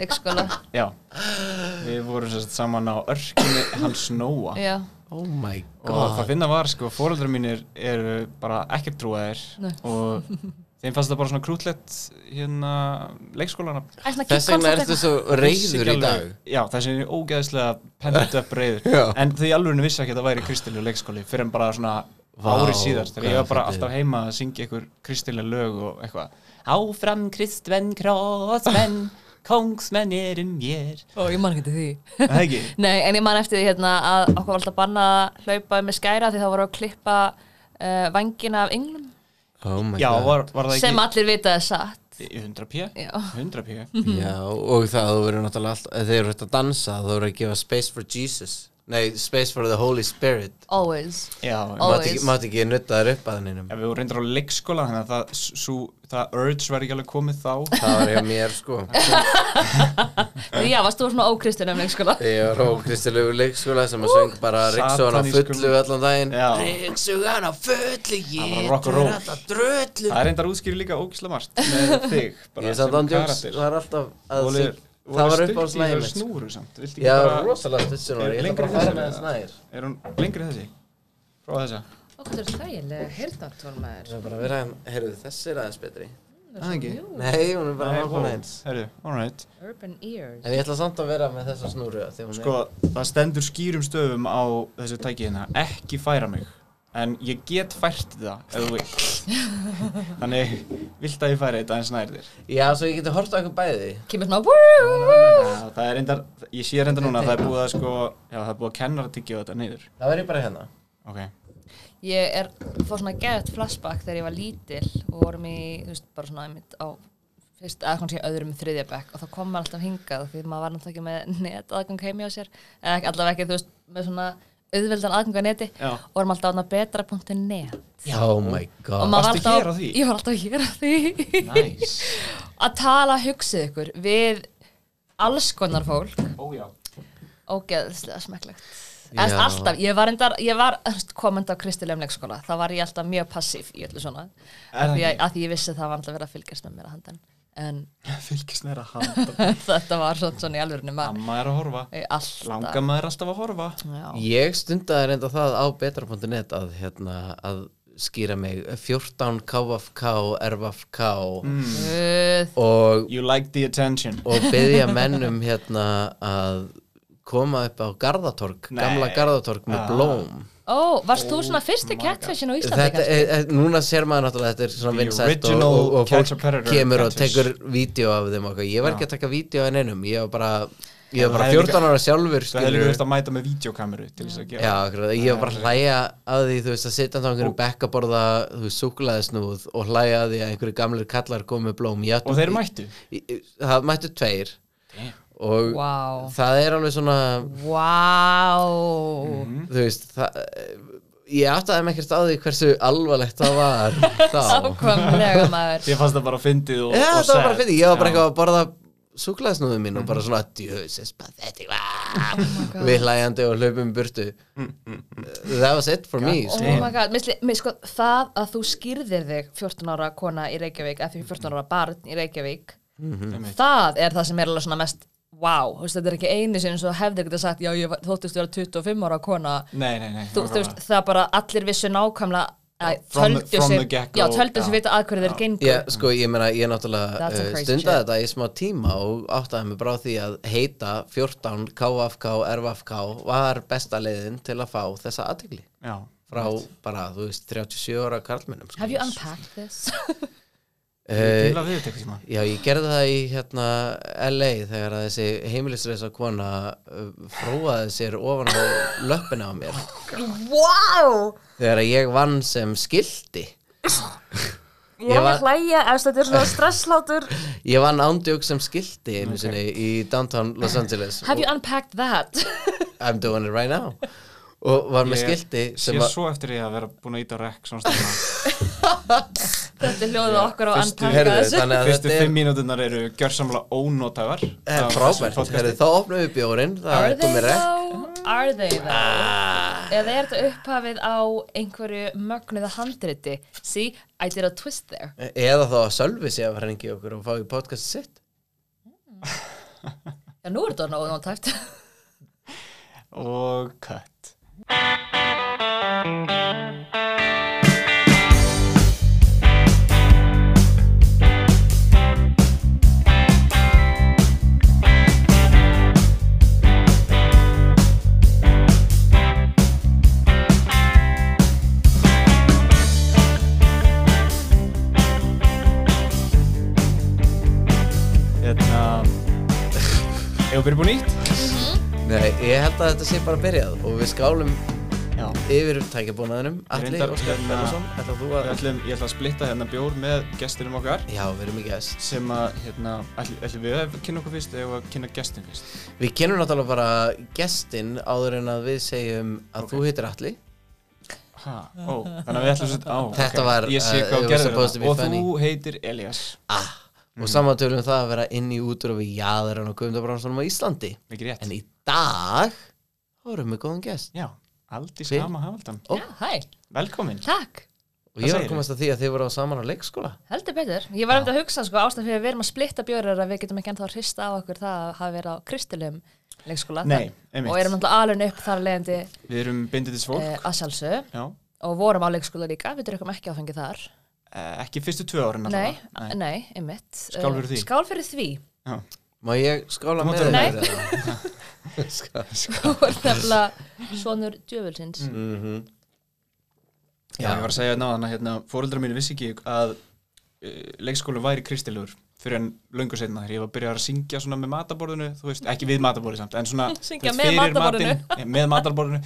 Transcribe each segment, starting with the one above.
leikskóla. Já, við vorum sérst saman á örkinni hans Nóa. Já, Oh my og það god. finna var sko, fóreldrar mínir eru bara ekkert trúaðir og þeim fannst það bara svona krútlegt hérna svona Þess vegna concept ertu svo reyður í dag. Já, þess vegna er ég ógeðslega pent upp reyður en því alveg vissi ekki að það væri kristileg leikskóli fyrir en bara svona ári síðar þegar ég var bara alltaf heima að syngja einhver kristileg lög og eitthvað. Áfram kristvenn, krossmenn kongsmenn erum mér. Ó, ég man ekki til því. Er Það ekki? Nei, en ég man eftir því hérna að okkur var alltaf banna að hlaupa með skæra því þá voru að klippa uh, vangina af englum. Oh Já, var, var það ekki? Sem allir vita er satt. Í 100 p? Já. 100 p? Já, og það þú verður náttúrulega alltaf þegar þú ert að dansa þú verður að gefa space for Jesus. Nei, space for the Holy Spirit. Always. Já, Always. ekki, mátt ekki nutta þér upp að henninum Ja, við vorum reyndar á leikskóla þannig að það, sú, það urge var ekki alveg komið þá Það var hjá mér sko Já, varst þú svona ókristinn um leikskóla? Ég var á kristilegu leikskóla sem að söng bara Ríksugan á fullu allan daginn Já. Ríksugan á fullu Það var rock and roll. alltaf dröllu Það er reyndar útskýri líka ógislega margt með þig bara Ég er sem samt án djóks, karakter. það er alltaf að voru Það var upp á þessari snúru samt Viltu ekki Já, bara- Er Ég ætla bara að færa þessi? með nær Er hún lengri þessi? Frá þessa? Er þægilega heyrðartól maður Það er bara að vera, heyrðu, þessi er aðeins betri. Það ekki? Nei, hún er bara nákvæmlega eins Herru, alright Urban Ears. En ég ætla samt að vera með þessa snúru af því hún er- Sko, það stendur skýrum stöfum á þessu tæki hérna. Ekki færa mig. En ég get fært það ef þú vilt. Þannig, vilt að ég færi þetta eins nær þér? Já, svo ég geti hort á eitthvað bæði. Woo! Já, það er reyndar, ég sé reyndar núna að það er búið að sko Já, það er búið að kennara tyggja þetta niður. Það verður bara hérna. Ok Ég er, fór svona gett flashback þegar ég var lítil og vorum í, þú veist, bara svona einmitt á fyrst, eða kannski öðrum þriðja bekk og þá kom maður alltaf hingað því maður var náttúrulega ekki með net aðgang heimi á sér eða ekki- allavega ekki, þú veist, með svona auðveldan aðgang á neti Já. og vorum alltaf á betra.net Oh my og god. maður var Varstu alltaf, hér á því? ég var alltaf hér á því. Nice. Að tala, hugsið ykkur við alls konar fólk. Ójá ógeðslega smekklegt en Já. alltaf, ég var, endar, ég var komend á kristilegum leikskóla, þá var ég alltaf mjög passív í öllu svona. Er af því að, að því ég vissi að það var alltaf verið að fylgjast með mér að handan. En Fylgist næra handa þetta var svona, svona í alvörinu Amma er að horfa. Alltaf Langa maður alltaf að horfa. Já. Ég stundaði reynda það á betra.net að, hérna, að skýra mig. 14 KFK, RFK Guð. og, You like the attention. Og byggja mennum hérna að koma upp á Garðatorg, Nei. gamla Garðatorg með Ah. blóm Ó, varst þú svona fyrsti my catfishin á Íslandi Þetta kannski? er, er, núna sér maður náttúrulega þetta er svona The vinsætt og, original og, og catch a fólk predator kemur og catfish. tekur vídeo af þeim og eitthvað. ég var ekki að taka vídeo en einum ég var bara, ég Það var bara hefði 14 ára sjálfur Það hefði líka skilurðu. þurft að mæta með videokameru til þess að gera Já, akkurat, ég var bara að hlæja að því, þú veist, að sitja á einhverjum bekk að borða, þú veist, súkulaðisnúð og hlæja að því að einhverju gamlir kallar með blóm. Ég átti- Og þeir mættu Í- í- Það mættu tveir Damn. Og Vá, það er alveg svona, vá Mhm. þú veist, það, ég áttaði mig ekkert á því hversu alvarlegt það var. Ákvæmlega maður Þið fannst það bara fyndið og, Já, og það var bara sad. fyrir, ég var bara eitthvað að borða súkulaðisnúðum mín og bara svona, djöðsins, pathetic, ah, við hlæjandi og hlaupum burtu. That was it for me, Oh sko. my god, misli, mis, sko, það að þú skýrðir þig 14 ára kona í Reykjavík eða því 14 ára barn í Reykjavík Einmitt. það er það sem er alveg svona mest wow, þú veist, þetta er ekki einu sinni svo hefði getið sagt, já, ég þóttist vera 25 ára kona. Nei, nei, nei þú, þú veist, það er bara allir vissu nákvæmlega að the- töldu sig vita að hverju þeir gengur Já, sko, ég meina, ég náttúrulega That's a uh, stundaði þetta í smá tíma og áttaði mig bara á því að heita 14 KFK, RFK var besta leiðin til að fá þessa aðtegli Já, frá bara, þú veist, 37 ára karlmennum sko. Have you unpacked this? uh, að Já, ég gerði það í hérna LA þegar að þessi heimilisreisa kona uh, fróaði sér ofan á löppina á mér. Wow þegar að ég vann sem skildi ég Ég var- var hlæja, eftir þetta er svona stresslátur. Ég vann ándjók sem skildi einu sinni í downtown Los Angeles Have you unpacked that? I'm doing it right now. Og var með skildi Sé sem að svo eftir því að vera búin að íta rekk svona stafna þetta er hljóðu okkur á Heyrðu, þessu Fyrstu fimm mínúturnar eru gjörsamlega ónótæfar Eh, frábært, þá opnum við bjórin það Are er they komið rekk though? Are they though? Ah. Eða er þetta upphafið á einhverju mögnuða handriti? See, I did a twist there eða þá að Sölvi sé að fara hengi okkur og fá í podcast sitt Já, nú er þetta nóg nótæft. og cut Hérna Hefur byrjað búið nýtt? Nei, ég held að þetta sé bara byrjað og við skálum Já. yfir tækjabúnaðinum. Alli Reyndar, Óskar hérna- Ferðarsson, ætlað þú Við að ætlum, ég ætla að splitta hérna bjór með gestinum okkar. Já, við erum ekki gæst sem að, hérna, ætlum, ætlum við að kynna okkur fyrst eða að kynna gestin fyrst? Við kennum náttúrulega bara gestinn áður en að við segjum að þú heitir Alli Ha, ó, þannig að við ætlum að, á, Þetta ok, var, Ég sé uh, hvað it was gerðir supposed to be þetta og funny. þú heitir Elias ah, Mhm. Og saman tölum það að vera inn í útur og við jaðarann og Guðmundabránssonum á Íslandi. En í dag þá erum við góðan gest. Já, Aldís Hama Hafaldan Ó. Já, hæ, Velkomin. Takk. Og ég var að komast að því að þið voru á saman á leikskóla? Heldur betur. Ég var um að hugsa, sko, ástæðan fyrir að við erum að splitta bjórar að við getum ekki ennþá að hrista á okkur það að hafa verið á kristilegum leikskóla. Nei, Og erum náttúrulega alveg upp þar leiðandi Við erum bindindis fólk. uh, að sjálfsög Já, og vorum á leikskóla líka, við ekki. Eh, ekki fyrstu tvö árin Nei, allavega. nei, einmitt. Skál fyrir Eh, því. Skál fyrir því. Já. Má ég skála með þér? Skál Þú ert nefnilega svonur djöfulsins. Mhm. Já, ég var að segja náðan að hérna, fóreldrar mínu vissi ekki að uh, leikskólu væri kristilegur fyrir en löngu setna þegar ég var að byrja að syngja svona með mataborðinu, þú veist, ekki við mataborðið samt, en svona Syngja með matinn, eh, með matarborðinu,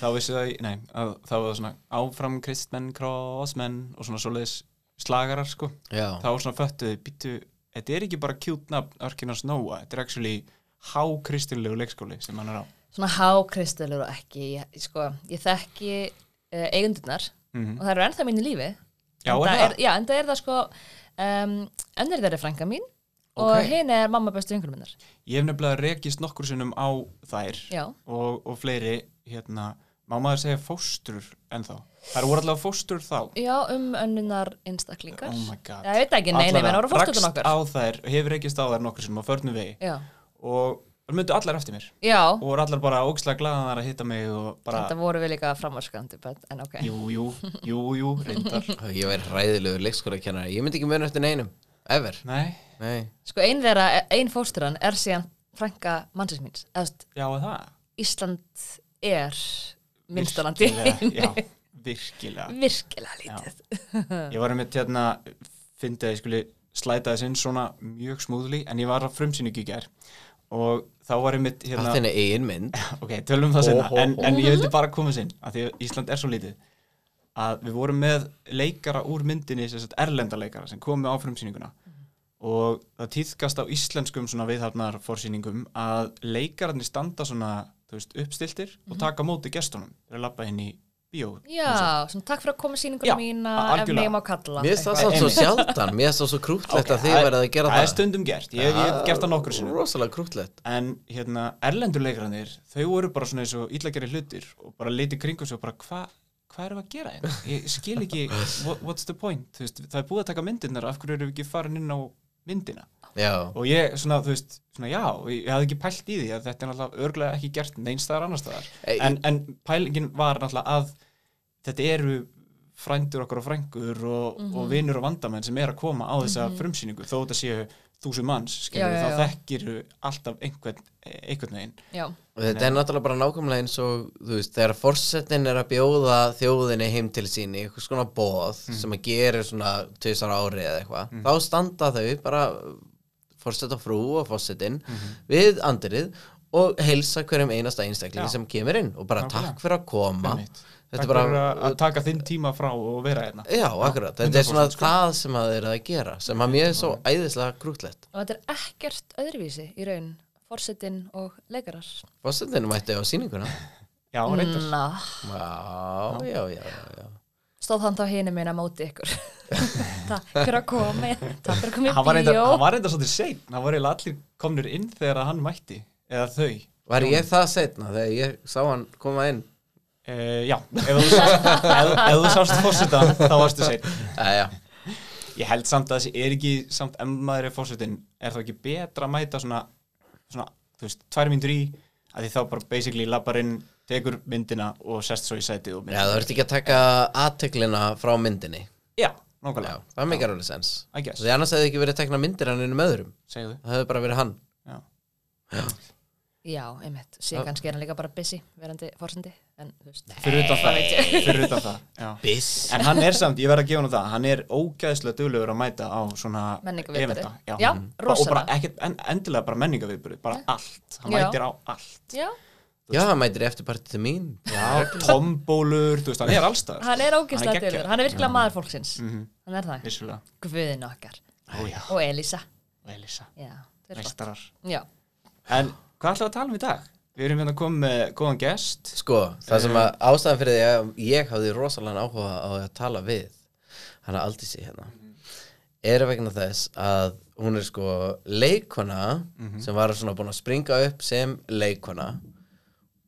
þá vissi það, nei, að þá var það svona áfram kristmenn, krossmenn og svona svoleiðis slagarar, sko. Já, Þá svona föttuði, býttu, þetta er ekki bara cute nafn Arkinas Nóa, þetta er actually hákristilegu leikskóli sem hann er á. Svona hákristalur og ekki, ég, sko, ég þekki uh, eigundirnar Mm og það eru ennþá mín í lífi. Já, Enda er það? Já, en það er það sko, um, ennir þeirri frænka mín og Ok. hinn er mamma bestu yngur minnar. Ég hef nefnilega rekist nokkur sinnum á þær og, og fleiri, hérna, má maður segja fóstrur ennþá. Það voru allavega fóstrur þá. já, um önnunar einstaklingar. Oh my god. Já, ég veit ekki, nei, nei, menn voru fórstutun rakst okkar. á þær, hefur rekist á þær nokkur sinnum á förnum vegi Já, og það myndu allar eftir mér já, og voru allar bara ógislega glaðanar að hitta mig og bara, þetta voru við líka framvarskandi, en ok. jú, jú, jú, jú, reyndar. ég væri hræðilegur leikskólakennari Ég myndi ekki muna eftir neinum, ever Nei, Nei, Sko, ein þeirra, ein fósturan er síðan frænka mannsins míns. Eða, þú veist, já, er það. Ísland er minnstanandi Virkilega, Já, virkilega. virkilega lítið. Ég var einmitt hérna, fyndi að ég skuli slæta þess inn svona mjög smúðli en ég var á frumsýningu í gær og þá var einmitt hérna, að þinni eigin mynd. Ok, tölum um það senna, en, en ég vildi bara koma þess inn, að því að Ísland er svo lítið að við vorum með leikara úr myndinni, sem sagt erlenda leikara sem komu á frumsýninguna. Og það týðkast á íslenskum svona viðhafnar forsýningum að leikararnir standa svona, þú veist, uppstiltir og taka á móti gestunum, þeir lappa í bíó. Já, svona takk fyrir að koma Já, sýninguna mína ef algjörlega. mig má kalla. Mér finnst það samt svo sjaldan Mér finnst það svo krútlegt að þið það- verið að gera það það. er stundum gert, ég, ég hef gert það nokkur sinnum. Rosalega krútlegt en hérna, erlendur leikararnir þau voru bara svona eins og illa hlutir og bara litið kringum sig og bara hvað hva erum við að gera hérna? Ég skil ekki what, what's the point? Þú Veist, það er búið að taka myndirnar af hverju erum við ekki farin inn á myndina? Já, og ég svona, þú veist, svona já ég hafði ekki pælt í því að þetta er náttúrulega örglega ekki gert neins staðar annars staðar. Ei, en, en pælingin var náttúrulega að þetta eru frændur okkar og frængur og, Mhm. og vinur og vandamenn sem er að koma á þessa frumsýningu þó þetta séu þúsund manns skilur, Já, já, þá já. þekkiru alltaf einhvern, einhvern veginn Já, og þetta er náttúrulega bara nákvæmlega eins og þú veist, þegar forsetin er að bjóða þjóðinni heim til sín í eitthvað svona bóð Mhm. sem að gera svona tvisar ári eða eitthvað, þá standa þau bara forseta frú og forsetin Mhm. við andrið og heilsa hverjum einasta einstakling Já. sem kemur inn og bara Nákvæmlega. takk fyrir að koma Einmitt. Þetta er bara að- að taka þinn tíma frá og vera hérna. Já, akkurat, þetta er svona 100% sko. það sem að þeir eru að gera sem að mér er svo æðislega grútlegt og þetta er ekkert öðruvísi í raun, forsetin og leikarar. Fossetin mætti á sýninguna. Já, reyndar. Na, Já, já, já, stóð hann þá hinu minna móti ykkur. takk fyrir að koma, takk fyrir að koma í Hann var reyndar, bíó. hann var reyndar svolítið sein Hann var eiginlega allir komnir inn þegar að hann mætti Eða þau. Var ég það uh, Já, ef þú sást, þú sást fórseta þá varstu Æja, Ég held samt að þessi er ekki samt ef maður er fórsetin er þá ekki betra að mæta svona, svona þú veist, tvær myndur í að því þá bara basically lappar inn tekur myndina og sest svo í sætið og Já, það verður ekki að taka aðteglina frá myndinni. Já, Já, nákvæmlega, það meikar alveg sens. Því annars hefði ekki verið tekna myndir hann innum öðrum. Segðu. Það hefði bara verið hann. Já. Já, einmitt, síðan kannski er hann líka bara busy verandi fórsandi fyrir utan það, fyrir utan það já. Biss en hann er samt, ég verð að gefa hann það hann er ógæðslega duglegur að mæta á svona eventa, já, Já, Mhm. og bara ekkert, en, endilega bara menningaviðbyrði bara allt, hann Já. mætir á allt. Já, Já, hann mætir eftirpartið mín. Já, tombólur, þú veist, hann er allstaðar. Hann er geggjaður. dölur, hann er virkilega maður fólksins. Mhm. hann er það, vissulega, guðin okkar. Ó já, og Elisa og Elisa Já, það meistarar. Já, en hvað ætlaðu að tala um í dag? við erum hérna komið með góðan gest. Sko, það sem að ástæðan fyrir því að ég hafði rosalega áhuga á að tala við hana Aldísi hérna er vegna þess að hún er sko leikona sem var svona búin að springa upp sem leikona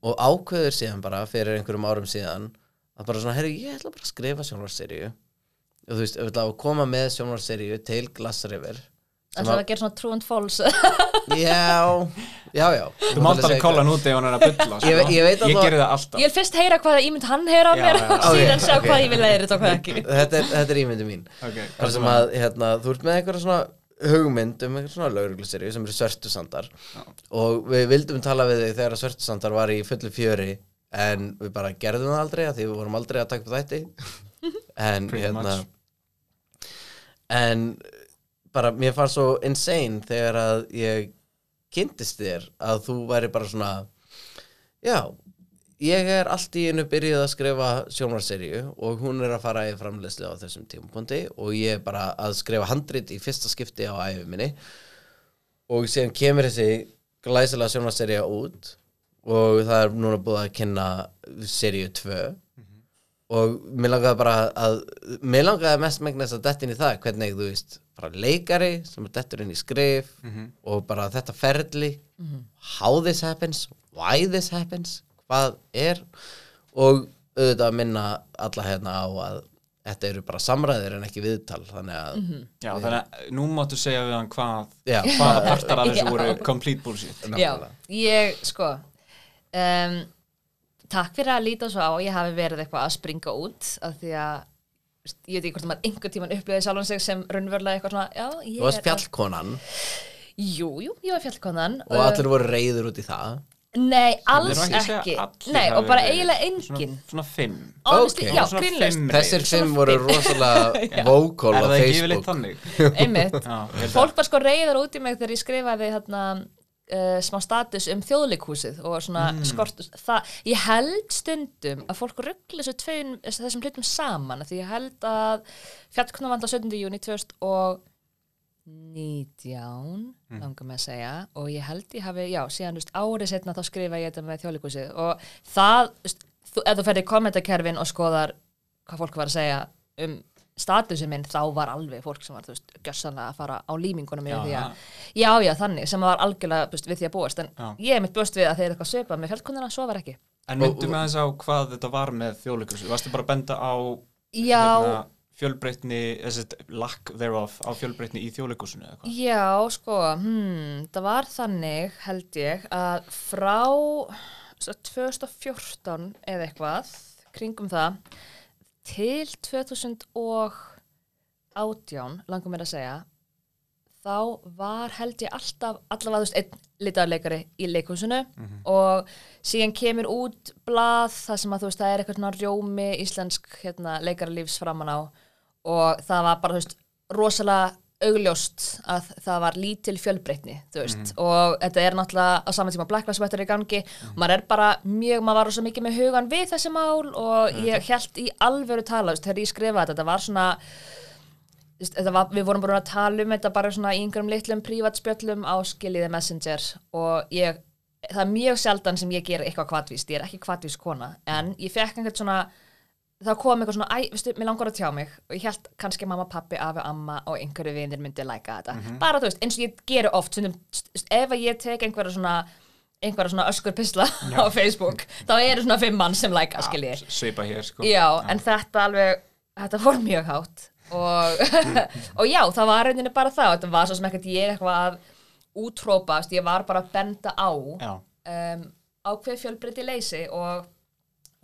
og ákveður síðan bara fyrir einhverjum árum síðan að bara svona, herri, ég ætla bara að skrifa sjónvarseríu og þú veist, ég ætla að koma með sjónvarseríu til Glass River sem það er að gera svona true and false? Já, já, já. Þú mátt alveg kóla hann úti ef hann er að bylla sko. Ég ég ég það- gerði það alltaf. Ég vil fyrst heyra hvaða ímynd hann heyra á mér já, og síðan sjá ok. hvað ég vil leiðir þetta og hvað ekki. Þetta er, þetta er ímyndi mín. Okay, að hérna, þú ert með einhverja svona hugmynd um einhverja svona laurugluserju sem eru svörtusandar. Og við vildum tala við þig þegar svörtusandar var í fullu fjöri en við bara gerðum það aldrei af því við vorum aldrei að taka upp þætti. En hérna en bara mér fannst svo insane þegar að ég kynntist þér að þú væri bara svona já, ég er allt í einu byrjuð að skrifa sjónvarseríu og hún er að fara í framleiðslu á þessum tímapunkti og ég er bara að skrifa handrit í fyrsta skipti á æfi minni. Og síðan kemur þessi glæsilega sjónvarseríu út og það er núna búið að kynna seríu 2 og mér langaði bara að mér langaði mest megnast að detta inn í það hvernig þú veist, bara leikari sem er dettur inn í skrif og bara þetta ferli how this happens, why this happens hvað er. Og auðvitað að minna alla hérna á að þetta eru bara samræðir en ekki viðtal þannig að já, þannig að nú máttu segja við hann hvað já, hvaða partar af þessu voru complete bullshit. Já, ég, sko um, Takk fyrir að líta svo á að ég hafi verið eitthvað að springa út af því að veist, ég veit ekki hvort maður einhvern tímann upplýði sjálfan sig sem raunverulega eitthvað svona, já, ég þú varst er fjallkonan. Jú, jú, ég var fjallkonan og allir voru reyður út í það? Nei, alls ekki að ekki. Nei, og bara eiginlega engin svona, svona fimm. Honestly, Ok. já, Svona þessir reyður. fimm voru rosalega vocal er á það ekki yfirleitt Facebook. þannig? Einmitt. Fólk var sko reyðar út í mig þegar ég skrifaði hérna uh, smá status um þjóðleikhúsið og svona Mm. skort það, ég held stundum að fólk ruggla þessu tveim, þessum hlutum saman því ég held að fjallkona vanda 17. júni 2019 Mm. langar með að segja og ég held ég hafi, já, síðan veist, árið setna þá skrifa ég þetta með þjóðleikhúsið og það, veist, þú, ef þú ferði í kommentakerfin og skoðar hvað fólk var að segja um statusinn minn þá var alveg fólk sem var, þú veist, gjössanlega að fara á límingunum Já, að, já, já, þannig, sem var algjörlega, veist, við því að búast, en Já. ég er mitt búast við að þeir eitthvað svipað með fjallkundina, svo var ekki. En myndum við aðeins á hvað þetta var með þjóðleikursu? Varstu bara að benda á Já, hérna, fjölbreytni, lack thereof á fjölbreytni í þjóðleikursunu eða hvað? já, sko, hmm, það var þannig, held ég, að frá svo, 2014 eða eitthvað, kringum það, til 2018, langum mér að segja, þá var held ég alltaf allavega þú veist einn litaðarleikari í leikhúsinu og síðan kemur út blað þar sem að þú veist það er eitthvað rjómi íslensk hérna, leikaralífs framan á og það var bara þú veist rosalega augljóst að það var lítil fjölbreytni þú veist. Og þetta er náttúrulega á saman tíma Black Lives Matter í gangi. Og maður er bara mjög, maður var rosa mikið með hugan við þessi mál og ég held í alvöru tala, þú veist, þegar ég skrifaði þetta, þetta var svona var, við vorum bara að tala um þetta bara svona í einhverjum litlum prívatspjöllum á skiljiði messenger og ég, það er mjög sjaldan sem ég ger eitthvað kvatvíst, ég er ekki kvatvíst kona en ég fekk einhvern svona það kom eitthvað svona, æ, veistu, mér langar að tjá mig. Og ég held kannski mamma, pappi, afi, amma og einhverju vinir myndi læka þetta. Bara þú veist, eins og ég geru oft stundum, st- st- ef að ég tek einhverja svona einhverja svona öskur pisla á Facebook þá eru svona fimm mann sem læka, skiljiði Svipa hér, sko. Já, en þetta alveg, þetta fór mjög hátt og, og já, það var rauninni bara það, þetta var svo sem ekkert ég eitthvað að útrópa, þú veist, ég var bara að benda á Já, um, ákveð fjölbreyti leysi og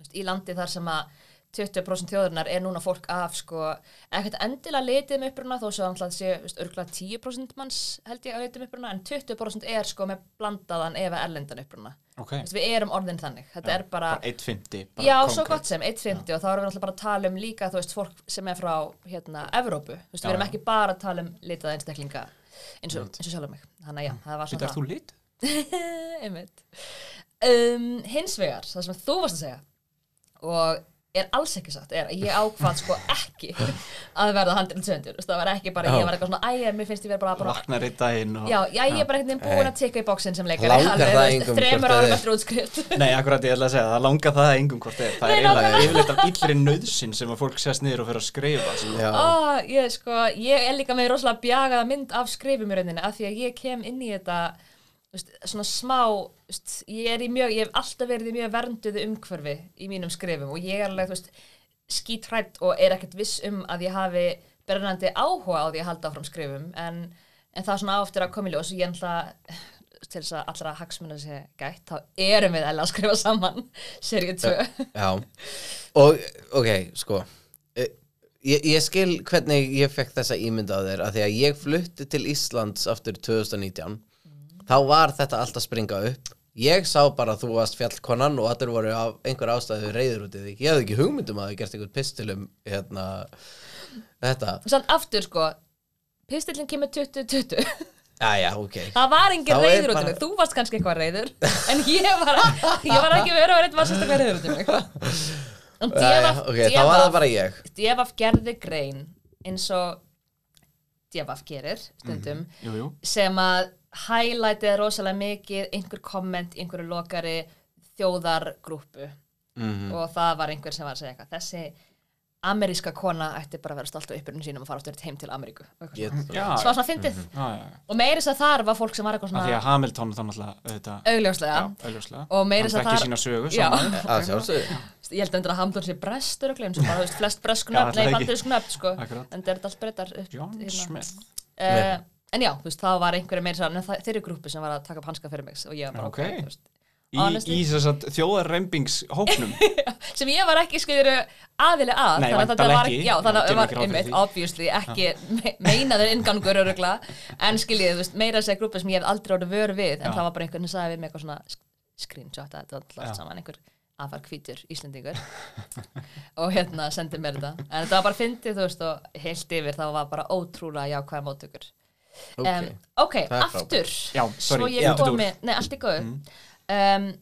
veist, í landi þar sem að 20% þjóðurnar er núna fólk af sko, ekkert endilega litið með uppruna þó svo að sé örgulega 10% manns held ég að litið með uppruna en 20% er sko með blandaðan eða erlendan uppruna. Ok. Þú veist, við erum orðin þannig, þetta er bara, Bara 1.50 bara já, svo konkrétt. gott sem 1.50 og þá erum við alltaf bara að tala um líka þú veist, fólk sem er frá hérna, Evrópu, þú veist, Já, við erum ekki bara að tala um litaða einstaklinga eins og, eins og sjálf mig, þannig að já, það var svona þú lit? einmitt. Um, hins vegar, það sem þú varst að segja og er alls ekki satt er að ég ákvað sko ekki að verða 170 það var ekki bara, Já. ég var eitthvað svona æja, mér finnst ég verið bara, bara Vaknar í daginn og... já, já, ég er bara veginn búin að tikka í bóksin sem þremur hvort árum eftir útskrift Nei, akkurat ég ætla að segja, það langar það engum hvort er. Það Nei, er eiginlega yfirleitt af illri nöðsin sem að fólk sést niður og fyrir að skrifa. Sko. Ó, ég, sko, ég er líka með rosalega bjagaða mynd af skrifum ég veist, svona smá veist, ég, er í mjög, ég hef alltaf verið í mjög vernduðu umhverfi í mínum skrifum og ég er alveg þú veist, skítrætt og er ekkert viss um að ég hafi brennandi áhuga á því að halda áfram skrifum en, en það er svona áttir að koma í ljós og ég er alltaf til þess að allra hagsmuna sé gætt þá erum við að skrifa saman seríu 2 já. Og, ok, sko eh, Ég, ég skil hvernig ég fekk þessa ímynd á þér að því að ég flutti til Íslands aftur 2019 þá var þetta allt að springa upp. Ég sá bara að þú varst fjallkonan og allir voru af einhver ástæðu reyður út í þig. Ég hafði ekki hugmyndum að það gert einhvern pistilum hérna þetta, sann aftur sko. Pistillin kemur 2020 já já, ok. Það var engin Þá reyður út um mig, þú varst kannski eitthvað reyður En ég var, ég var ekki verið að vera var sérstaklega reyður út um mig. En já, já, Devaf, ok, þá var það bara ég. Devaf gerði grein eins og Devaf gerir stundum Jú, jú. sem að highlightið rosalega mikið einhver komment í einhverju lokari þjóðargrúpu mm og það var einhver sem var að segja eitthvað þessi ameríska kona ætti bara að vera stolt á uppbyrjun sínum og fara aftur heim til Ameríku og svona. Já, Svo svona fyndið já, já. já. og meira þess að þar var fólk sem var eitthvað Af því svona að Hamilton þá náttúrulega, auðvitað, augljóslega. Og þess að þar- að ég held endur að Hamdón sé brestur og eins og bara, flest bresku Já, nöfn, ætli nei, það ekki. bandarísku nöfn, sko Akkurat. en það er allt breytar John. Smith. En já, þú veist, þá var einhverju meira sann, það- þeirri grúpu sem var að taka upp hanska fyrir mig og ég var bara, Ok. ok, þú veist Í, í þess að þjóðarrempingshópnum. sem ég var ekki skiluru aðili að Nei, þannig að væntanlega var, ekki. já, þannig að það var einmitt, obviously ekki me meinaður ingangur örugla en skiljið, meira að segja grúpa sem ég hef aldrei orðið vör við, en Já. það var bara einhvern sem sagði við mig eitthvað svona screenshot að þetta var Já. allt saman, einhver afar hvítur Íslendingur og hérna sendi mér þetta en þetta var bara fyndið, þú veist, og heilt yfir þá var bara ótrúlega jákvæða móttökur um, ok, er aftur Já, svo sorry, ég Já. komi, nei, allt góðu Mm. um,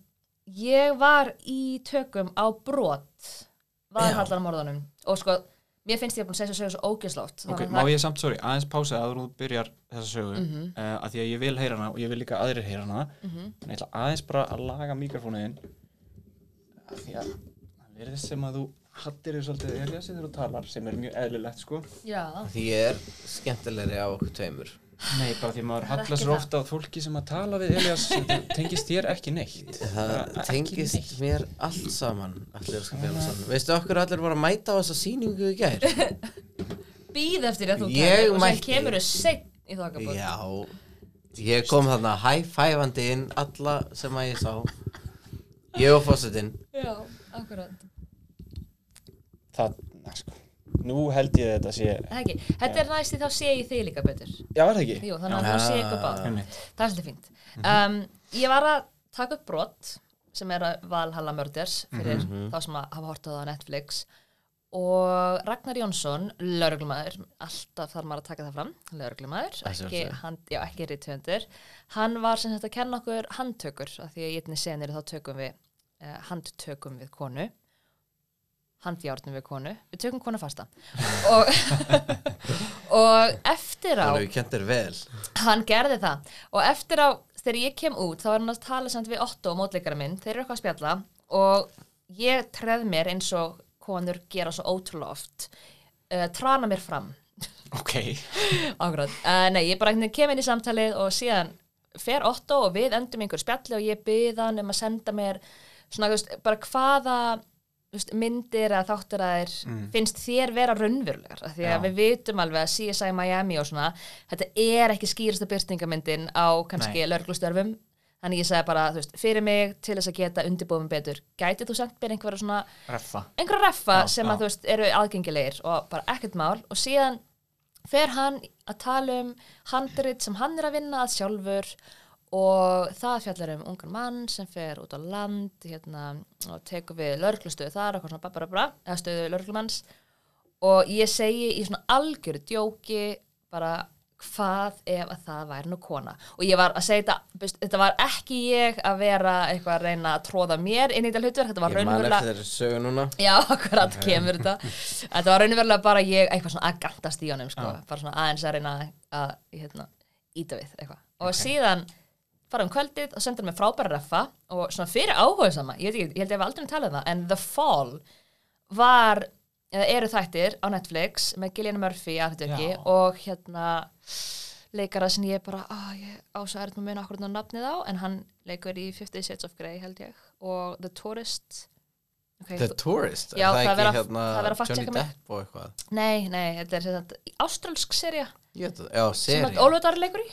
ég var í tökum á brot var Já. hallar morðunum og sko, mér finnst ég búin að segja svo, svo ógeðslátt Ok, má að ég samt, sorry, aðeins pása að þú byrjar þessa sögu mm Mhm. að því að ég vil heyra hana og ég vil líka aðrir heyra hana Mhm. en ég ætla aðeins bara að laga mikrofónuðin að því að það verðist sem að þú hattir þér svolítið Eliassi þegar þú talar sem er mjög eðlilegt sko. Já, því ég er skemmtilegri á okkur tveimur. Nei, bara því maður Það hallar það. ofta á fólki sem að tala við Elias þetta tengist þér ekki neitt. Það tengist neitt. mér allt saman allir skal fela saman veistu okkur allir voru að mæta á þessa sýningu í gær? Býð eftir að þú Ég talar og sem kemur þau seinn í þokkabót já. Ég kom þarna high-fivandi inn alla sem að ég sá. Ég og fósitinn já, akkurat Það, na, sko. Nú held ég að þetta sé Það er ekki. þetta er næst því þá sé ég þig líka betur. Já, er það ekki? Jú, þannig að þá sé ég eitthvað báð það er svolítið fínt. Um, ég var að taka upp brot sem er að Valhalla Murders fyrir þá sem að hafa hortað á Netflix. Og Ragnar Jónsson lauruglumæður, alltaf þarf maður að taka það fram lauruglumæður, Að ekki, ekki rítöndur hann var sem þetta að kenna okkur handtökur af því að í einni senir þá tökum við eh, handtökum við konu handjárnum við konu. Við tökum konu fasta. Og, og eftir á hann gerði það. Og eftir á, þegar ég kem út þá er hann að tala samt við Otto, mótleikara minn. Þeir eru eitthvað að spjalla. Og ég treð mér eins og konur gera svo ótrúlega oft. Uh, trana mér fram. Ok, Akkurat, uh, nei, ég bara kem inn í samtalið og síðan fer Otto og við endum einhver spjalli og ég byrð hann um að senda mér svona, þú veist, bara hvaða veist, myndir eða þáttur að þér finnst þér vera raunverulegar því að Já. við vitum alveg að CSI Miami og svona, þetta er ekki skýrasta byrtingamyndin á kannski lörglustörfum þannig ég segi bara, þú veist, fyrir mig til þess að geta undirbúðum betur, gæti þú sendt mér einhverja svona, reffa. einhverja reffa Já, sem já. að þú veist, eru aðgengilegir og bara ekkert mál. Og síðan fer hann að tala um handrit sem hann er að vinna að sjálfur og það fjallar um ungan mann sem fer út á land hérna, og tekur við lörglustöðu þar og svona bara bara, eða stöðu lörglumanns og ég segi í svona algjöru djóki bara hvað ef að það væri nú kona? Og ég var að segja þetta, þetta var ekki ég að vera eitthvað að reyna að tróða mér inn í þetta hlutverk, þetta var raunverulega þetta. Var raunverulega bara ég eitthvað svona að gantast í honum sko. bara svona aðeins að reyna að hérna, íta við eitthvað. Og síðan fara um kvöldið og sendur mér frábæra reffa og svona fyrir áhuga sama ég, ekki, ég held ég hef aldrei talað um það en The Fall var eða eru þættir á Netflix með Gillian Murphy aðhverjum Já. og hérna leikara sem ég bara, ah, ég ásæður þetta með okkur nafnið á, en hann leikur í Fifty Shades of Grey held ég og The Tourist okay, The Tourist, Já, er það ekki hérna það vera að Johnny fact-checka mig. Depp og eitthvað. Nei, nei, þetta er Ég veit það, Já, sem seri að Ólfur Darri leikur í.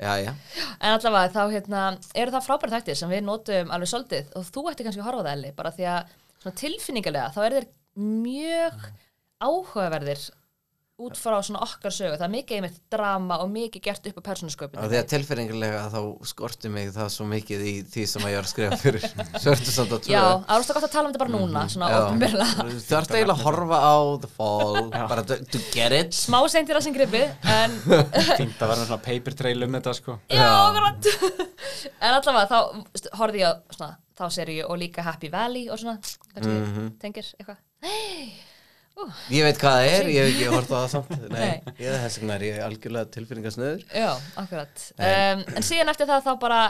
Já, já. En allavega þá hérna, eru það frábæri þættir sem við notum alveg svolítið og þú ætti kannski að horfa það Elli bara því að svona tilfinningalega þá eru þeir mjög áhugaverðir út frá svona okkar sögu. Það er mikið einmitt drama og mikið gert upp á Og persónusköpun því að tilfinningilega þá skorti mig það svo mikið í því sem að ég var að skrifa fyrir. Svörtu samt að Já, það er gott að tala um þetta bara núna svona ofnbjörlega Þú ert eiginlega að horfa á The Fall. Bara to, to get it. Smá seintir að sem gripið en fínt að vera svona paper trail um þetta sko. Já, akkurat. En allavega þá horfði ég á svona, þá seríu og líka Happy Valley og svona kannski Mhm. tengir eitthvað Ég veit hvað það er, ég hef ekki hort á það samt. Nei, Nei. ég er þess vegna er ég algjörlega tilfinningasnöður Já, akkurat. Um, En síðan eftir það þá bara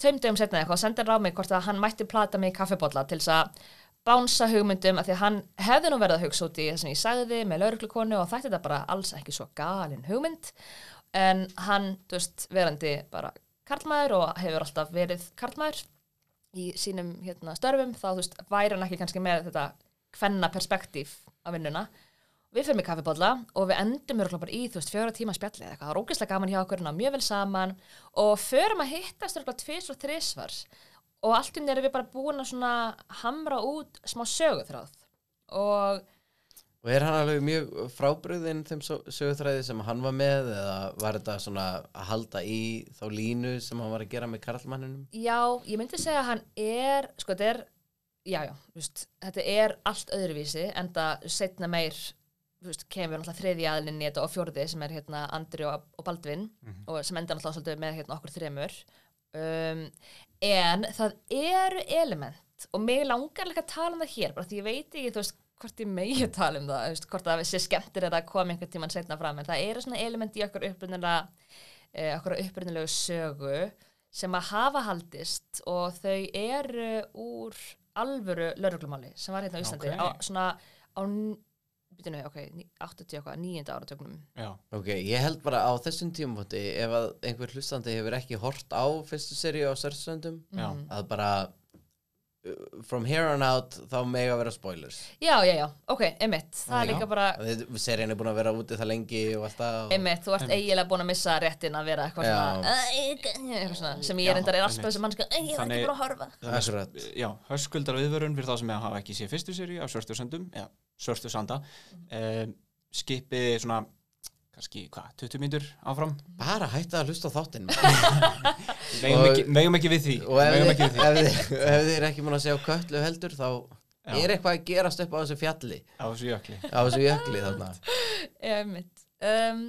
tveimdugum setna eitthvað sendir á mig hvort að hann mætti plata mig í kaffibólla til þess að bánsa hugmyndum af því að hann hefði nú verið að hugsa út í það sem ég sagði með lauruglukonu og þætti þetta bara alls ekki svo galin hugmynd. En hann, þú veist, verandi bara karlmaður og hefur alltaf verið karlmaður í sínum hérna, störfum þá þú veist, væri hann ekki kannski með þetta kvenna perspektíf á vinnuna. Við fyrir mig kaffibólla og við endum bara í þú veist fjóra tíma spjalli eða eitthvað, það er ógeðslega gaman hjá okkur ná mjög vel saman og förum að hittast örugglega tvis og þrisvar. Og allt um erum við bara búin að svona hamra út smá söguþráð. Og Og er hann alveg mjög frábröðin þeim sö- sögutræði sem hann var með eða var þetta svona að halda í þá línu sem hann var að gera með karlmanninum? já, ég myndi segja að hann er sko þetta er, já já veist, þetta er allt öðruvísi en það setna meir veist, kemur náttúrulega þriði aðlinni þetta og fjórði sem er hérna Andri og, og Baldvin og sem enda náttúrulega svolítið með hérna okkur þremur. Um, en það eru element og mig langar líka að tala um það hér bara því ég veit ekki þú veist hvort ég megi að tala um það veist, hvort það sé skemmtir að koma einhvern tímann setna fram en það eru svona element í okkur upprunalega eh, okkur upprunalegu sögu sem að hafa haldist og þau eru úr alvöru lauruglumáli sem var hérna á Íslandi Ok. á svona á býtum ok, ní- 80 okkar, nýjunda áratögnum já, Ok, ég held bara á þessum tímafóti ef að einhver hlustandi hefur ekki hort á fyrstu seríu á Sörsöndum já, að bara from here on out þá mega vera spoilers. Já, já, já, ok, emitt það er Já. líka bara Serían er búin að vera úti það lengi og alltaf og... Einmitt, þú ert eiginlega búin að missa réttin að vera eitthvað svona, "Æ, eitthvað svona sem ég Já, er er alltaf sem mannska ég var Þannig- ekki búin að horfa. Akkurat. já, höskuldar viðvörun fyrir þá sem hafa ekki séð fyrstu séri af Svörtu Söndum, já, Svörtu Sanda. Um, skipið svona kannski, hvað, 20 mínútur áfram? Bara hætta að hlusta á þáttinn Og- ekki, við því. og ef þið, ekki við því. ef, þið, ef þið er ekki múin að segja köllu heldur þá Já. er eitthvað að gerast upp á þessu fjalli. Á þessu jökli. Á þessu jökli þarna. Einmitt. Um,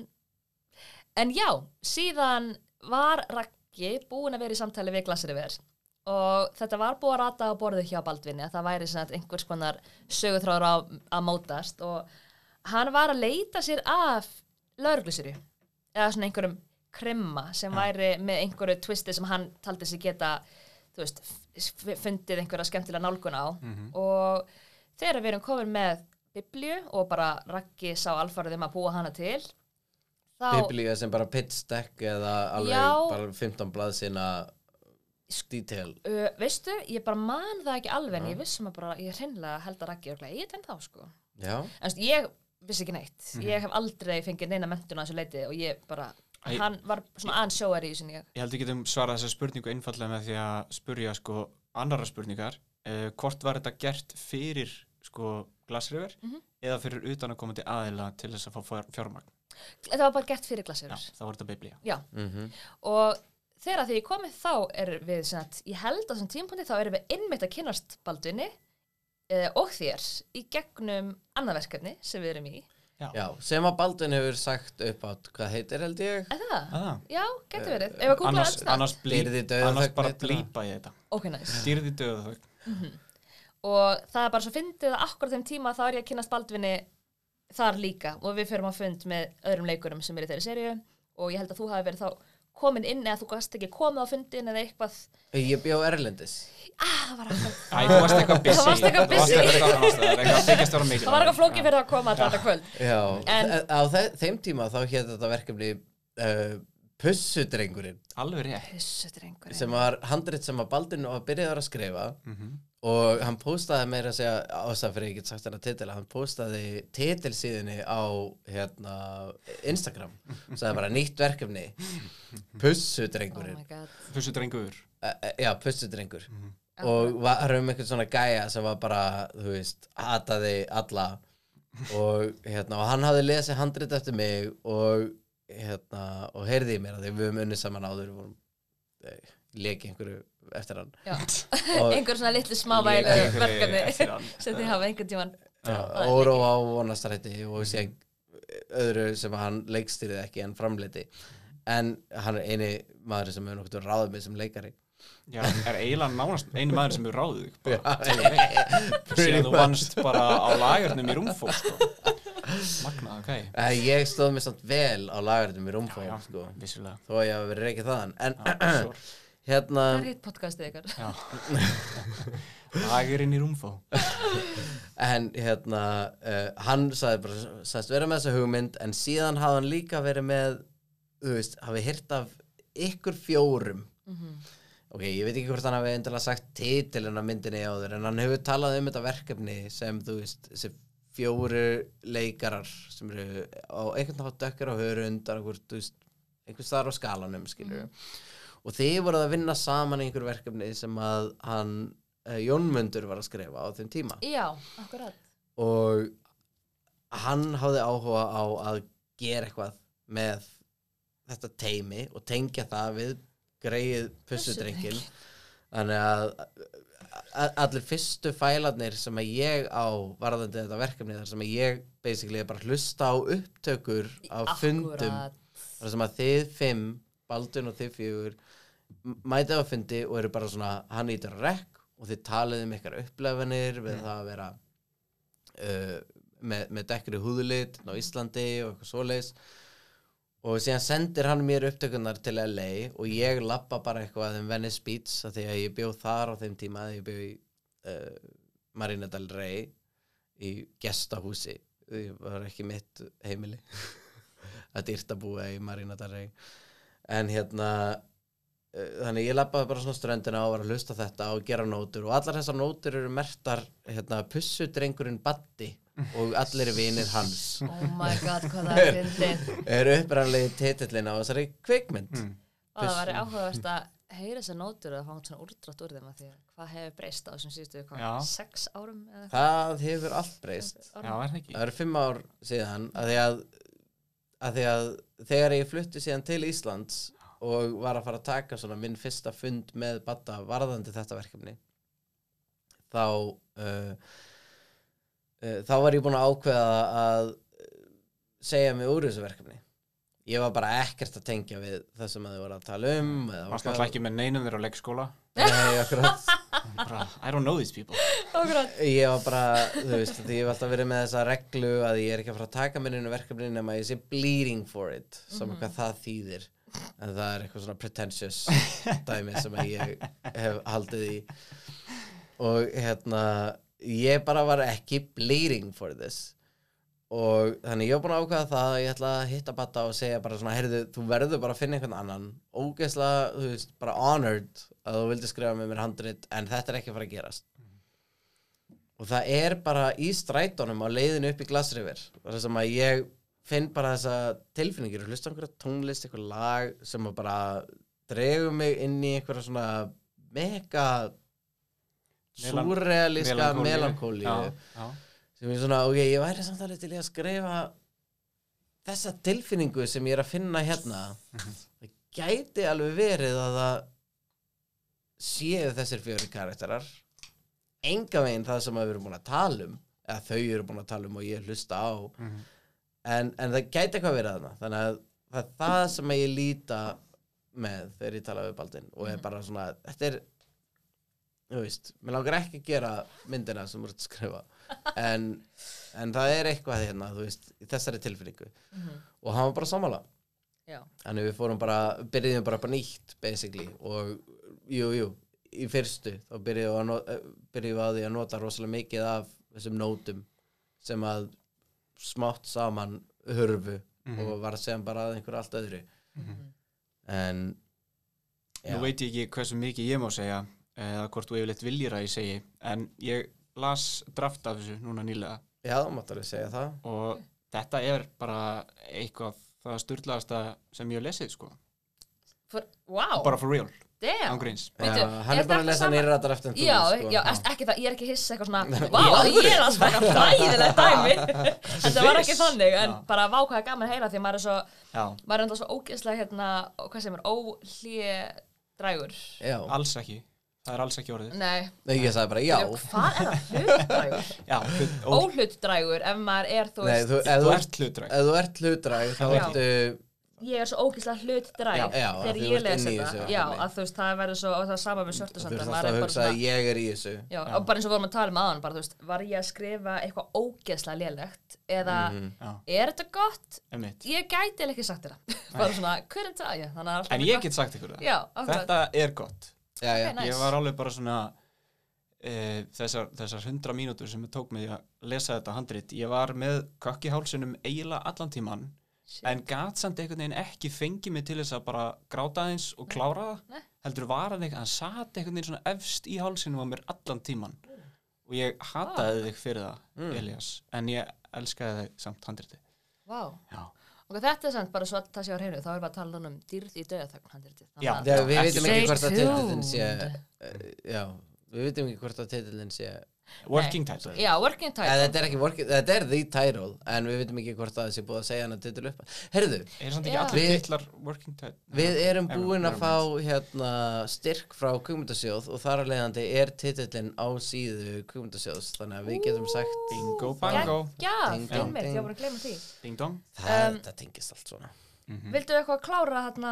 En já, síðan var Raggi búin að vera í samtali við Glassriver og þetta var búið að rata á borðið hjá Baldvinni að það væri einhvers konar sögutráður á, að mótast og hann var að leita sér af lauruglusýri eða svona einhverjum krimma sem væri með einhverju twisti sem hann taldi sig geta þú veist, fundið einhverja skemmtilega nálgun á. Og þegar við erum komin með biblíu og bara Raggi sá alfarið um að búa hana til þá, Biblíu sem bara pitch deck eða alveg Já. bara 15 blað sinna detail. Uh, veistu, ég bara man það ekki alveg en ég vissum að bara, ég hreinlega held að Raggi örglega, ég er þá sko. Já, en ég vissi ekki neitt. Ég hef aldrei fengið neina mentun á þessu leiti og ég bara, Æ- hann var svona aðeins sjóar í en ég Ég held við getum svarað þessa spurningu einfallega með því að spurja sko annara spurningar. Uh, hvort var þetta gert fyrir sko glasriver Mhm. eða fyrir utanakomandi aðila til þess að fá fjár- fjármagn? Þetta var bara gert fyrir Já, glasir það var þetta biblía. Já, mhm. Og þegar því ég komið þá er við sem sagt, ég held á þessum tímpúndi þá erum við innmitt að kynast Baldvinni uh, og þér í gegnum annað verkefni sem við erum í. Já, sem að Baldvin hefur sagt upp átt hvað heitir held ég? Er það? ah, Já, getur verið. Ef að googla annars, þetta annars, blí, Dýrði dauðaþögn annars bara heitir það. blípa ég þetta. Ok, nice. Dýrði döðu þau og það er bara svo fyndið að akkur þeim tíma þá er ég að kynast Baldvinni þar líka. Og við förum á fund með öðrum leikurum sem er í þeirri seríu. Og ég held að þú hafi verið þá komin inn eða þú gast ekki komið á fundin eða eitthvað. Ég bjó Erlendis. Ah, það var eitthvað Æ, þú varst eitthvað busy. Það var eitthvað flókið fyrir að koma þetta kvöld. Já, En- á þe þeim tíma þá hétt þetta verkefni uh, Pussudrengurinn. Alveg rétt. Pussutrengur sem var handrit sem að Baldvin var byrjaður að skrifa. Mhm. Og hann postaði meira að segja ástæða fyrir ég get sagt hennar titil hann postaði titilsíðinni á hérna, Instagram. Sagði bara nýtt verkefni. Oh Pussudrengurinn my god. Fussu drengur uh, já, Pussudrengur. Mhm. og var um einhvern svona gæja sem var bara, þú veist, hataði alla. Og hérna, og hann hafði lesið handrit eftir mig og hérna, og heyrði í mér að því við höfum unnið saman áður við vorum, eh, einhverju eftir hann einhver svona litlu smá Lék vælu einhverju verkefni hann. sem þið hafa einhvern tíman er Óró á vonastrætti og síðan öðru sem hann leikstýrið ekki en framleiti en hann er eini maður sem hefur nokkuð ráðið mig sem leikari Já, er eiginlega nánast einu maður sem hefur ráðið bara. síðan þú vannst bara á lagarnum í rúmfólk sko. Magnað, ok Eh, Ég stóð mér samt vel á lagaritum í rúmfóð Já, sko, þó að ég hafi verið reikið þaðan en. Hérna það er hitt podcastið ykkar. Já. Lagurinn í rúmfó. En hérna uh, hann sagði bara, sagðist vera með þessa hugmynd en síðan hafði hann líka verið með þú veist, hafi hirt af ykkur fjórum. Ok, ég veit ekki hvort hann hafi endilega sagt titilinn af myndinni áður en hann hefur talað um þetta verkefni sem þú veist, þessi fjóru leikarar sem eru á einhvern dökkar á hörund einhver, þú veist, einhver staðar á skalanum skilur og þið voruð að vinna saman einhver verkefni sem að hann uh, Jónmundur var að skrifa á þeim tíma. Já, akkurat. Og hann hafði áhuga á að gera eitthvað með þetta teimi og tengja það við greið pussudrengin þannig að allir fyrstu fælarnir sem að ég á varðandi þetta verkefni þar sem að ég basically bara hlusta á upptökur af fundum. þar sem að þið fimm, Baldun og þið fjögur m- mætið á fundi og eru bara svona hann ítur að rekk og þið talið um ykkar upplefanir við það að vera uh, með, með dekkri húðulit á Íslandi og eitthvað svoleiðis. Og síðan sendir hann mér upptökunar til LA og ég lappa bara eitthvað um Venice Beach af því að ég bjóð þar á þeim tíma ég bjóð í uh, Marina del Rey í gestahúsi. Það var ekki mitt heimili. Að dýrt að búa í Marina del Rey. En hérna þannig ég lappaði bara svona ströndina og var að hlusta á þetta og gera nótur og allar þessar nótur eru mertar hérna, pussudrengurinn Baddi og allir vinir hans. Oh my god, hvað það er fyndið. eru upprænlegi titillin á þessari kvikmynd. Mm. og það var áhugaverst að heyra þessar nótur og fá svona úrdrátt úr þeim að því að hvað hefur breyst á þessum síðustu Já. sex árum eða það hefur allt breyst? Já, er það ekki? Það eru fimm ár síðan að því að, að því að þegar ég flutti síðan til Íslands og var að fara að taka svona minn fyrsta fund með Badda varðandi þetta verkefni þá uh, uh, þá var ég búin að ákveða að segja mig úr þessu verkefni. Ég var bara ekkert að tengja við það sem að þið voru að tala um eða Varst náttúrulega ekki með neinum þeirra á leikskóla? Nei, akkurat. Bara, I don't know these people. Akkurat. Ég var bara, þú veist, ég hef alltaf verið með þessa reglu að ég er ekki að fara að taka mér inn í verkefni nema ég sé bleeding for it saman hvað það þýðir en það er eitthvað svona pretentious dæmi sem ég hef haldið í. Og hérna ég bara var ekki bleeding for this. Og þannig ég var búin að ákveða það að ég ætla að hitta Batta og segja bara svona, heyrðu, þú verður bara að finna einhvern annan. Ógeðslega, þú veist, bara honored að þú vildi skrifa með mér handrit en þetta er ekki að fara að gerast. Og það er bara í strætónum á leiðinu upp í glasrifir þar sem að ég finn bara þessa tilfinningir og hlusta einhverja tónlist, eitthvað lag sem bara dregur mig inn í einhverja svona mega súrrealíska melankóli sem er svona, ok, ég væri samt alveg til í að skrifa þessa tilfinningu sem ég er að finna hérna. Það gæti alveg verið að það séu þessir fjöri karakterar. Enga veginn það sem við erum búin að tala um eða þau eru búin að tala um og ég hlusta á. Mhm. En, en það gæti eitthvað verið þarna. Þannig að það er það sem að ég líta með þegar ég tala við Baldin og er bara svona, þetta er þú veist, mér langar ekki að gera myndina sem ert að skrifa. En, en það er eitthvað hérna, þú veist, þessari tilfinningu. Og hann var bara sammála. Já. Þannig við fórum bara, byrjuðum bara bara nýtt basically. Og jú, jú, í fyrstu þá byrjuðum við, að eh, byrjuðum við á því að nota rosalega mikið af þessum nótum sem að smátt saman hurfu og var sem bara að einhverju allt öðru. En já, Nú veit ég ekki hversu mikið ég má segja eða hvort þú yfirleitt viljir að ég segi en ég las draft af þessu núna nýlega. Já, þá máttu alveg segja það. Og þetta er bara eitthvað það styrlaðasta sem ég hef lesið sko. For, wow, bara for real, damn. Ángríns Bíddu, hann er er bara þetta að lesa sama- en þú Já, sko. já, ert ekki það, ég er ekki hissa eitthvað svona Vá, ég er alltaf eitthvað fræðilegt dæmi. Þetta var ekki þannig En Já. bara vá hvað er gaman að heyra Því að maður er svo, Já, maður er enda svo ógeðslega hérna Hvað sem er, óhljedrægur já. alls ekki. Það er alls ekki orðið. Nei, Nei, ég sagði bara já. Hvað er það hlutdrægur? Já, ó, Óhlutdrægur ef maður er, þú Nei, veist þú, ef, þú þú ert hlutræk ef þú ert hlutræg þá Já. ertu Ég er svo ógeðslega hlutdræg Já, já, Þegar þú ég les þetta Já, að þú veist, það verður svo og Það er sama með þú svörtusandar ert Maður alltaf er bara svona ég er í þessu Já, og bara eins og vorum að tala um aðan bara, þú veist, var ég að skrifa eitthvað ógeðslega lélegt eða Mhm. Já, er þetta gott? emitt Ég gæti eiginlega ekki sagt það bara svona, hver er þetta? Já, þannig að alltaf En ég get sagt ykkur það Já. Þetta er gott já, já. Ok, nice. Ég var alveg bara svona e, þessar, þessar hundra mínútur sem ég tók með að lesa þetta handrit Ég var með Shit. En gat samt einhvern veginn ekki fengið mig til þess að bara gráta aðeins og klára það Nei. Heldur var hann eitthvað, hann sat einhvern veginn svona efst í hálsinum á mér allan tíman Og ég hataði þig fyrir það, Mm. Elias En ég elskaði þig samt handriti Vá. Já, Og þetta er samt bara svo að það sé á hreinu, þá erum við að tala um dýrð í döðaþögn handritið. Þannig Já. við veitum ekki hvort að titillin sé uh, Já, við veitum ekki hvort að titillin sé working title Já, working title. Þetta er ekki working, þetta er the title En við veitum ekki hvort að það sé búið að segja hann að titil upp Herðu, Er samt ekki Já. allir titlar working title? við erum búin að fá hérna styrk frá Kugmyndasjóð og þar að leiðandi er titillin á síðu Kugmyndasjóðs þannig að við getum sagt Bingo, bango Já, ding. ég var bara að gleyma því. Ding dong það, Um, tengist allt svona Vildu eitthvað klára hérna,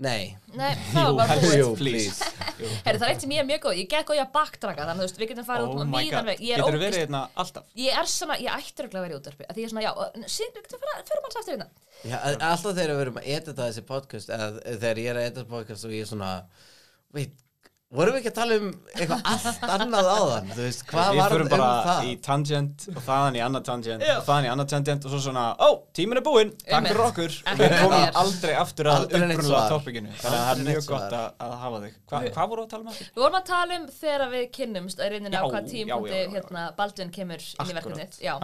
Nei, nei, það var bara búið. Jú, please. Herri, það er eitt sem ég er mjög góð, ég get góð í að baktraka, þannig að við getum farið Oh út víðan god, veg. Ég er getur þú verið hérna alltaf? Ég er svona, ég ættir að vera í útvarpi að Því ég er svona, já, og- síðan við getum fyrir, fyrir manns aftur hérna Já, alltaf þegar við erum að edita þessi podcast eða þegar ég er að edita podcast og ég er svona veit, vorum við ekki að tala um eitthvað allt annað áðan? Þú veist, hvað Við var um bara það? í tangent og þaðan í annað tangent Já. og þaðan í annað tangent og svo svona, ó, tíminn er búinn, takk fyrir okkur. Og við komum aldrei aftur að svar. toppikinu. Þannig að það er mjög gott að, að hafa þig. Hva, Hvað voru að tala um? Aftur? Við vorum að tala um þegar við kynnumst að reyndinu á hvað já. hérna Baldvin kemur inn í verkefnið Já,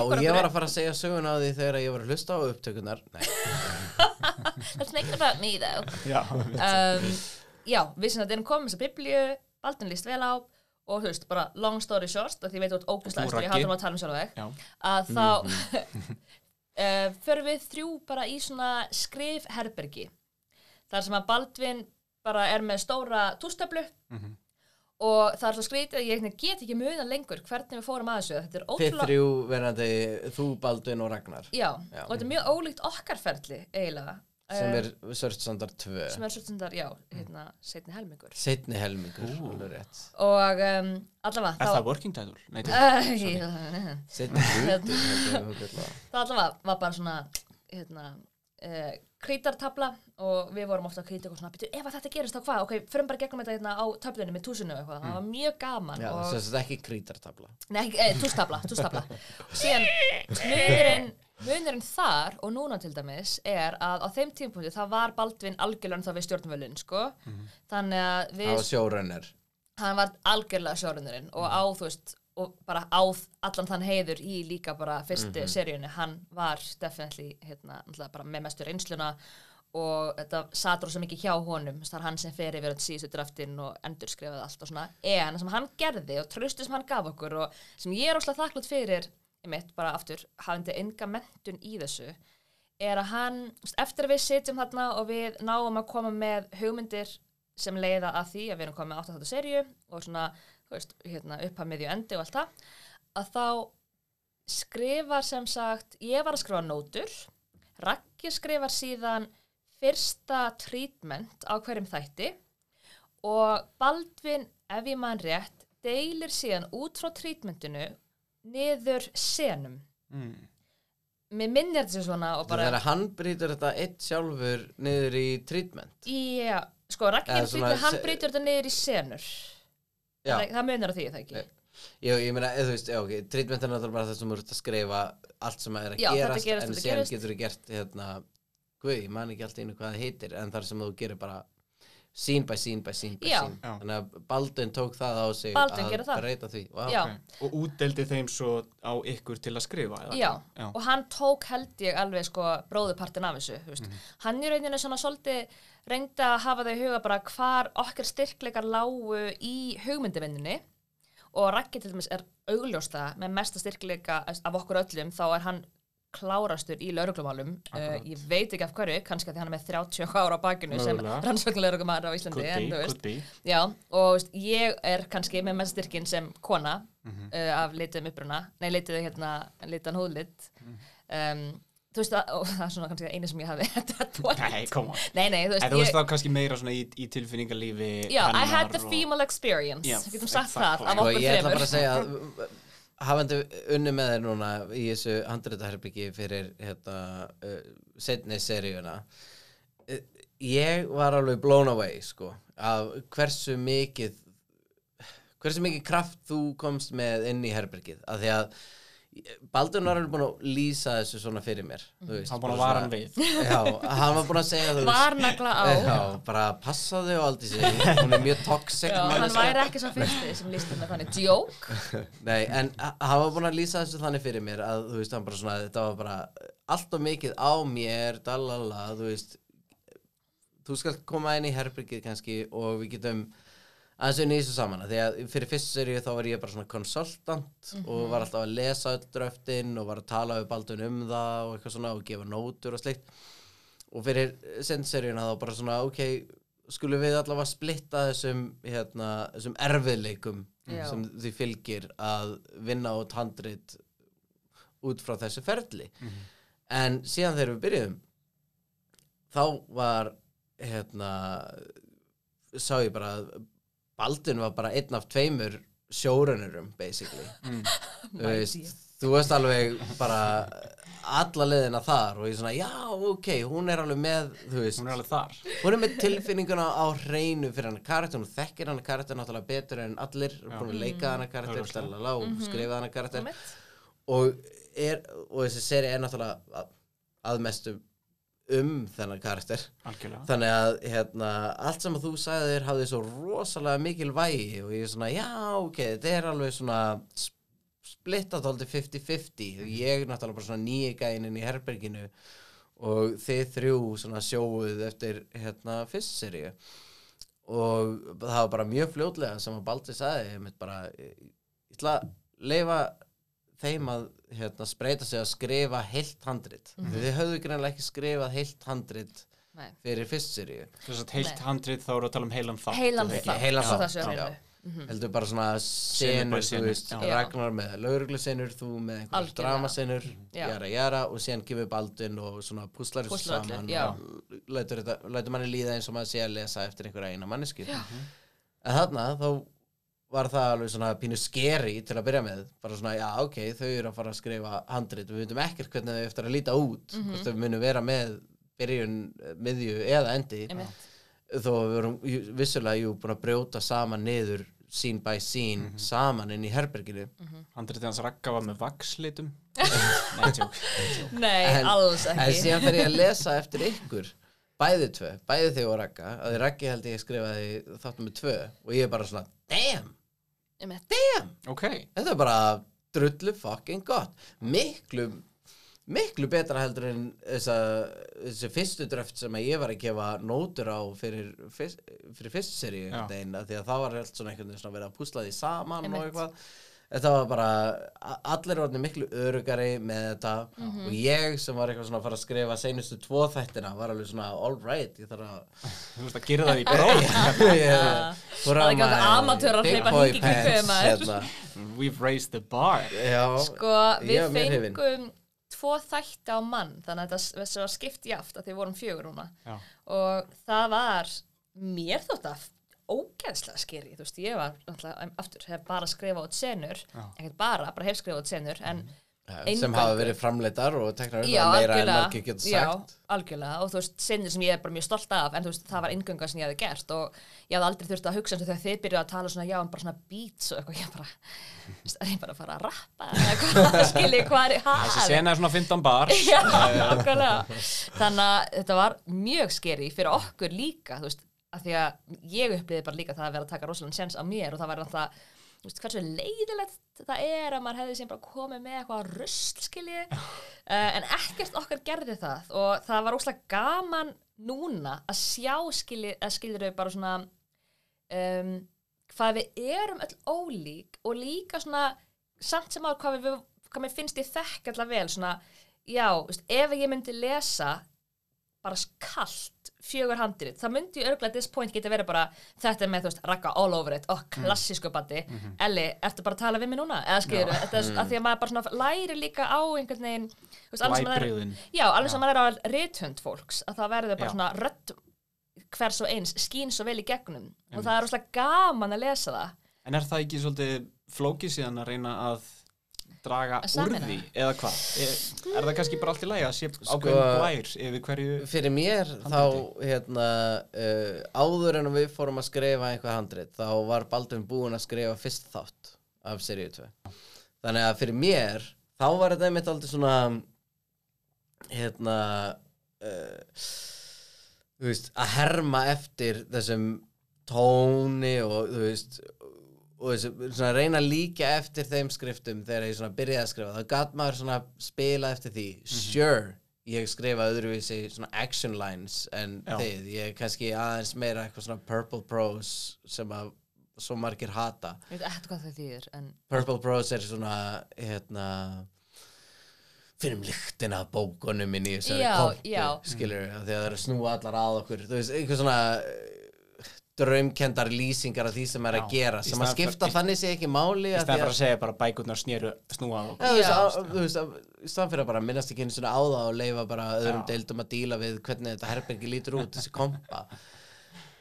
og ég var að fara að segja sögun á því þegar ég var að hlusta á upptökunar make it about me though. Um, Já, við sem þetta erum komið þess að biblíu Baldvin líst vel á og þú veist, bara long story short að því ég veit út ógæslega Þú, ég Raggi. hátum að tala um sjálf þig já, að þá uh, förum við þrjú bara í svona skrifherbergi þar sem að Baldvin bara er með stóra tústöflu Mhm. og það er svo skrítið að ég get ekki muna lengur hvernig við fórum að þessu þetta er þið ótrúlega þrjú verandi þú, Baldvin og Ragnar já, Já. og þetta er mjög ólíkt okkar ferli eiginlega sem Eh, er Sörtsandar 2 sem er svolítið já, hérna, setni helmingur. Setni helmingur, alveg rétt. Og um, allavega er það working title? Nei, uh, Setni kalla það. það allavega var bara svona hérna, uh, krítartabla og við vorum ofta að krýta eitthvað svona "Bíddu, ef þetta gerist þá hvað, ok, förum bara gegnum þetta hérna á töflunni með túsinu og eitthvað, það var mjög gaman Já, og, þess að þetta ekki krítartabla nei, ekki- eh, tústabla, tústabla síðan munurinn munurinn þar og núna til dæmis er að á þeim tímpúti það var Baldvin algjörlega þá við stjórnvölinn sko. þannig að það við var sjórunner hann var algjörlega sjórunurinn og á þú veist og bara á allan þann heiður í líka bara fyrstu mm seríunni. Hann var definitely hérna, bara með mestu reynsluna og þetta satur svo mikið hjá honum. Það er hann sem fer yfir öll síðustu draftin og endurskrifaði allt og svona. En það sem hann gerði og tröstu sem hann gaf okkur og sem ég er óslega þakklátt fyrir einmitt bara aftur hafandi enga mentun í þessu er að hann, eftir að við sitjum þarna og við náum að koma með hugmyndir sem leiða að því að við erum komið með 8. serju og svona, þú veist, hérna upphaf miðju endi og allt það, að þá skrifar sem sagt, ég var að skrifa nótur, Raggi skrifar síðan fyrsta treatment á hverjum þætti og Baldvin, ef ég man rétt, deilir síðan út frá treatmentinu niður senum. Mm. Mér minnir þetta svona og bara... þegar hann brýtur þetta eitt sjálfur niður í treatment Já, sko, svona brýtur, hann brýtur þetta niður í senur. já, Það, það munar því, það ekki? Jú, ég meina, þú veist, já, ok, treatment er náttúrulega bara það sem ert að skrifa allt sem er að Já, gerast, gerist, en gerist. getur þú gert, hérna, guð, ég man ekki alltaf einu hvað það heitir, en þar sem þú gerir bara scene by scene by scene by Já. scene. Já. Þannig að Baldwin tók það á sig Baldvin að gerir það. breyta því. Wow. Já. Ok. Og útdeldi þeim svo á ykkur til að skrifa eða? Já, Já. og hann tók held ég alveg sko bróðupartin af þessu, veist. Mhm. Hann í rauninu svona svolítið reyndi að hafa þau í huga bara hvar okkar styrkleikar lágu í hugmyndivinninni og Raggi til dæmis er augljósta með mesta styrkleika af okkur öllum, þá er hann klárastur í lauruglumálum uh, ég veit ekki af hverju, kannski að því hann er með 30 ára á bakinu sem Mögulega. rannsóknarlauruglumar á Íslandi en, be, þú veist. Já, og veist, ég er kannski með mest styrkin sem kona Mhm. uh, af lituðum uppruna, nei lituðu hérna litan húðlit Mhm. um, þú veist að, og það er svona kannski einu sem ég hafi þetta Nei, on. Nei, nei, þú veist, En þú veist ég, þá kannski meira svona í, í tilfinningarlífi já, I had the og- female experience, Já, við getum sagt exactly. það af Sko, okkur ég ætla fremur bara að segja að hafandi unni með þér núna í þessu handritaherbyggi fyrir hérna, uh, setni seríuna uh, ég var alveg blown away sko, af hversu mikið hversu mikið kraft þú komst með inn í herbergið. Af því að Baldur var alveg búin að lýsa þessu svona fyrir mér þú veist, Hann búin að bara vara hann svona- við. Já, hann var búin að segja Varnagla á. Já, bara passaðu á aldrei sig hún er mjög toxic Já, hann væri ekki svo fyrsti sem lísti með þannig. Joke. Nei, en hann var búin að lýsa þessu þannig fyrir mér að þú veist, hann bara svona, þetta var bara allt og mikið á mér, dalala, þú veist. Þú skalt koma inn í herbyggið kannski og við getum aðeins unni þessu saman af því að fyrir fyrst seríu þá var ég bara svona konsultant og var alltaf að lesa öll dröftin og var að tala við Baldun um það og eitthvað svona og gefa nótur og slikt og fyrir sendseríuna þá bara svona ok, skulum við allavega splitta þessum, hérna, þessum erfiðleikum Já. sem því fylgir að vinna út handrit út frá þessu ferli. En síðan þegar við byrjuðum þá var hérna sá ég bara að Baldin var bara einn af tveimur sjórunurum basically. Þú veist, þú veist alveg bara alla leðina þar og ég svona, já, ok, hún er alveg með, þú veist. Hún er alveg þar. Hún er með tilfinninguna á hreinu fyrir hann karakter, hún þekkir hann karakter náttúrulega betur en allir, hún er búin að leika hann karakter, stelala og skrifa hann karakter. Og, er, og þessi seri er náttúrulega að, að mestu um þennan karakter. Algjörlega. Þannig að hérna, allt sem að þú sagði þér hafði svo rosalega mikil vægi og ég er svona, já, ok, þetta er alveg svona sp- splittað aldrei 50-50 og ég er náttúrulega bara svona nýi gænin í herberginu og þið þrjú svona sjóuð eftir hérna fyrst seríu og það var bara mjög fljótlega sem að Baldur sagði ég ætla að leifa þeim að hérna, spreita sig að skrifa heilt handrit þið höfðu greinlega ekki skrifað heilt handrit Nei. fyrir fyrst að heilt Nei. handrið þá eru að tala um heilan þátt Heilan þátt, heilan þátt, já. hreinu. heldur bara svona Senur þú veist, já. Ragnar með lauruglusenur, þú með einhverjum dramasenur, jara jara og síðan gefur Baldvin og svona púslar þessu saman já. og lætur, þetta, lætur manni líða eins og maður sé að lesa eftir einhverja eina mannesku en þarna þá var það alveg svona pínu skeri til að byrja með, bara svona já ok þau eru að fara að skrifa handrit. Við veitum ekkert hvernig þau eftir að líta út Mhm. hvort þau munu vera með byrjun, miðju eða endi. Einmitt. þó við vorum vissulega jú búin að brjóta saman niður scene by scene Mhm. saman inn í herberginu. Handritið hans Ragga var með vakslitum Nei, tjók Nei, En- alls en ekki síðan fer ég að lesa eftir ykkur bæði tvö, bæði þig og Ragga. Að Raggi held ég skrifaði þáttum með tvö og ég er bara svona, damn Einmitt. damn, Ok, þetta er bara drullu fucking gott. Miklu miklu betra heldur en þessa, þessi fyrstu dröft sem að ég var að gefa nótur á fyrir, fyrst, fyrir veginn, af því að það var allt svona einhvern veginn svona verið að púsla því saman og Einmitt. eitthvað þetta var bara, allir orðin miklu örugari með þetta. Mhm. og ég sem var eitthvað svona að fara að skrifa seinustu tvo þættina var alveg svona all right, ég þarf að þú veist að gera það í bróð Það er ekki að amatör að hleypa kringum maður. hérna. We've raised the bar. Já, Sko, við var fengum tvo þætti á mann þannig að þetta var skipt jaft að þið vorum fjögur núna. Og það var mér þótt að ógeðslega skeri, þú veist, ég var aftur, hef bara skrifað út senur Já. ekkert bara, bara hef skrifað út senur en sem eingöngu- hafa verið framleitar og teknar upp já, að meira en algjörlega, margir getur já, sagt. algjörlega og þú veist, senur sem ég er bara mjög stolt af en þú veist, það var ingönga sem ég hefði gert og ég hafði aldrei þurft að hugsa eins og þegar þið byrjuðu að tala svona, já, um bara svona beats og eitthvað, ég bara, veist, er ég bara að fara að rappa eða hvað, skilji, hvað er, Þessi sena er svona 15 bar Já, nákvæmlega. Þannig að þetta var mjög skeri fyrir okkur líka, þú veist, að því að ég upplýði bara líka það að vera að taka rosalega sens á mér og það var alltaf, þú veist, hversu leiðilegt þetta er að maður hefði sem bara komið með eitthvað rusl, skilji, uh, en ekkert okkar gerði það og það var rosalega gaman núna að sjá, skilji, að skiljur við bara svona, um, hvað við erum öll ólík og líka svona samt sem að hvað, við, hvað mér finnst ég þekk allar vel svona, já, veist, ef ég myndi lesa bara kallt fjögur handrið, það myndi ég örgulega this point geta verið bara, þetta er með þú veist rakka all over it, og klassísku bandi Elli, ertu bara að tala við mig núna? eða skilur, þetta er að því að maður bara svona læri líka á einhvern veginn þú veist, alveg sem maður er-. Já, alveg sem maður er á rithönd fólks að það verður bara Já. svona rödd hvers og eins, skín svo vel í gegnum. Og það er rosalega gaman að lesa það. En er það ekki svolítið flókið síðan að reyna að draga úr því eða hvað? Er, er það kannski bara allt í lagi að sé Sko- ákveðin blær yfir hverju Fyrir mér þá hérna, uh, áður en við fórum að skrifa einhvað handrit þá var Baldvin búinn að skrifa fyrst þátt af seríu 2 þannig að fyrir mér þá var þetta einmitt aldrei svona hérna uh, þú veist að herma eftir þessum tóni og þú veist og svona reyna að líka eftir þeim skriftum þegar ég svona byrjaði að skrifa. Þá gat maður svona spila eftir því. Sure, ég skrifa öðruvísi svona action lines en Já. þið, ég er kannski aðeins meira eitthvað svona purple prose sem að svo margir hata. Ég veit ekkert hvað það þýðir en purple prose er svona hérna finnum lyktina af bókunum í þessari Já, kompu, já. skilur því að það er að snúa allar að okkur. Þú veist, einhver svona draumkendar lýsingar af því sem er að gera sem að skipta fyrir- þannig sé ekki máli í af því stæðan fyrir að segja bara bækurnar snýru snúa á Já, þú veist, í staðan fyrir að bara minnast ekki einu svona á það og leifa bara öðrum Já. deildum að díla við hvernig þetta herbergi lítur út, þessi kompa.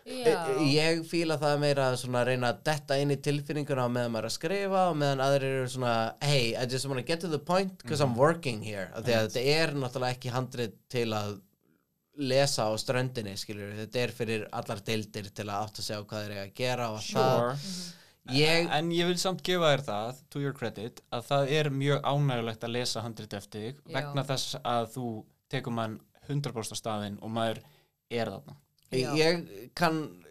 Já, ég fíla það meira að svona reyna að detta inn í tilfinninguna meðan maður er að skrifa og meðan aðrir eru svona hey, I just want to get to the point because I'm working here. Af því að þetta er náttúrulega ekki handrið til að lesa á ströndinni skilur þetta er fyrir allar deildir til að átta sig á hvað þeir eru að gera og Sure. það ég, En ég vil samt gefa þér það, to your credit, að það er mjög ánægulegt að lesa handrit eftir þig Já. vegna þess að þú tekur mann 100% á staðinn og maður er þarna. Já. ég kann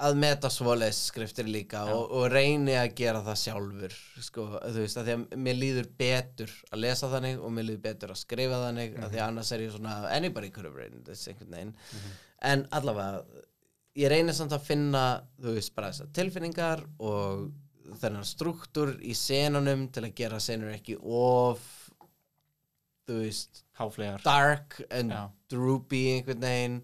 að meta svoleiðis skriftir líka Já. og, og reyni að gera það sjálfur sko, þú veist, að því að mér líður betur að lesa þannig og mér líður betur að skrifa þannig Mhm. að því að annars er ég svona anybody could have written this einhvern veginn en allavega, ég reyni samt að finna þú veist, bara þessar tilfinningar og þennan struktúr í senunum til að gera senur ekki of þú veist Háflegar. dark and Já. droopy einhvern veginn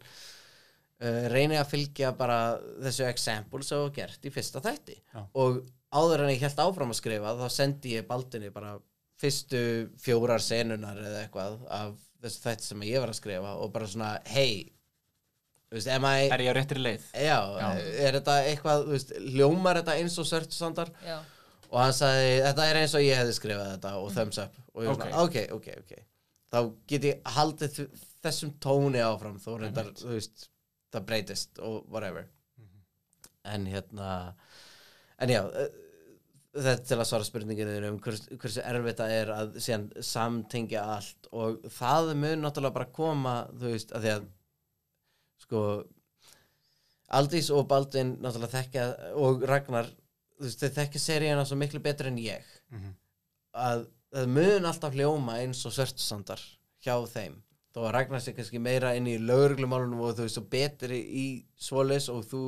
uh, reyni að fylgja bara þessu example sem var gert í fyrsta þætti. Já. og áður en ég held áfram að skrifa þá sendi ég Baldinni bara fyrstu fjórar senunar eða eitthvað af þessu þætti sem ég var að skrifa og bara svona, hey þú veist, am I Er ég á réttri leið? já, Já. er þetta eitthvað, þú veist, hljómar þetta eins og sörtsandar já, og hann sagði, þetta er eins og ég hefði skrifað þetta og thumbs up. Og ég var svona, ok, ok, ok þá get ég haldið þessum tóni áfram þó reyndar, þú veist það breytist og whatever. En hérna en já uh, þetta er til að svara spurninginu um hvers, hversu erfitt það er að síðan samtengja allt og það mun náttúrulega bara koma þú veist, að því að sko Aldís og Baldvin náttúrulega þekkja og Ragnar, þú veist, þeir þekkja seríuna svo miklu betur en ég. Mhm. að það mun alltaf hljóma eins og svörtsandar hjá þeim þó að Ragnar sé kannski meira inn í lögreglumálunum og þú veist, og betri í svoleiðis og þú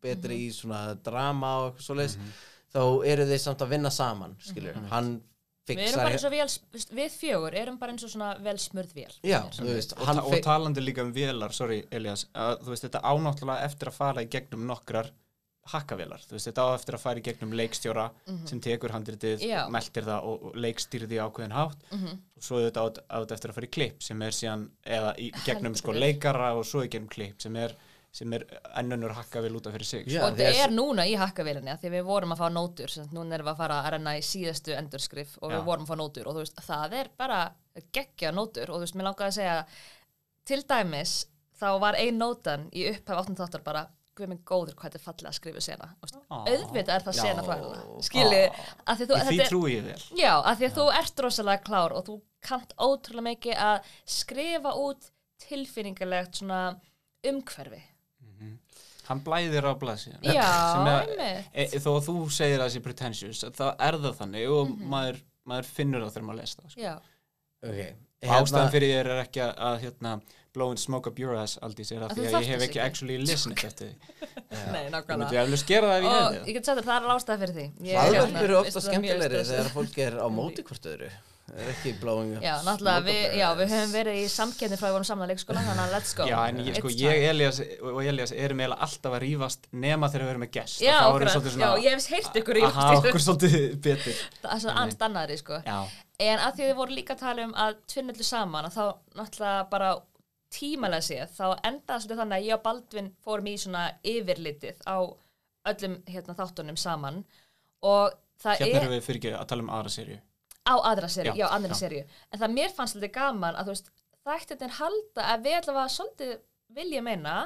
betri í svona drama og eitthvað svoleiðis þá eru þeir samt að vinna saman skilur, hann Við erum fixar bara eins og vel, við fjögur erum bara eins og svona vel smurð vél já, veist, og, hann ta og talandi líka um vélar, sorry Elias að, þú veist, þetta ánáttúrulega eftir að fara í gegnum nokkrar hakkavélar, þú veist, þetta á eftir að fara í gegnum leikstjóra sem tekur handritið, meltir það og, leikstýrði ákveðin hátt. Mhm. og svo er þetta á, á þetta eftir að fara í klipp sem er síðan, eða í gegnum sko leikara og svo í gegnum klipp sem er, sem er ennunur hakkavél út af fyrir sig Já, og þetta er núna í hakkavélinni af því við vorum að fá nótur sem sagt, núna erum við að fara að renna í síðastu endurskrif og við Já. vorum að fá nótur og þú veist, það er bara geggja nótur og þú veist, mér langaði að segja til dæmis, þá var ein nótan í áttum þáttar bara guð minn góður hvað þetta er fallega að skrifa sena auðvitað er það Já. sena fræðina skilji, af því þú því þetta er- trúi ég vel Já, af því að þú ert rosalega klár og þú kannt ótrúlega mikið að skrifa út tilfinningalegt svona umhverfi. hann blæðir á blaðsíðan Já, Sem er- einmitt. e, þó að þú segir að það sé pretentious þá er það þannig og Mhm. maður, maður finnur það þegar maður les það sko. Já, ok, og ástæðan fyrir þér er ekki að, að hérna, blow and smoke up your ass Aldís er að Að því að ég hef ekki actually listened eftir því. Nei, nákvæmlega. eflust gera það ef ég Og hefði ég get sagt að það er ástæða fyrir því. Ég, hlaðvörp hérna, eru ofta það er mjög skemmtilegri þegar fólk er á móti hvort öðru. Það er ekki blowing up Já, náttúrulega, við, já, við höfum verið í samkeppni frá við vorum saman að leikskóla, þannig að let's go. Já, en ég, sko, ég. Elias og Elias erum eiginlega alltaf að rífast nema þegar við erum með gest Já, og okkur, já, ég hef heyrt ykkur í að hafa okkur svolítið betur. Það er svona annst annari, sko. Já, En að því við vorum líka að tala um að tvinnullu saman að þá náttúrulega bara tímalega séð þá endaði svolítið þannig að ég og Baldvin fórum í svona yfirlitið á öllum hérna, þáttunum saman. Og það hérna er erum við fyrir að tala um aðra serju á aðra serju, Já, já, aðra serju en það mér fannst svolítið gaman að þú veist þættirnir halda að við allavega svolítið vilja meina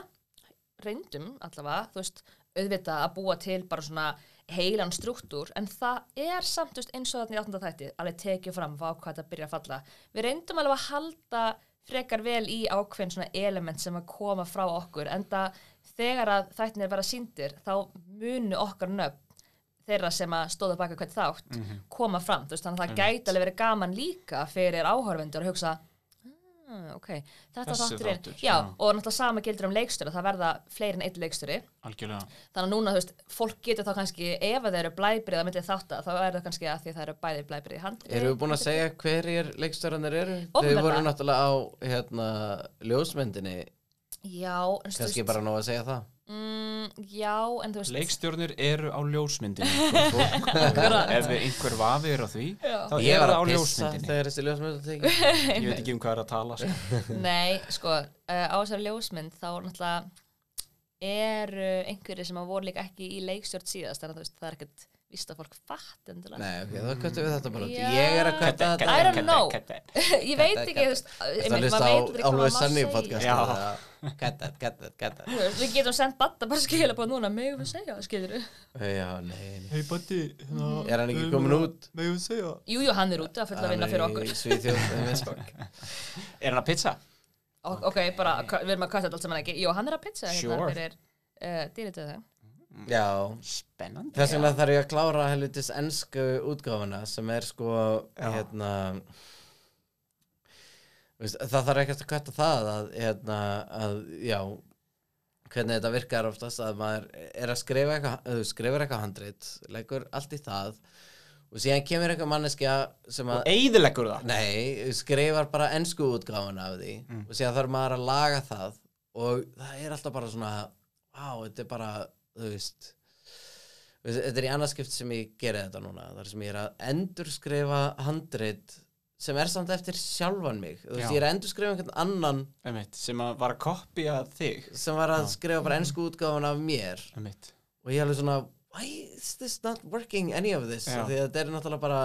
reyndum allavega, þú veist auðvitað að búa til bara svona heilan struktúr, en það er samt veist, eins og þarna í áttunda þætti, alveg tekið fram hvað þetta byrja að falla. Við reyndum alveg að halda frekar vel í ákveðin svona element sem að koma frá okkur, en það þegar að þættinir vera síndir, þá munu okkar nöfn þeirra sem að stóða baka hvert þátt koma fram, þú veist, þannig að það gæti alveg verið gaman líka fyrir áhörvendur að hugsa ah, ok, þetta Þessi þátturinn þáttur, já, já. og náttúrulega sama gildur um leikstjóra það verða fleiri en einn leikstjóri. Algjörlega. Þannig að núna, þú veist, fólk getur þá kannski ef það eru blæbrið að myndið þátt þá er það kannski að því að það eru bæði blæbrið í hand. Erum við búin að segja hverjir leikstörðanir eru? Þau voru náttúrulega á hérna, ljósmyndinni. Já, en þú kannski bara nóg að segja það mm, já, en þú veist Leikstjórnir eru á ljósmyndinni fólk. ef einhver vafi er á því þá Ég er það á að pissa ljósmyndinni þegar þessi ljósmynd teki ég veit ekki um hvað er að tala sko. Nei, sko, uh, á þessari ljósmynd þá náttúrulega eru einhverjir sem að voru líka ekki í leikstjórn síðast þannig að þú veist, það er ekkert víst að fólk fatt endilega. Nei, ok, þá köttum við þetta bara út. Ég er að kötta I þetta don't know. ég veit ekki, kata. þú veist, Það maður á má Sunny podcast kata Þú veist, Við getum sendt batta bara skilja på núna, megum við segja, skilur við? Já, nei, hei Batti hérna, Er hann ekki kominn út? megum við segja Jú, jú, hann er úti að fulla að vinna fyrir okkur. Hann er er hann að pizza? Ok, bara, við erum að kasta þetta allt saman ekki. Jú, hann er að pizza hérna Sure. uh, dýritöðu. Já, spennandi þess vegna þarf ég að klára helvitis ennsku útgáfuna sem er sko Já. hérna veist, það þarf ekkert að kvæta það að, hérna, að já hvernig þetta virkar oftast að maður er að skrifa eitthvað, þú skrifur eitthvað handrit leggur allt í það og síðan kemur eitthvað manneskja sem að og eigðileggur það Nei, skrifar bara ennsku útgáfuna af því Mm. og síðan þarf maður að laga það og það er alltaf bara svona Vá, þetta er bara, þú veist Þetta er í annarskipt sem ég geri þetta núna þar sem ég er að endurskrifa handrit sem er samt eftir sjálfan mig þú veist, Já. ég er að endurskrifa einhvern annan Einmitt, sem að var að kopja þig sem var að Já. skrifa bara ennsku útgáfuna af mér Einmitt. og ég er alveg svona why is this not working any of this Já. því að þetta er náttúrulega bara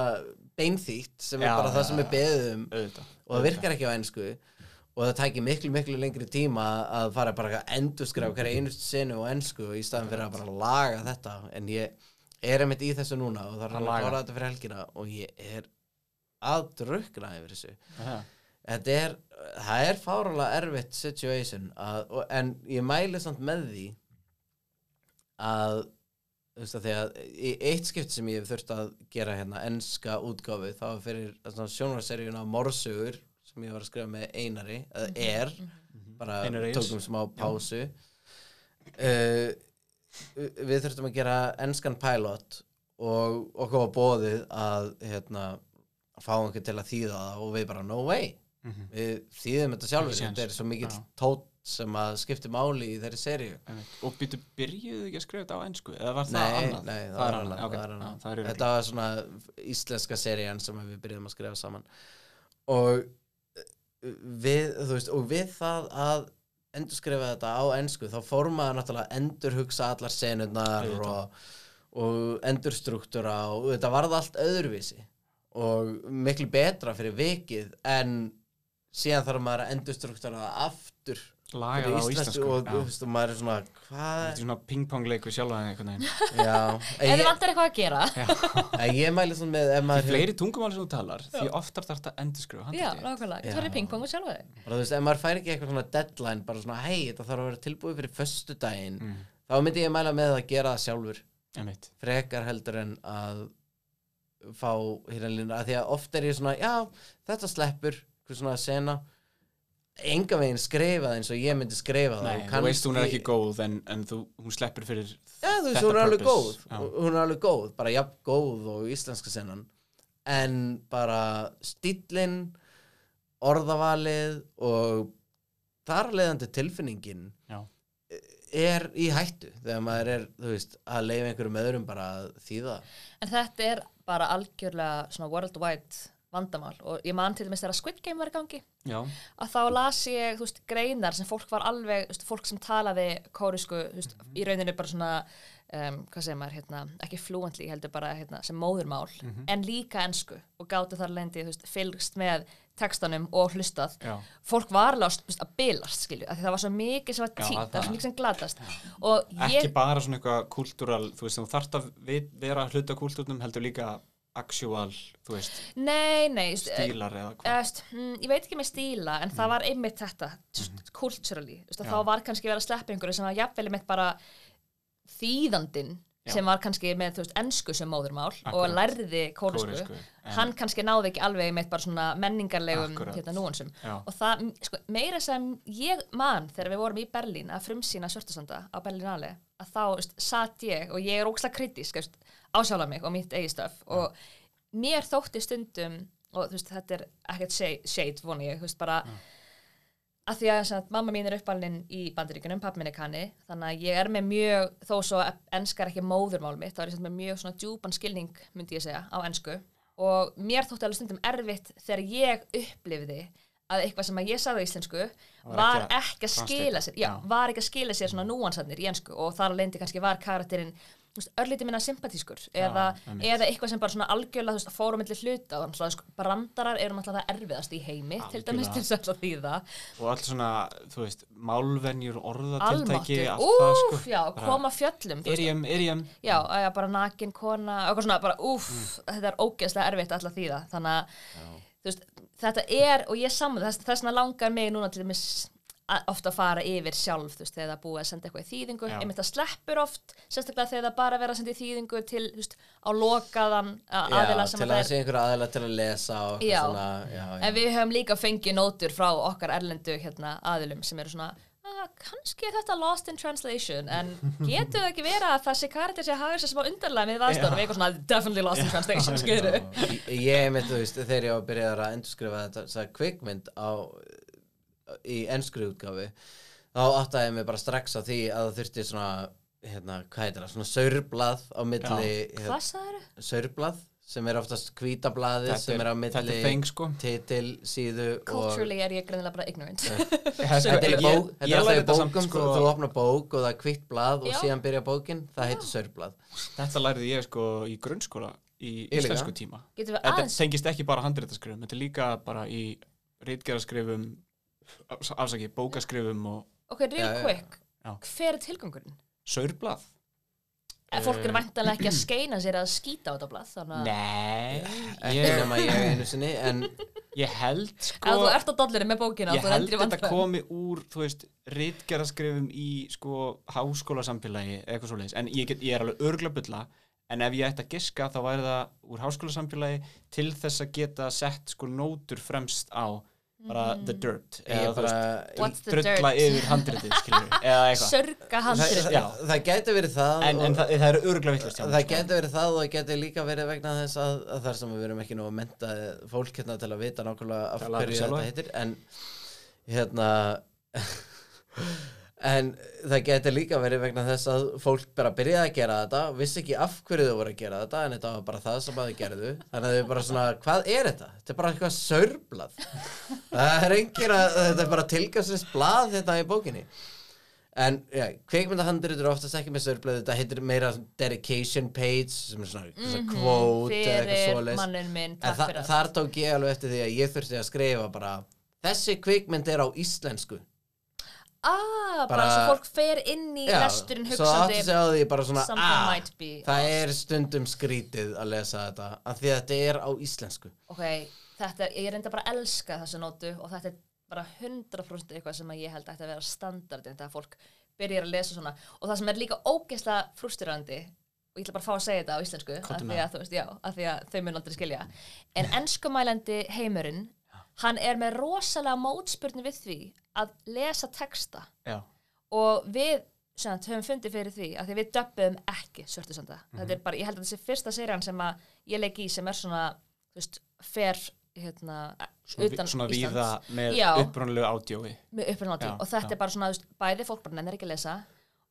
beinþýtt sem er Já, bara það já, sem er já. beðið um auðvitað og það virkar ekki á ennsku og það tækir miklu, miklu lengri tíma að fara bara að endurskrifa hverja einustu senu á ennsku í staðan fyrir að bara laga þetta en ég er einmitt í þessu núna og það er Að að laga. þetta fyrir helgina og ég er að drukna yfir þessu Það. þetta er, það er fáralega erfitt situation að, og, en ég mæli samt með því að þú veist að því að í eitt skipt sem ég hef þurft að gera hérna enska útgáfu þá fyrir sjónarseríuna Morsugur sem ég var að skrifa með Einari eða er, bara Einar Egils. tókum smá pásu uh, við þurftum að gera enskan pilot og okkur var bóðið að hérna, fá einhvern til að þýða það og við bara no way Mhm. við þýðum þetta sjálfur þetta er svo mikill Já. tótt sem að skipti máli í þeirri seríu Einmitt. Og býtu, byrjuðu ekki að skrifa þetta á ennsku? Eða var það nei, annað? nei, það, það var er annað, annað, ok, það er já, annað. er þetta var svona íslenska serían sem við byrjuðum að skrifa saman og við, þú veist, og við það að endurskrifa þetta á ensku þá fór maður náttúrulega að endurhugsa allar senurnar og, og endurstruktúra og þetta varð allt öðruvísi og miklu betra fyrir vikið en síðan þarf maður að endurstruktúra það aftur Laga það á íslensku og, já. þú veist, og maður er svona Þetta hvað er svona pingpongleik við sjálfa þig einhvern veginn. Já, Ef þið vantar eitthvað að gera. Ég, ég mæli svona með ef Því maður fleiri tungumál sem þú talar Því oftar þarf þetta að endurskrifa Já, nákvæmlega, Já. þú verður pingpong og sjálfa þig. Bara, þú veist, ef maður fær ekki eitthvað svona deadline bara svona, hei, þetta þarf að vera tilbúið fyrir föstu daginn, Mm, þá myndi ég mæla með að gera það sjálfur, frekar heldur en að fá hérna línu, að því að enga veginn skrifa það eins og ég myndi skrifa það. Nei, þú veist hún er ekki góð en, en þú, hún sleppur fyrir Já, þú veist, hún er alveg góð. Já. Hún er alveg góð, bara jafn góð og íslenska sennan. En bara stíllinn Orðavalið Og þar leðandi tilfinningin Já, Er í hættu Þegar maður er, þú veist, að leifa einhverjum öðrum bara að þýða. En þetta er bara algjörlega svona worldwide vandamál. Og ég man til dæmis þegar Squid Game var í gangi já, að þá las ég, veist, greinar sem fólk var alveg, veist, fólk sem talaði kórisku, veist, í rauninu bara svona um, hvað segir maður, hérna ekki fluently, heldur bara, hérna, sem móðurmál en líka ensku og gátu þar lendi, fylgst með textanum og hlustað. Já. Fólk var veist, að bilast, skilju, því það var svo mikið sem var Já, tínt, það- var svo mikið sem glatast. Og Ekki ég, bara svona eitthvað kultúral Þú veist, þú þarft að vera hluta kultúrnum heldur líka actual, þú veist, nei, nei, veist, stílar eða hvað? mm, ég veit ekki með stíla en það var einmitt þetta just culturally, þú veist, að Já. þá var kannski verið að sleppa einhverju sem var jafnvel einmitt bara þýðandinn Já. sem var kannski með, þú veist, ensku sem móðurmál og Akkurat. lærði kórisku, Kóresku, hann kannski náði ekki alveg einmitt bara svona menningarlegum hérna núansum. Og það, sko, meira sem ég man þegar við vorum í Berlín að frumsýna svörtusanda á Berlínale að þá, þú veist, satt ég og ég er ógslag kritísk, þú veist, ásjála mig og mitt eigi stöf. Og mér þótti stundum og þú veist, þetta er ekkert shade, voni ég, þú veist, bara að því að sagt, mamma mín er uppalinn í bandaríkunum, pappi minn er kanni þannig að ég er með mjög, þó svo er ekki móðurmál mitt, þá er ég með mjög svona djúpan skilning, myndi ég segja, á ensku. Og mér þótti alveg stundum erfitt þegar ég upplifði að eitthvað sem að ég sagði á íslensku var ekki að skila sér já, var ekki að skila sér svona núansarnir í ensku. Og þar að leindi kannski var karakterinn örlítið minna sympatískur eða, einmitt. eða eitthvað sem bara svona algjörlega þú veist, fór á milli hluta og sko, brandarar eru náttúrulega það erfiðast í heimi til dæmis til Algjörlega. þess að þýða. Og allt svona, þú veist, málvenjur orðatiltæki, allt það sko. Úf, já, koma fjöllum Irjum, irjum já, að já, bara nakin kona eitthvað svona, bara úf, Mm. þetta er ógeðslega erfitt alltaf þýða, þannig að þú veist, þetta er, og ég saman þess, þess vegna langar mig núna til dæmis að, ofta að fara yfir sjálf, þú veist, þegar það er búið að senda eitthvað í þýðingu, einmitt það sleppur oft sérstaklega þegar það bara er verið að senda í þýðingu til, þú veist, á lokaðan að- aðila Já, sem til að að það það er sé einhver aðila til að lesa og Já. svona já, já. En við höfum líka fengið nótur frá okkar erlendu hérna, aðilum sem eru svona ah, kannski er þetta lost in translation en getur það ekki vera að þessi karakter sé að hafa sér smá undarlega með aðstofnum eitthvað svona definitely lost in translation skilur Ég- ég mitt, þú veist, þegar ég var að byrja að endurskrifa þetta kvikmynd á í ennskri útgáfi þá áttaði ég mig bara strax á því að það þurfti svona, hérna, hvað heitir það svona saurblað á milli hérna, Hvað sagður? saurblað sem er oftast hvítablaði Þetta sem er- er á þetta er milli þeng, sko. titil, síðu og Culturally er ég greinilega bara ignorant. Þetta er, bók, þetta er alltaf í bókum, sko- þú, opnar bók og það er hvitt blað og síðan byrja bókin, það heitir saurblað. Þetta lærði ég sko í grunnskóla í íslensku tíma. Getum við Þetta aðeins tengist ekki bara handréttaskrifum Þetta er líka bara í reitgeraskrifum afsaki, bókaskrifum og Ok, real já. quick Já. Hver er tilgangurinn? saurblað En fólk er væntanlega ekki að skeina sér að skýta á þetta blað þannig að Nei, ekki ég, nema ég einu sinni en ég held ef sko þú ert á dollari með bókina Ég þú held endur í þetta komi úr, þú veist, ritgerðaskrifum í sko háskólasamfélagi eða eitthvað svoleiðis, en ég, get, ég er alveg örgla bulla, en ef ég ætti að giska þá væri það úr háskólasamfélagi til þess að geta sett sko nótur fremst á bara the dirt. Eða þú bara veist, What's the drulla yfir handritið, skilur eða eitthvað, Sörga það, handrið Já. það, það gæti verið það en, en það, það er örgla vittlust Það geti verið það og það geti líka verið vegna þess að, að þar sem við erum ekki nú að menta fólk hérna til að vita nákvæmlega af hverju þetta heitir en hérna en það geti líka verið vegna þess að fólk bara byrjaði að gera þetta vissi ekki af hverju þau voru að gera þetta en þetta var bara það sem þau gerðu. Þannig að þau bara svona, hvað er þetta? Þetta er bara eitthvað saurblað það er engin að, þetta er bara tilgangslist blað þetta í bókinni. En já, kveikmyndahandrit eru oftast ekki með sörblöð þetta heitir meira dedication page sem er svona, svona quote eða eitthvað Mhm, fyrir mannin minn, takk fyrir þar tók ég alveg eftir því að ég þurfti að skrifa bara þessi kveikmynd er á íslensku Ah, bara, Bara- svo fólk fer inn í lesturinn svo átti hugsandi því svona ah, það off." er stundum skrítið að lesa þetta af því að þetta er á íslensku. Ok, þetta er, ég reynda bara að elska þessa nótu og þetta er bara 100% eitthvað sem ég held að þetta vera standardin þegar fólk byrjar að lesa svona. Og það sem er líka ógeðslega frústurandi og ég ætla bara að fá að segja þetta á íslensku af því að, veist, já, af því að þau mun aldrei skilja. En enskumælandi heimurinn hann er með rosalega mótspurni við því að lesa texta. Já, og við sem höfum fundið fyrir því að því við döppum ekki svörtusanda þetta er bara, ég held að þessi fyrsta serían sem að ég leik í sem er svona þú veist, fer hérna, svona, utan svona Íslands. víða með Já. upprunalegu ádjói með upprunaláti Já, og þetta já. er bara svona, þú veist, bæði fólk bara nennir ekki að lesa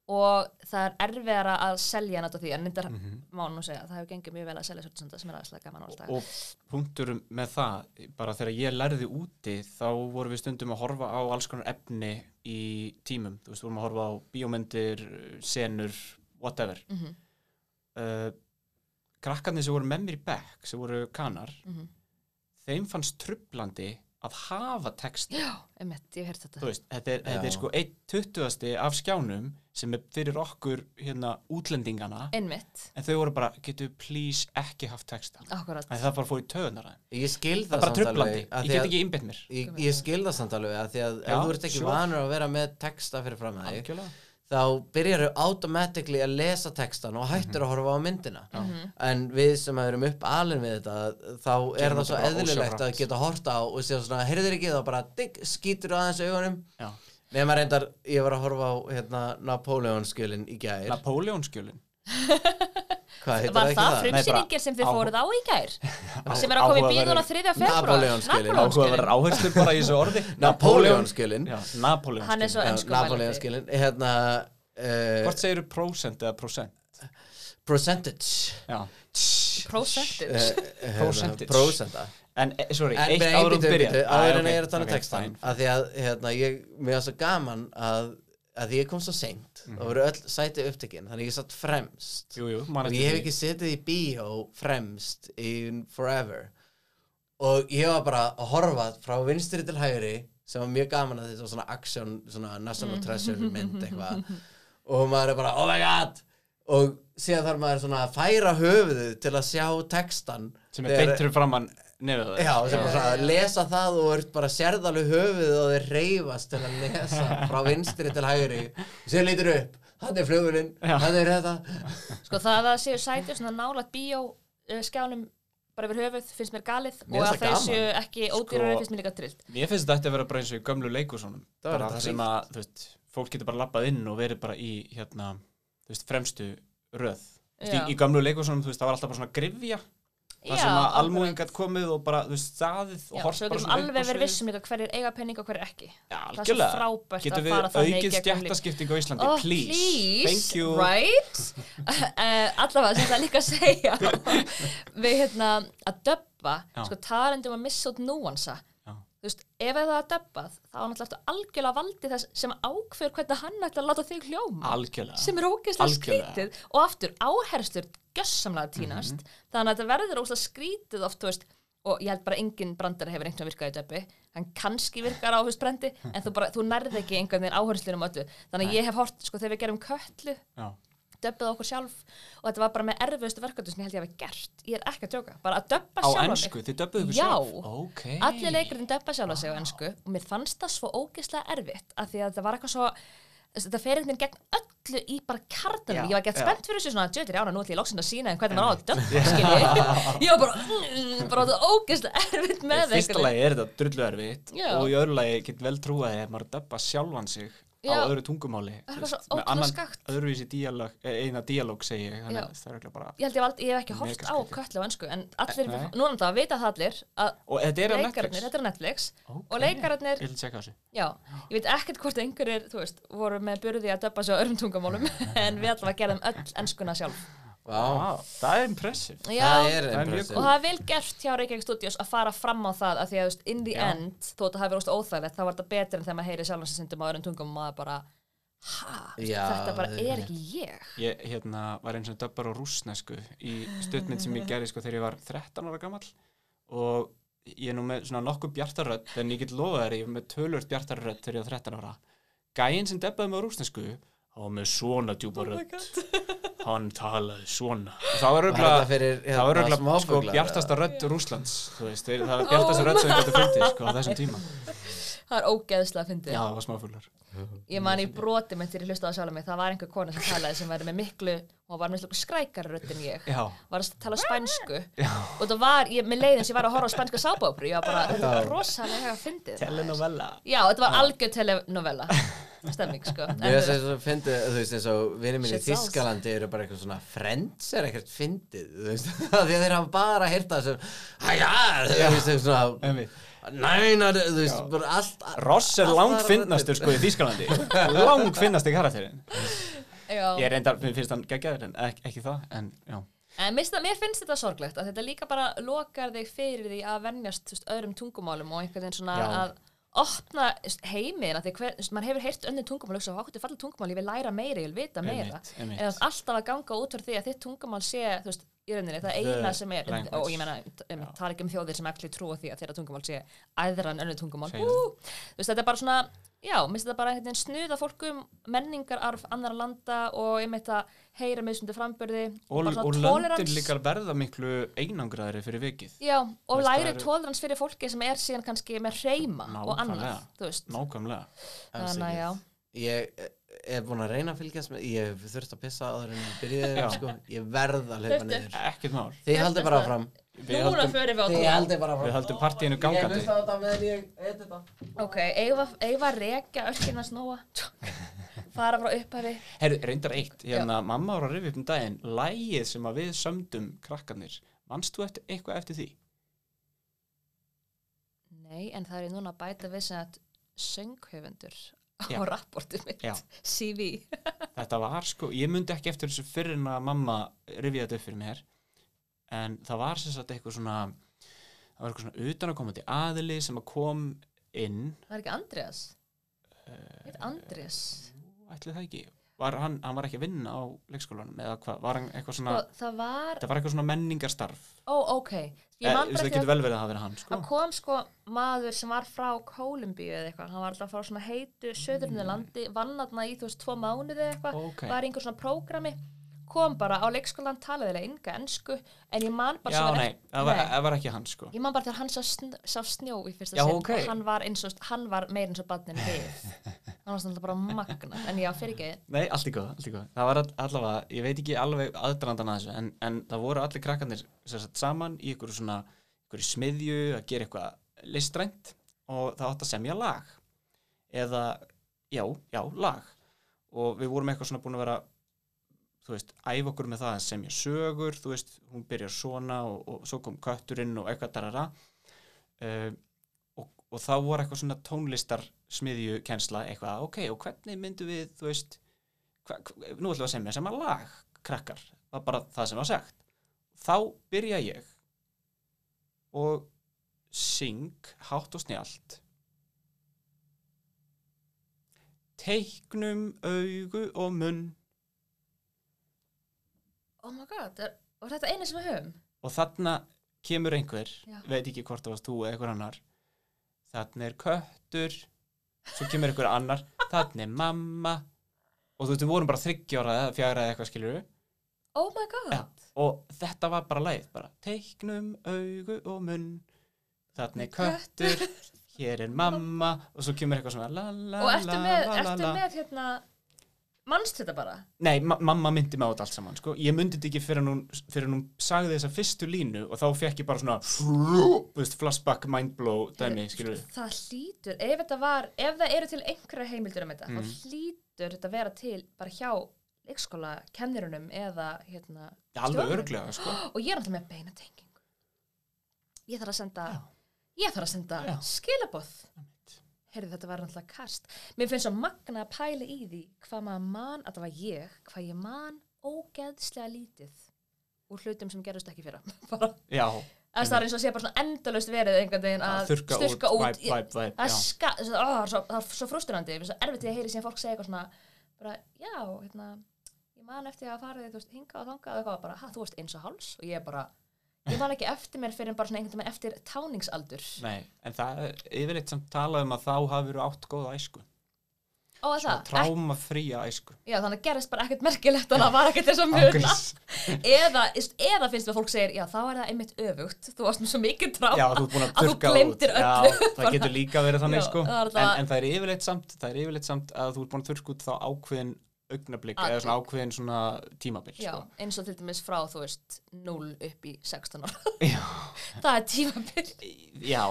og það er erfiðara að selja nátt á því en nýndar Mhm. má nú segja að það hefur gengið mjög vel að selja svörtusanda sem er aðeinslega gaman alltaf og punktur með það bara þegar ég lærði úti þá vorum við stundum að horfa á alls konar efni í tímum, þú veist, vorum að horfa á bíómyndir, senur whatever mm Mhm. uh, krakkarnir sem voru með mér í bekk sem voru kanar Mhm. þeim fannst trublandi að hafa text Já, einmitt, ég hef heyrt þetta. Þú veist, þetta er, þetta er sko einn tuttugasti af skjánum sem er fyrir okkur hérna útlendingana. Einmitt, en þau voru bara, getur please ekki haft texta. Akkurat. En það bara fór í töðunar það ég skil það það, er bara samt trublandi, alveg, af ég því get að- ekki innbytt mér. Ég, ég skil það samt alveg að því að Já, ef þú ert ekki sure. vanur að vera með texta fyrir fram að þig algjörlega þá byrjar þau automatically að lesa textan og hættur að horfa á myndina. En við sem erum upp alin við þetta þá er Gerum það svo þetta bara eðlilegt að ósjálfrátt. geta horta á og séu svona, heyrðir ekki þá bara digg, skýtur aðeins augunum. Já. nema reyndar, ég var að horfa á hérna, Napoleon skjölin í gær. Napoleonskjölin Var það frumsýningin sem þið fóruð á í gær? sem er að koma í bíluna 3. februar Napoleonskilin. áhugaverðar áherslu bara í þessu orði. Napoleon skjölin Já, Napoleon Hann er svo Já, ennsku Napoleon skjölin hérna uh, Hvort segir þú prósent eða prósent? percentage. Procentage Percentage. prósenta. En, eh, sorry, En eitt um bíddu, byrja áður en ég er að tala um textan því að hérna, ég, mér var svo gaman að, að ég kom svo seint. Mhm. og voru öll sæti upptekinn þannig ég satt fremst. Jú, jú, man og ég hef ekki setið í bíó fremst in forever. Og ég var bara að horfa frá vinstri til hægri sem var mjög gaman að þetta var svona action, svona National Treasure mynd eitthvað. Og maður er bara oh my god! Og síðan þarf maður svona að færa höfuðið til að sjá textan Sem er þegar- beint fyrir framann nefið það. Já, sem bara svona lesa það og ert bara sérðalu höfuð og þeir reyfast til að lesa frá vinstri til hægri. Sem lítur upp, hann er flugurinn hann er þetta. Sko það að það séu sæti svona nálægt bíó uh, skjánum bara yfir höfuð finnst mér galið Mér og að gaman. séu ekki Sko- ódýrari finnst mér líka trillt. Mér finnst þetta að vera bara eins og í gömlu leikursonum Það þetta það sem að, þú veist, fólk getur bara labbað inn og verið bara í, hérna, þú veist, fremstu röð. Þú veist, í, í gömlu leikursonum, þú veist, það var alltaf bara svona grifja það sem að almúin gætt komið og bara, þú veist, staðið og svo bara svona alveg verið vissum líka hverjir eiga penning og hverjir ekki. Já, er algjörlega. að við aukið stjættaskiptingu á Íslandi, Oh, please. please, Thank you. right? Uh, allavega sem það líka að segja. Við hérna að döbba sko talandi um að missa út núansa ef það er döbbað þá er náttúrulega algjörlega valdi þess sem ákveður hvernig hann ætla að láta þig hljóma. Algjörlega. sem er ógeðslega skrítið. Og aftur áherslur gjössamlega týnast Mhm. þannig að þetta verður ógeðslega skrítið oft, þú veist og ég held bara engin brandari hefur einhvern veginn virkað í döbbi hann kannski virkar á húst brendi en þú, bara, þú nærði ekki einhvern veginn áherslunum öllu. Þannig að ég hef hort, sko þegar við gerum köllu Já. Döbbið okkur sjálf og þetta var bara með erfiðustu verkefni sem ég held ég hafi gert ég er ekki að tjóka, bara að döbba Á sjálfa ennsku, þið döbbuðu ykkur Já. sjálf Ok allir leikurinn döbba sjálfa sig á ennsku og mér fannst það svo ógeðslega erfitt af því að þetta var eitthvað svo þetta fer einhvern veginn gegn öllu í bara kjartanum Já, ég var gett já. spennt fyrir þessu svona djötir ána nú ætlum ég loksinn að sína en hvernig maður á að döbba skilji ég var bara, mm, bara ógeðslega erfitt með fyrsta lagi er þetta drullu erfitt Já. og í öðru lagi get vel því að maður döbba sjálfan sig Já. Á öðru tungumáli svo annan öðruvísi díalóg, eh, eina díalóg segi ég þannig að það er örugglega bara ég held ég, vald, ég hef ekki hort á köllu á ennsku en allir, Nei. núna það vita það allir og þetta er á Netflix? er Netflix. Ok. og leikararnir, já, ég veit ekkert hvort einhverjir, þú veist, voru með burði að sig á öðrum tungumálum en við allavega gerðum öll ennskuna sjálf Vá, það er impressive. Það Já, Það mjög impressive. og það er vel gert hjá Reykjavík Studios að fara fram á það að því að in the Já. end þó þetta hafi verið óst óþægilegt, þá var þetta betur en þegar maður heyri syndum á öðrum tungum og maður bara ha, Já, þetta bara það er ekki ég. Ég hérna, var eins og döbbar á rúsnesku í stuttmynd sem ég gerði sko, þegar ég var 13 ára gamall. Og ég er nú með svona nokkuð bjartarödd en ég get lofa þér, ég er með tölvört bjartarödd þegar ég var 13 ára. Gæinn sem debbaði mig á rúsnesku var með svona djúpa Oh rödd hann talaði svona. Og það var Var var hérna, sko, bjartasta rödd Rúslands veist, þeir, það var bjartasta rödd sem ég gæti fundið sko, á þessum tíma. Það er ógeðslega fyndið. Já, það var smáfuglar ég man í broti mitt þegar ég hlustaði á sjálf mig það var einhver kona sem talaði sem væri með miklu og var með miklu skrækari rödd en ég. Já, var að tala spænsku. Já, og það var, ég, með leiðin sem ég var að horfa á spænska sábápri ég var bara, þetta er rosalega fyndið. Telenovella já, þetta var algjör telenovella stemming, sko. Þú finnst þess að fyndið, þú veist, eins og vinið minni í. Þískalandi eru bara eitthvað svona Friends er ekkert fyndið, þú veist. Af Því að þeir hafa bara heyrt það sem Hæja, þú veist, eitthvað svona Þú veist, bara allt Ross er allt langt aðrar finnastur raddir. sko í Þýskalandi langt finnastur karakterinn já. ég reyndar, mér finnst hann geggjaður en ekki, ekki það en já, En mér, mér finnst þetta sorglegt að þetta líka bara lokar þig fyrir því að venjast þú veist, öðrum tungumálum og einhvern veginn svona Já. að opna þú veist, heiminn að því hver, þú veist, maður hefur heyrt önnur tungumál og hugsa, hvað er fallið tungumál, ég vil læra meira, ég vil vita meira en þú veist, alltaf að ganga út fyrir því að þitt tungumál sé þú veist, í rauninni, það The eina sem er language. og ég menna, það er ekki um þjóðir sem ekki trúa því að þeirra tungumál sé æðra en önnur tungumál Ú, þú veist, þetta er bara svona já, minnst þetta bara einhvern veginn snuða fólkum menningararf annara landa og einmitt að heyra mismundi framburði og, og löndin líka verða miklu einangraðri fyrir vikið Já, og læri það eru- tolerans fyrir fólki sem er síðan kannski með reyma og annað, Nákvæmlega. þú veist. nákvæmlega Alls Þannig að já. Ég er búin að reyna að fylgjast með Ég hef þurft að pissa áður en ég byrjaði sko. Ég verð að hlaupa niður. Ekkert mál. Þið haldið bara við á Þið haldið bara áfram. Við höldum partíinu Ég gangandi. hlusta á þetta meðan ég heit þetta. Ok, eigum að rekja örkina snóa, fara frá upphafi. Herru, reyndar eitt, hérna, mamma var að rifja upp um daginn lægið sem að við sömdum krakkarnir. Manst þú eftir, eitthvað eftir því? Nei, en það er núna að bæta við sem að sönghöfundur á Já. rapportu mitt, Já. CV. Þetta var sko, ég myndi ekki eftir þessu fyrir en að mamma rifja þetta upp fyrir mér en það var sem sagt eitthvað svona það var eitthvað svona utanakomandi aðili sem að kom inn Það er ekki Andreas? Uh, Andreas? ætli það ekki var hann, hann var ekki að vinna á leikskólanum eða hvað, var hann eitthvað svona Og það var, það var eitthvað svona menningarstarf ó, ok. Ég eh, man bara ekki að hann sko. Kom sko maður sem var frá Kólumbíu eða eitthvað, hann var alltaf frá svona heitu söðurnu landi, vann þarna í þú veist tvo mánuði eða eitthvað, Ok. var einhver svona prógrami, kom bara á leikskólan talaði eða enga ensku, en ég man bara já, var nei, það var, var ekki hann sko. Ég man bara þegar hann sá, sn sá snjó í fyrsta sinn ok. og hann var, var meir eins og badnin við. hann var svona bara magna, en já, fyrir ekki. Nei, allt í góð, allt í góð. Það var all, allavega, ég veit ekki alveg aðdrandan að þessu, en, en það voru allir krakkarnir sagt saman í ykkur svona, ykkur smiðju að gera eitthvað listrænt og það átt að semja lag. Eða, já, já, lag. Og við vorum eitthvað svona búin að vera, þú veist, æfa okkur með það að semja sögur, þú veist, hún byrjar svona og, og svo kom kötturinn og eitthvað darara. Uh, og, og þá voru eitthvað svona tónlistar smiðju kensla, eitthvað, ok, og hvernig myndum við, þú veist, hva, nú ætlum við að semja sem að lag, krakkar, það var bara það sem var sagt. Þá byrja ég og syng hátt og snjált. Teiknum augu og munn Oh my god, er, og þetta eina sem við höfum? og þarna kemur einhver, Já. veit ekki hvort það varst þú eða einhver annar, þarna er köttur, svo kemur einhver annar, þarna er mamma. Og þú veist, við vorum bara þryggjára eða fjara eða eitthvað skilur Oh my god. Já. og þetta var bara leið bara teiknum augu og munn þannig köttur. hér er mamma. Og svo kemur eitthvað svona la la Og ertu la með, la la ertu la. með hérna Manst þetta bara? Nei, ma mamma myndi mig á þetta allt saman sko. ég myndi þetta ekki fyrir hún, fyrir hún sagði þessa fyrstu línu og þá fekk ég bara svona þú veist, flashback, mindblow dæmi, skilur við Það hlýtur, ef þetta var ef það eru til einhverja heimildur um þetta Mm. þá hlýtur þetta vera til bara hjá leikskóla kennirunum eða hérna Já, alveg örglega, sko og ég er alltaf með beina tengingu ég þarf að senda Já. ég þarf að senda Já. Heyrðu þetta var náttúrulega kast. Mér finnst svo magna að pæla í því hvað maður man, að það var ég hvað ég man ógeðslega lítið úr hlutum sem gerðust ekki fyrra. Það er eins og sé bara svona endalaust verið einhvern veginn að þurka út, styrka út, væp, væp, væp það ska, það ó, það svo, það er svo frustrandi. Það er svo erfitt að heyri sem fólk segja eitthvað svona bara, já, hérna ég man eftir að fara því, hinga og þanga og eitthvað bara, ha, þú veist eins og háls? Og ég bara, ég man ekki eftir mér fyrir bara svona einhvern veginn eftir táningsaldur. Nei, en það er yfirleitt samt talað um að þá verið átt góða æsku. Ó, er það? Tráma fría æsku. Já, þannig að gerist bara ekkert merkilegt þannig að það var ekkert þess að Ángríns. eða, eða finnst það fólk segir, já, þá er það einmitt öfugt. Þú varst með svo mikið tráma Já, þú að að þú út. öllu. Já, það getur líka verið þannig sko. það er en, það- en það er yfirleitt samt það er yfirleitt samt að þú ert búin að þurrka út þá ákveðin augnablík eða svona ákveðin svona tímabil Já, sko. eins og til dæmis frá, þú veist, 0 upp í 16 ára það er tímabil. Já.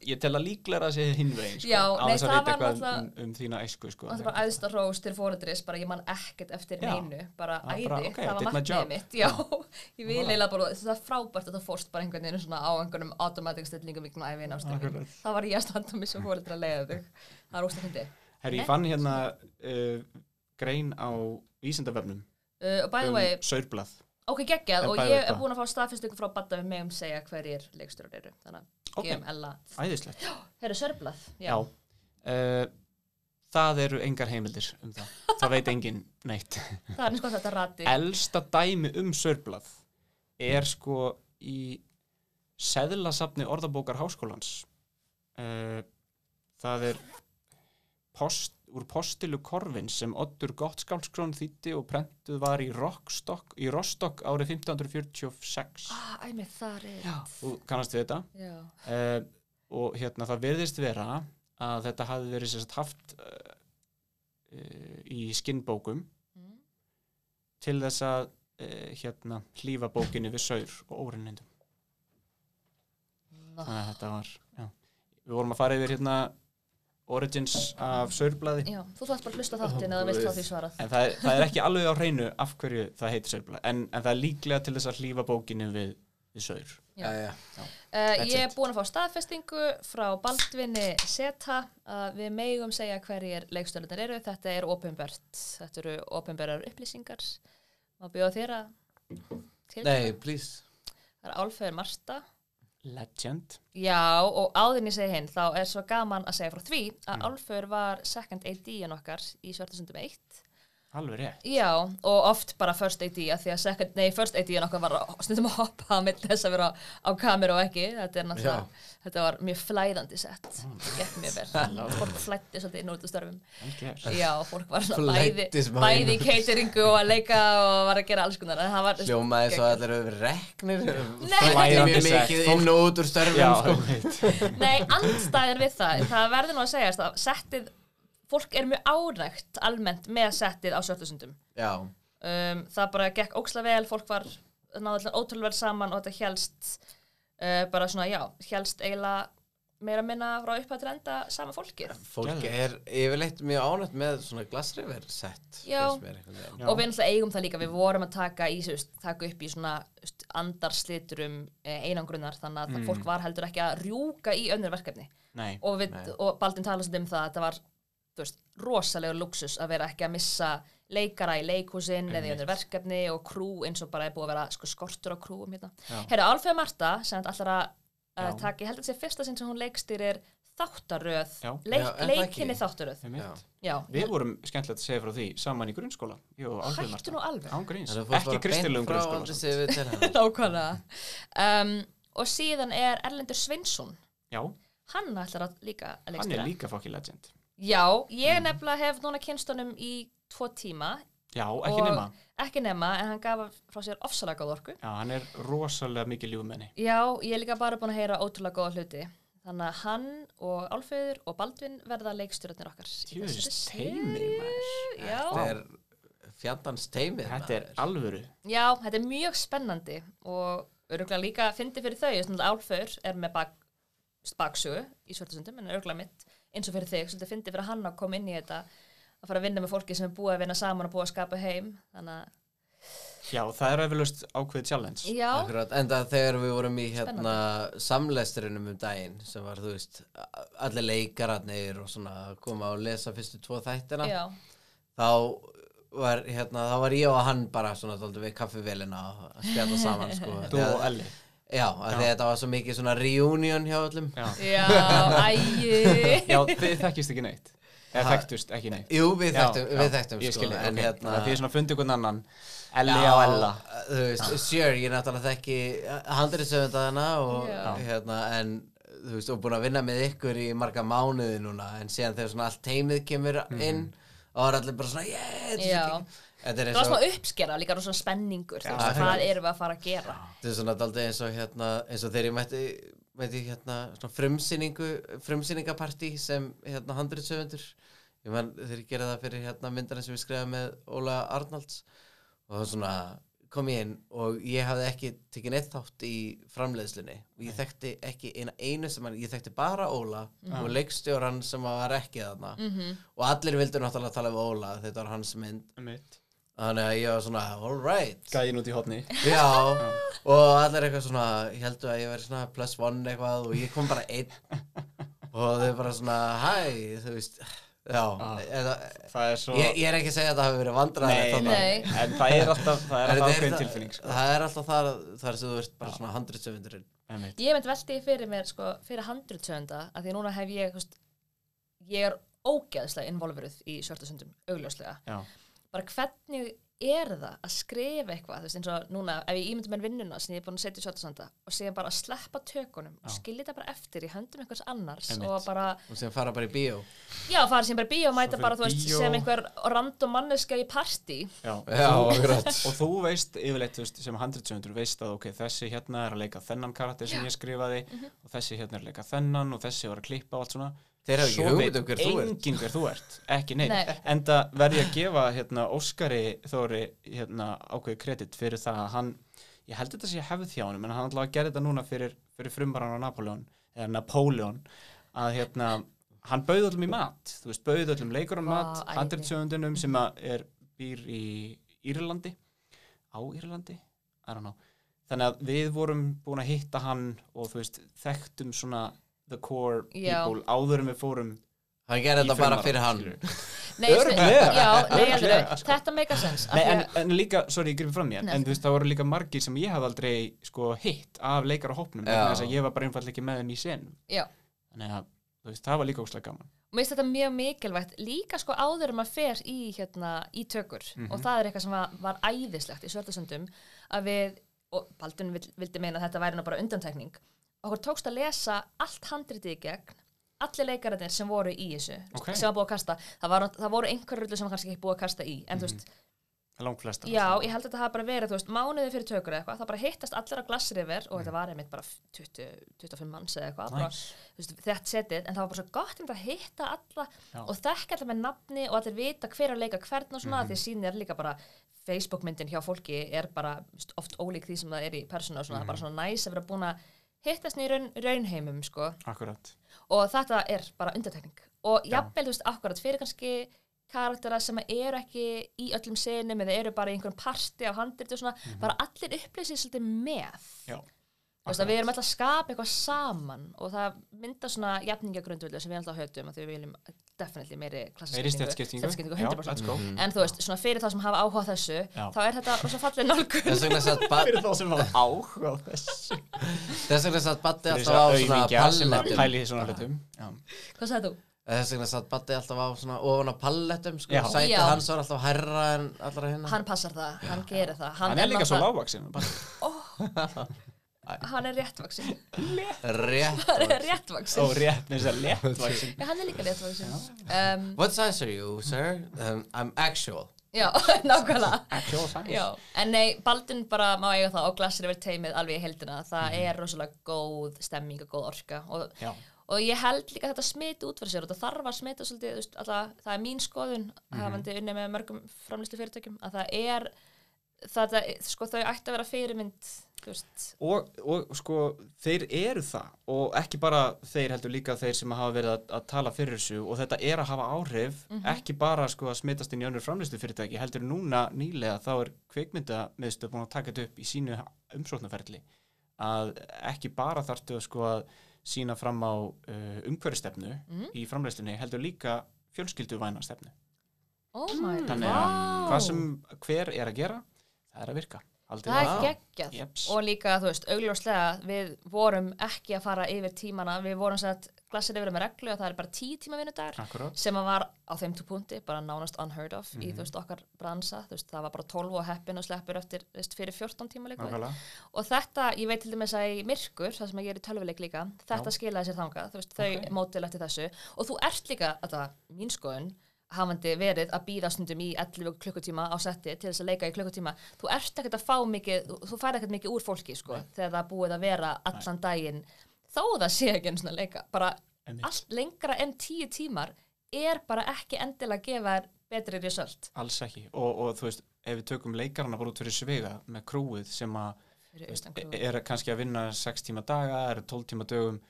Ég tel að líklega að segja hinn veginn sko, Mm. Já, á nei, þess að var eitthvað um, um þína æsku sko. það var æðsta rós til fóreldris bara ég man ekkert eftir neinu bara æði, bara, ok, það var job. mitt já, ég vil eiginlega bara, það er frábært að það fórst bara einhvern veginn svona á einhvernum automatic stillingum í æfin ástöngum það var ég að standa grein á vísindavefnum uh, um way, saurblað. ok geggjað og ég er hvað? búin að fá staðfestingu frá Badda við megum segja hverjir leikstjórar eru þannig að gefum Ella Æðislegt. Þeir eru sörblað Já, Uh, Það eru engar heimildir um það. Það veit engin neitt. Það er eins og þetta rati Elsta dæmi um saurblað er sko í seðlasafni orðabókar háskólans. Uh, Það er post, úr postilu korfin sem Oddur Gottskálskrón þýtti og prentuð var í Rostock, í Rostock árið 1546 ah, æmið er Já, þú kannast við þetta? Já, uh, og hérna það virðist vera að þetta hafi verið sérst haft uh, uh, í skinnbókum Mm. til þess að uh, hérna hlífa bókinni við saur og órinnindum Ná, þannig að þetta var já. við vorum að fara yfir hérna origins af saurblaði já, þú þátt bara að hlusta á þáttin eða vilt fá því svarað en það er, það er ekki alveg á hreinu af hverju það heitir saurblaði en, en það er líklega til þess að hlífa bókinni við, við saur Já. Já, já. Uh, ég er búin að fá staðfestingu frá Baldvinni Seta að við megum segja hverjir leikstjórnir eru. Þetta er opinbert. Þetta eru opinberar upplýsingar. Má bjóða þér að til. Nei, please Það er Álfeður Marta. Legend Já, og áður en ég segi hinn, þá er svo gaman að segja frá því að Mm. Álfeður var second AD en okkar í Svartasundum 1. alveg rétt Já, og oft bara first AD að því að second, nei, first AD okkar var að- stundum að hoppa milli þess að vera á kameru og ekki. Þetta er náttúrulega, þetta var mjög flæðandi sett. Það gekk mjög vel. Fólk flætti svolítið inn úr störfum. Algjör. Já, fólk var svona bæði, bæði í cateringu og að leika og var að gera alls konar. En það var, Hljómaði svo að allir hefur verið reknir Nei. Flæði mjög Flæðandi mikið sett. inn og út úr störfum Já, sko. Nei, andstæðir við það. Það verður nú að segjast að settið, fólk er mjög ánægt almennt með settið á Svartasundum. já, um, það bara gekk óksla vel fólk var náðu allir ótrúlega vel saman og þetta helst uh, bara svona, já, helst eiginlega meira minna frá upphæð til enda sama fólkið fólk er yfirleitt mjög ánægt með svona glassriver sett Já. og við náttúrulega eigum það líka, við vorum að taka í veist, taka upp í svona andarsliturum eh, einangrunnar þannig að Mm. fólk var heldur ekki að rjúka í önnur verkefni Nei, og, við, og Baldin tala svolítið um það að þetta var veist, rosalegur luxus að vera ekki að missa leikara í leikhúsin eða í önnur verkefni og krú eins og bara er búið að vera sko, skortur á krúum hérna. Já. Herra, Alfeð Marta sem allar að uh, Já. taka, ég held að þetta sé fyrsta sinn sem hún leikstýrir þáttaröð, leik, er leikinni þáttaröð. Já. Já, Við vorum skemmtilegt að segja frá því saman í grunnskóla Jú, hættu nú alveg. Ekki frá grunnskóla. Nákvæmlega. Um, Og síðan er Erlendur Sveinsson. Já, Hann ætlar að líka að hann er leikstýra. líka fokki legend Já, ég nefnilega hef núna kynstunum í tvo tíma. Já, ekki nema. ekki nema en hann gaf frá sér ofsalega góð orku. Já, hann er rosalega mikið ljúfmenni. Já, ég er líka bara búin að heyra ótrúlega góða hluti. Þannig að hann og Álfeyður og Baldvin verða leikstjórnir okkar í Djöfis þessari teimi maður. Já. Þetta er fjandans teimið Þetta er maður. alvöru. Já, þetta er mjög spennandi og örgulega líka fyndi fyrir þau, Álfur er með bak, baksögu í Svörðarsundum, en örgulega mitt eins og fyrir þig, svolítið fyndi fyrir hann að koma inn í þetta að fara að vinna með fólki sem er búið að vinna saman og búið að skapa heim. Þannig að, Já, það er eflaust ákveðið challenge. Já, Akkurat, enda þegar við vorum í hérna samlesturinnum um daginn sem var, þú veist, allir leikararnir og svona koma og lesa fyrstu tvo þættina já, þá var, hérna, þá var ég og hann bara svona dálítið við kaffivélina að spjalla saman sko. Þú og Elli Já, af því að þetta var svo mikið svona reunion hjá öllum. Já, já, æju Já þið þekkist ekki neitt. Eða Ha. þekktust ekki neitt. Jú, við þekktum, já, við þekktum Ég sko, skilji, en ok. hérna Það er svona fundið hvern annan. Elli á Ella. Þú veist, sure, ég náttúrulega þekki handriðsöfundana og Já. hérna, en þú veist, og búin að vinna með ykkur í marga mánuði núna, en síðan þegar svona allt teimið kemur inn og það er allir bara svona, yeah, það var og, svona uppskera, líka svona spenningur þú veist, hvað erum við að fara að gera? Þetta er svona daldið eins og hérna, eins og þegar ég mætti, mætti hérna, svona frumsýningu, frumsýningapartí sem hérna handriðsöfundur, ég man þegar ég gerði það fyrir hérna myndina sem við skrifaði með Óla Arnalds og það var svona kom ég inn og ég hafði ekki tekið neitt þátt í framleiðslunni. Og ég þekkti ekki eina einu sem hann, ég þekkti bara Óla og leikstjóran sem var ekki þarna. Mhm. og allir vildu náttúrulega tala um Óla þetta var hans mynd. Mitt þannig að ég var svona, all right. Gæðin út í hotni Já, og allir eitthvað svona, ég heldur að ég veri svona plus one eitthvað og ég kom bara einn. Og þau bara svona, hæ, þú veist, já, eða, Það er svo ég, ég er ekki að segja að það hafi verið vandræðilegt Nei, þarna. nei, en það er alltaf Það er alltaf ákveðin það- tilfinning sko. Það er alltaf þar, þar sem þú ert bara svona handritsöfundurinn Einmitt. Ég myndi velti fyrir mér, sko, fyrir handritsönda að því núna hef ég, veist, ég er ógeðslega involveruð í svörtasundum, augljóslega. Já, Bara hvernig er það að skrifa eitthvað, þú veist, eins og núna, ef ég ímyndum mér vinnuna sem ég er búin að setja í svörtasönda og segja bara að sleppa tökunum og skilja þetta bara eftir í höndum einhvers annars Einmitt. og bara, og sem fara bara í bíó já, fara sem bara í bíó og mæta bara, þú veist, bíó. sem einhver random manneska í partí. já. Já, Og þú veist yfirleitt þú veist, sem handritsöndur veist að ok, þessi hérna er að leika þennan karakter sem ég skrifaði og þessi hérna er að leika þennan og þessi var að klippa og allt svona Þeir hafa ekki hugmynd um hver þú ert. enginn hver þú ert, ekki neitt Nei. enda verði ég að gefa hérna, Óskari Þóri hérna, ákveði kredit fyrir það að hann ég held þetta sé hefð hjá honum en hann allavega gerði þetta núna fyrir, fyrir frumbaran á Napoleon eða Napoleon að hérna, hann bauð öllum í mat þú veist, bauð öllum leikurum Vá, mat æði. handritsöfundunum sem að er býr í Írlandi á Írlandi, I don't know þannig að við vorum búin að hitta hann og þú veist, þekktum svona the core Já. people áður en við fórum Hann gerði þetta bara fyrir hann. Nei. Já, nei, þetta make a sense. Nei, en, að- en líka, sorry, ég grifir fram mér en þú veist, það voru líka margir sem ég hafði aldrei sko, hitt af leikar á hópnum þess að ég var bara einfallega ekki með henni í sen Já. þannig að, þú veist, það var líka óslega gaman Og mér finnst þetta mjög mikilvægt líka sko áður en maður fer í, hérna, í tökur og það er eitthvað sem var, var æðislegt í svörðarsöndum að við, og Baldun vill, vildi meina að þetta væri bara undantekning okkur tókst að lesa allt handritið í gegn allir leikararnir sem voru í þessu Ok. sem var búið að kasta, það, var, það voru einhverju rullu sem var kannski ekki búið að kasta í en þú veist, langt flesta já, ég held að þetta hafa bara verið þú veist, mánuði fyrir tökur eða eitthvað, það bara hittast allir á glassriver og þetta var einmitt bara 20, 25 manns eða eitthvað, bara, Nice. þú veist, þetta setið en það var bara svo gott um að hitta alla Já. og þekka allir með nafni og allir vita hver er að leika hvern og svona Mhm. því sín er líka bara Facebook-myndin hjá fólki er bara oft ólík því sem það er í persónu og svona, það er Mhm. bara svona næs að vera búin að hittast í raun, raunheimum sko. Akkurat. Og þetta er bara undirtekning og jafnvel, þú veist, akkurat fyrir kannski karaktera sem eru ekki í öllum senum eða eru bara í einhverjum parti á handrit og svona, bara allir upplýsir svolítið með já, veist við erum alltaf að skapa eitthvað saman og það mynda svona jafningagrundvöldu sem við alltaf höfum að því við viljum definitely meiri meiri stjættskiptingu stjættskiptingu, já, 100% let's go. En þú veist, svona fyrir þá sem hafa áhuga á þessu Já. þá er þetta rosa fallið nálgun. Fyrir þá sem var áhuga á þessu. Þess vegna satt fyrir alltaf á að svona pallettum. svona Hvað sagði þú? Þess vegna satt Baddi alltaf á svona ofan á pallettum sko. Já. hans var alltaf hærra en allra hérna Hann passar það, hann gerir það. Hann er líka svo lágvaksin hann er réttvaksin Rétt hann er réttvaksin Ó, rétt með þess að léttvæksin Já, hann er líka réttvaksin um, What size are you, sir? Um, I'm actual. Já, nákvæmlega. Actual size? Já, en nei, Baldun bara má eiga það og glassir yfir teimið alveg í heldina það Mhm. er rosalega góð stemming og góð orka. Og, Já. og ég held líka þetta smiti út fyrir sér. Og það þarf að smita svolítið, það er mín skoðun Mhm. hafandi unni með mörgum framlýstu fyrirtækjum að það er það, sko, þau ætti að vera fyrirmynd og, og sko þeir eru það. Og ekki bara þeir heldur líka þeir sem hafa verið að, að tala fyrir þessu. Og þetta er að hafa áhrif ekki bara sko að smitast inn í önnur framlistu fyrirtæki heldur núna nýlega þá er kveikmyndamiðstöð búin að taka þetta upp í sínu umsóknarferli. Að ekki bara þarftu að sko að sína fram á uh, umhverfistefnu í framleystunni heldur líka fjölskylduvæna stefnu oh my þannig að hvað sem hver er að gera það er að virka. Haldið Það er geggjað. Jeps. og líka, þú veist, augljóslega við vorum ekki að fara yfir tímana. Við vorum sett glassir yfir með reglu og það er bara tíu tíma vinnudagar sem að var á þeim túpunti, bara nánast unheard of í þú veist okkar bransa, þú veist, það var bara 12 og heppin og sleppur eftir, veist, fyrir 14 tíma líka. Nákvæmlega. og þetta, ég veit til dæmis að í myrkur, það sem ég er í tölvuleik líka þetta skilaði sér þangað, þú veist, þau Ok. mótil eftir þessu. Og þú ert líka, þetta, mín skoðun hafandi verið að býða stundum í 11 klukkutíma á setti til þess að leika í klukkutíma. Þú ert ekkert að fá mikið þú, þú fær ekkert mikið úr fólki sko þegar það búið að vera allan daginn. Þó það sé ekki einu svona leika bara allt lengra en tíu tímar er bara ekki endilega að gefa þér betri result. Alls ekki. Og, og þú veist, ef við tökum leikarana bara út fyrir svega með krúið sem að er kannski að vinna 6 tíma daga, er 12 tíma dögum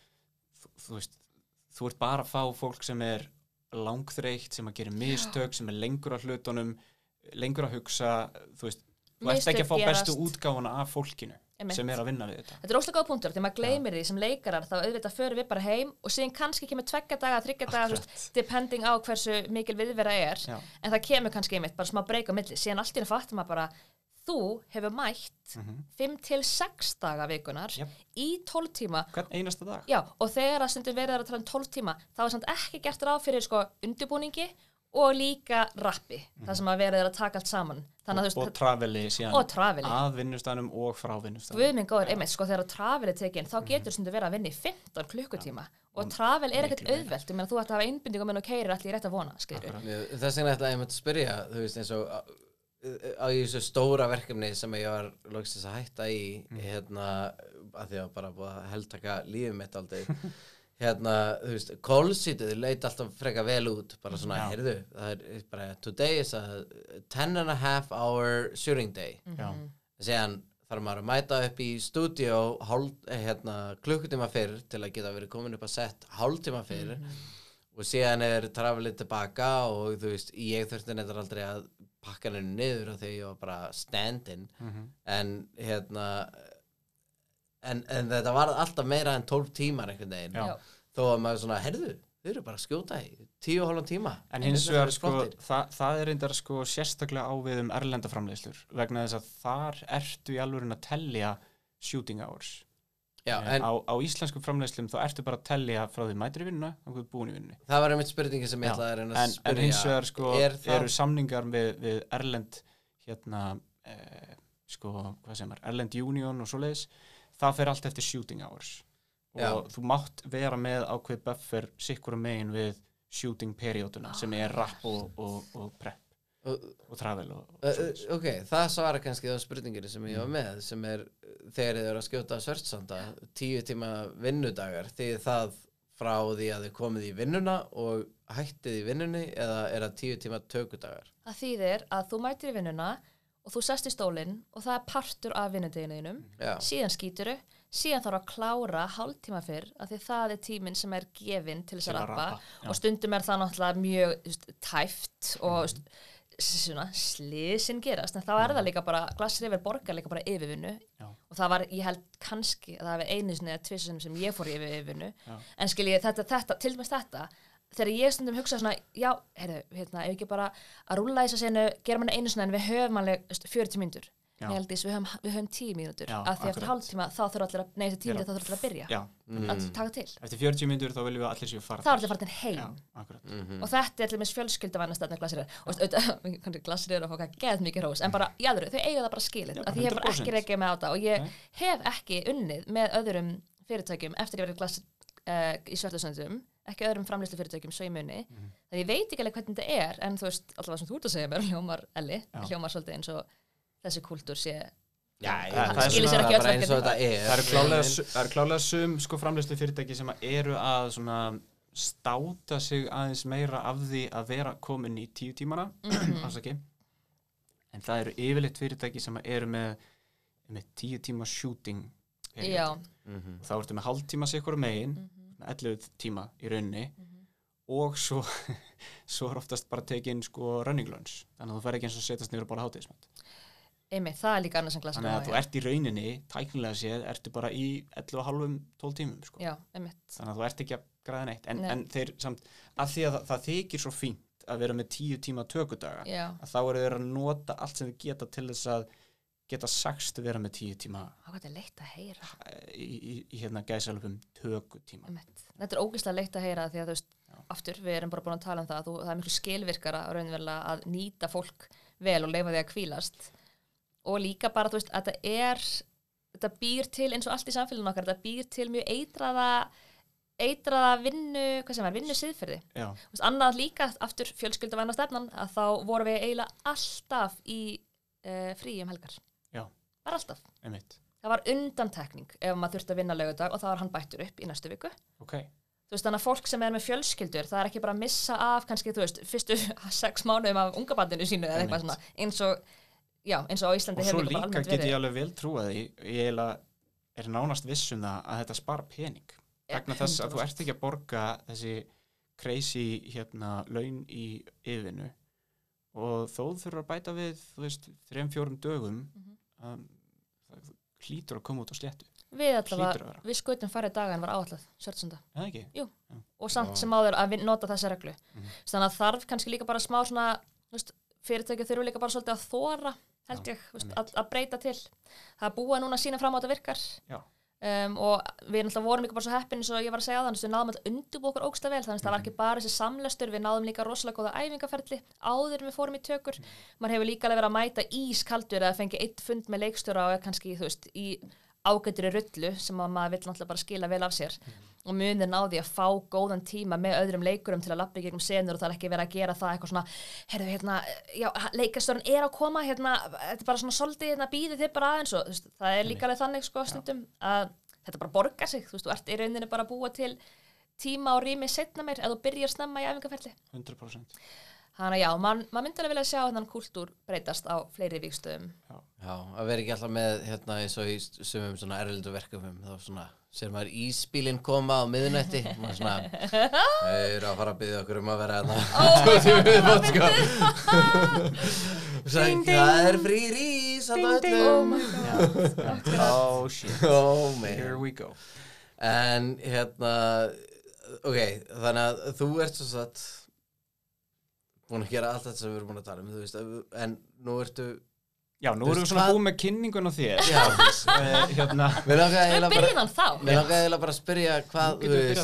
þú, þú veist, þú ert bara að fá fólk sem er langþreytt, sem að gera mistök, sem er lengur að hlutunum, lengur að hugsa, þú veist, þú ert ekki að fá Mistök bestu gerast. útgáfuna af fólkinu Einmitt. sem er að vinna við þetta. Þetta er óslega góð punktur, þegar maður gleymir því sem leikarar þá auðvitað förum við bara heim og síðan kannski kemur tveggja daga, þryggja daga, veist, depending á hversu mikil viðvera er, Já. en það kemur kannski einmitt bara smá breyka milli, síðan allt í henni fattum maður bara þú hefur mætt 5 til 6 daga vikunar Jep. í 12 tíma. Hvern einasta dag? Já, og þegar að stundum verið að tala um 12 tíma þá er samt ekki gert ráð fyrir sko undirbúningi og líka rappi, það sem að verið er að taka allt saman. Þannig þú og veist, traveli síðan Og að vinnustanum og frá vinnustanum. Guð minn góður, einmitt, sko þegar travel er tekin þá getur stundum verið að vinna í 15 klukkutíma. Og travel er ekkert auðvelt ég meina þú ætti að hafa einbindingum en og keirir allir í rétt að vona. Þess vegna ætla ég að spyrja, þú veist eins og á, þessu stóra verkefni sem ég var loksins að hætta í hérna, að því að bara búið að heldtaka lífið mitt aldrei. Hérna, þú veist, callsítið leit alltaf freka vel út, bara svona, Já. heyrðu það er bara, today is a 10 and a half hour shooting day. Já, síðan þarf maður að mæta upp í stúdíó hálf, eh, hérna, klukkutíma fyrr til að geta verið komin upp að sett hálftíma fyrr. Og síðan er travelið tilbaka og þú veist, ég þurfti neitt aldrei að pakka henni niður og þegar ég var bara stand-in en hérna en, en þetta var alltaf meira en 12 tímar einhvern veginn. Já. þó að maður svona, heyrðu, þau eru bara að skjóta í tíu og hálfum tíma. En hins vegar sko, það, það er reyndar sko sérstaklega á við um erlenda framleiðslur vegna þess að þar ertu í alvörin að tellja shooting hours. Já, En en á, á íslenskum framleiðslum þá ertu bara að tellja frá því mætur í vinnuna og þú ert búin í vinnunni. það var einmitt spurningi sem ég ætlaði að reyna að En, spyrja en hins vegar sko er eru samningar við, við erlend hérna eh, sko, hvað sem er, erlend union og svoleiðis, það fer allt eftir shooting hours og Já. þú mátt vera með ákveð buffer sikkurum megin við shooting perioduna sem er rap og, og, og prep og, og travel og, og Uh, ok, það svara kannski á spurninginu sem ég var með sem er þegar þið eru að skjóta svörtsanda tíu tíma vinnudagar því það frá því að þið komið í vinnuna og hættið í vinnunni eða er það tíu tíma tökudagar? Það þýðir að þú mætir í vinnuna og þú sest í stólinn og það er partur af vinnudeginuðinum síðan skýturu, síðan þarf að klára hálftíma fyrr af því það er tíminn sem er gefinn til þess að rappa. og stundum er það náttúrulega mjög tæft og þú veist, svona sliðsinn gerast en þá er það líka bara, glassir yfir borgar líka bara yfirvinnu Já. og það var, ég held kannski að það hefði einu sinni eða tvisum sem ég fór yfir yfirvinnu Já. en skil ég þetta, þetta, til dæmis þetta þegar ég stundum hugsa svona, já, heyrðu, hérna, ef ekki bara að rúlla þess að senu, gera manna einu svona en við höfum alveg þú veist, 40 mínútur Já. Nei, Aldís, við höfum, við höfum tíu mínútur. Já, af því eftir hálftíma þá þurfa allir að, nei, eftir tíu mínútur þá þurfa allir að byrja. Já, að taka til. Eftir 40 myndur þá viljum við að allir séu fara þá er allir farin heim. Já, akkurat. Mhm. og þetta er allir með fjölskyldavænastefna glasir og auðvitað, kannski glasir eru að fá geð mikið hrós. En bara, jáður, þau eiga það bara skilið. Já, að því ég hefur 100%. ekki reykið með á það og ég Nei. hef ekki unnið með öðrum fyrirtækjum eftir ég verið uh, í Svartasöndum ekki öðrum framlýslu fyrirtækjum svo í munni Mhm. þannig ég veit ekki alveg hvernig þetta er en þú veist, allavega sem þú ert að segja mér hljómar Elli, hljómar svolítið eins og þessi kúltúr sé Já, það- ég- það skilir sér það ekki er öll bara eins og verkefni. þetta er. Það eru klálega, það klálega sum sko framleyslu fyrirtæki sem að eru að svona státa sig aðeins meira af því að vera komin í tíu tímana afsaki en það eru yfirleitt fyrirtæki sem að eru með, með tíu tíma shooting Mhm. og þá ertu með hálftíma sikkur megin með 11 tíma í rauninni og svo, svo er oftast bara tekin sko running lunch þannig að þú fer ekki eins og setjast niður og bara hátíðismat einmitt, það er líka annars en glasir þannig að þú ert í rauninni, tæknilega séð ertu bara í 11,5 12 tímum sko. já, einmitt. Þannig að þú ert ekki að græða neitt. En, Nei. en þeir samt, að því að það, það þykir svo fínt að vera með 10 tíma tökudaga já, að þá eru þeir að nota allt sem þau geta til þess að geta sagst vera með 10 tíma hvað er leitt að heyra. í, í, í hérna gæsalöfum tökutíma. Einmitt. Þetta er ógeðslega leitt að heyra því að þú veist, aftur, við erum bara búin að tala um það að þú, það er miklu skilvirkara raunverulega að nýta fólk vel og leifa því að kvílast og líka bara, þú veist, að þetta er þetta býr til eins og allt í samfélaginu okkar þetta býr til mjög eitraða eitraða vinnu, hvað sem er, vinnu siðferði. annað líka, aftur fjölskyldavæna stefnan, að þá vorum við eiginlega alltaf í uh, frí um helgar. já, Bara alltaf. einmitt Það var undantekning ef maður þurfti að vinna laugardag og þá var hann bættur upp í næstu viku. ok, þú veist þannig að fólk sem er með fjölskyldur það er ekki bara að missa af kannski þú veist fyrstu sex mánuðum af sínu eitthvað Einmitt. svona eins og já, eins og á Íslandi og svo hefur líka bara líka almennt get ég verið alveg vel trúa því ég eiginlega er nánast viss um það að þetta spara pening vegna þess að þú 100%. ert ekki að borga þessi crazy hérna laun í yfirvinnu og þó þurfur að bæta við þú veist, þrejum fjórum dögum Mhm. um, það hlýtur að koma út á sléttu við allavega, að við skutum farið daga en var áallað sörtsunda eða ekki? og samt Já. sem áður að nota þessa reglu Mhm. þannig að þarf kannski líka bara smá svona þú veist, fyrirtæki þurfu líka bara svolítið að þóra held ég, veist, að, að breyta til. Það búið núna sína fram á þetta virkar. Um, og við náttúrulega vorum líka bara svo heppin eins og ég var að segja á þannig að við náðum að undirbú okkur ógsta vel þannig að það var ekki bara þessi samlestur við náðum líka rosalega góða æfingaferli áður við fórum í tökur. Maður hefur líka verið að mæta ískaldur eða fengi eitt fund með leikstjóra og kannski þú veist í ágættri rullu sem að maður vill náttúrulega bara skila vel af sér og munir náði að fá góðan tíma með öðrum leikurum til að lappa í gegnum senur og það er ekki verið að gera það eitthvað svona heyrðu hérna, já, leikastörun er að koma hérna, þetta er bara svona svolítið hérna, býðið þið bara aðeins og veist, það er líka alveg þannig sko stundum að þetta bara borgar sig, þú veist, þú ert í rauninni bara að búa til tíma og rými setna meir ef þú byrjar snemma í æfingaferli. 100% Þannig að já, mann man myndi alveg vilja sjá þannig kultúr breytast á fleiri vikstöðum Já, að vera ekki alltaf með hérna eins og í sumum svona erlendu verkefum þá svona, sér maður íspílinn koma á miðnætti. Og maður svona þau eru að fara að byggja okkur um að vera hérna viðbót, sko. Það er ding, öllum. oh my god. Oh shit, Oh man. Here we go. En hérna Ok, þannig að þú ert svo satt búin að gera allt þetta sem við erum búin að tala um þú veist, en nú ertu já, nú erum við svona búið með kynningun á þér. Já, Eh, hérna, Við byrjum hann þá? Mér langaði eiginlega bara að spyrja hvað, við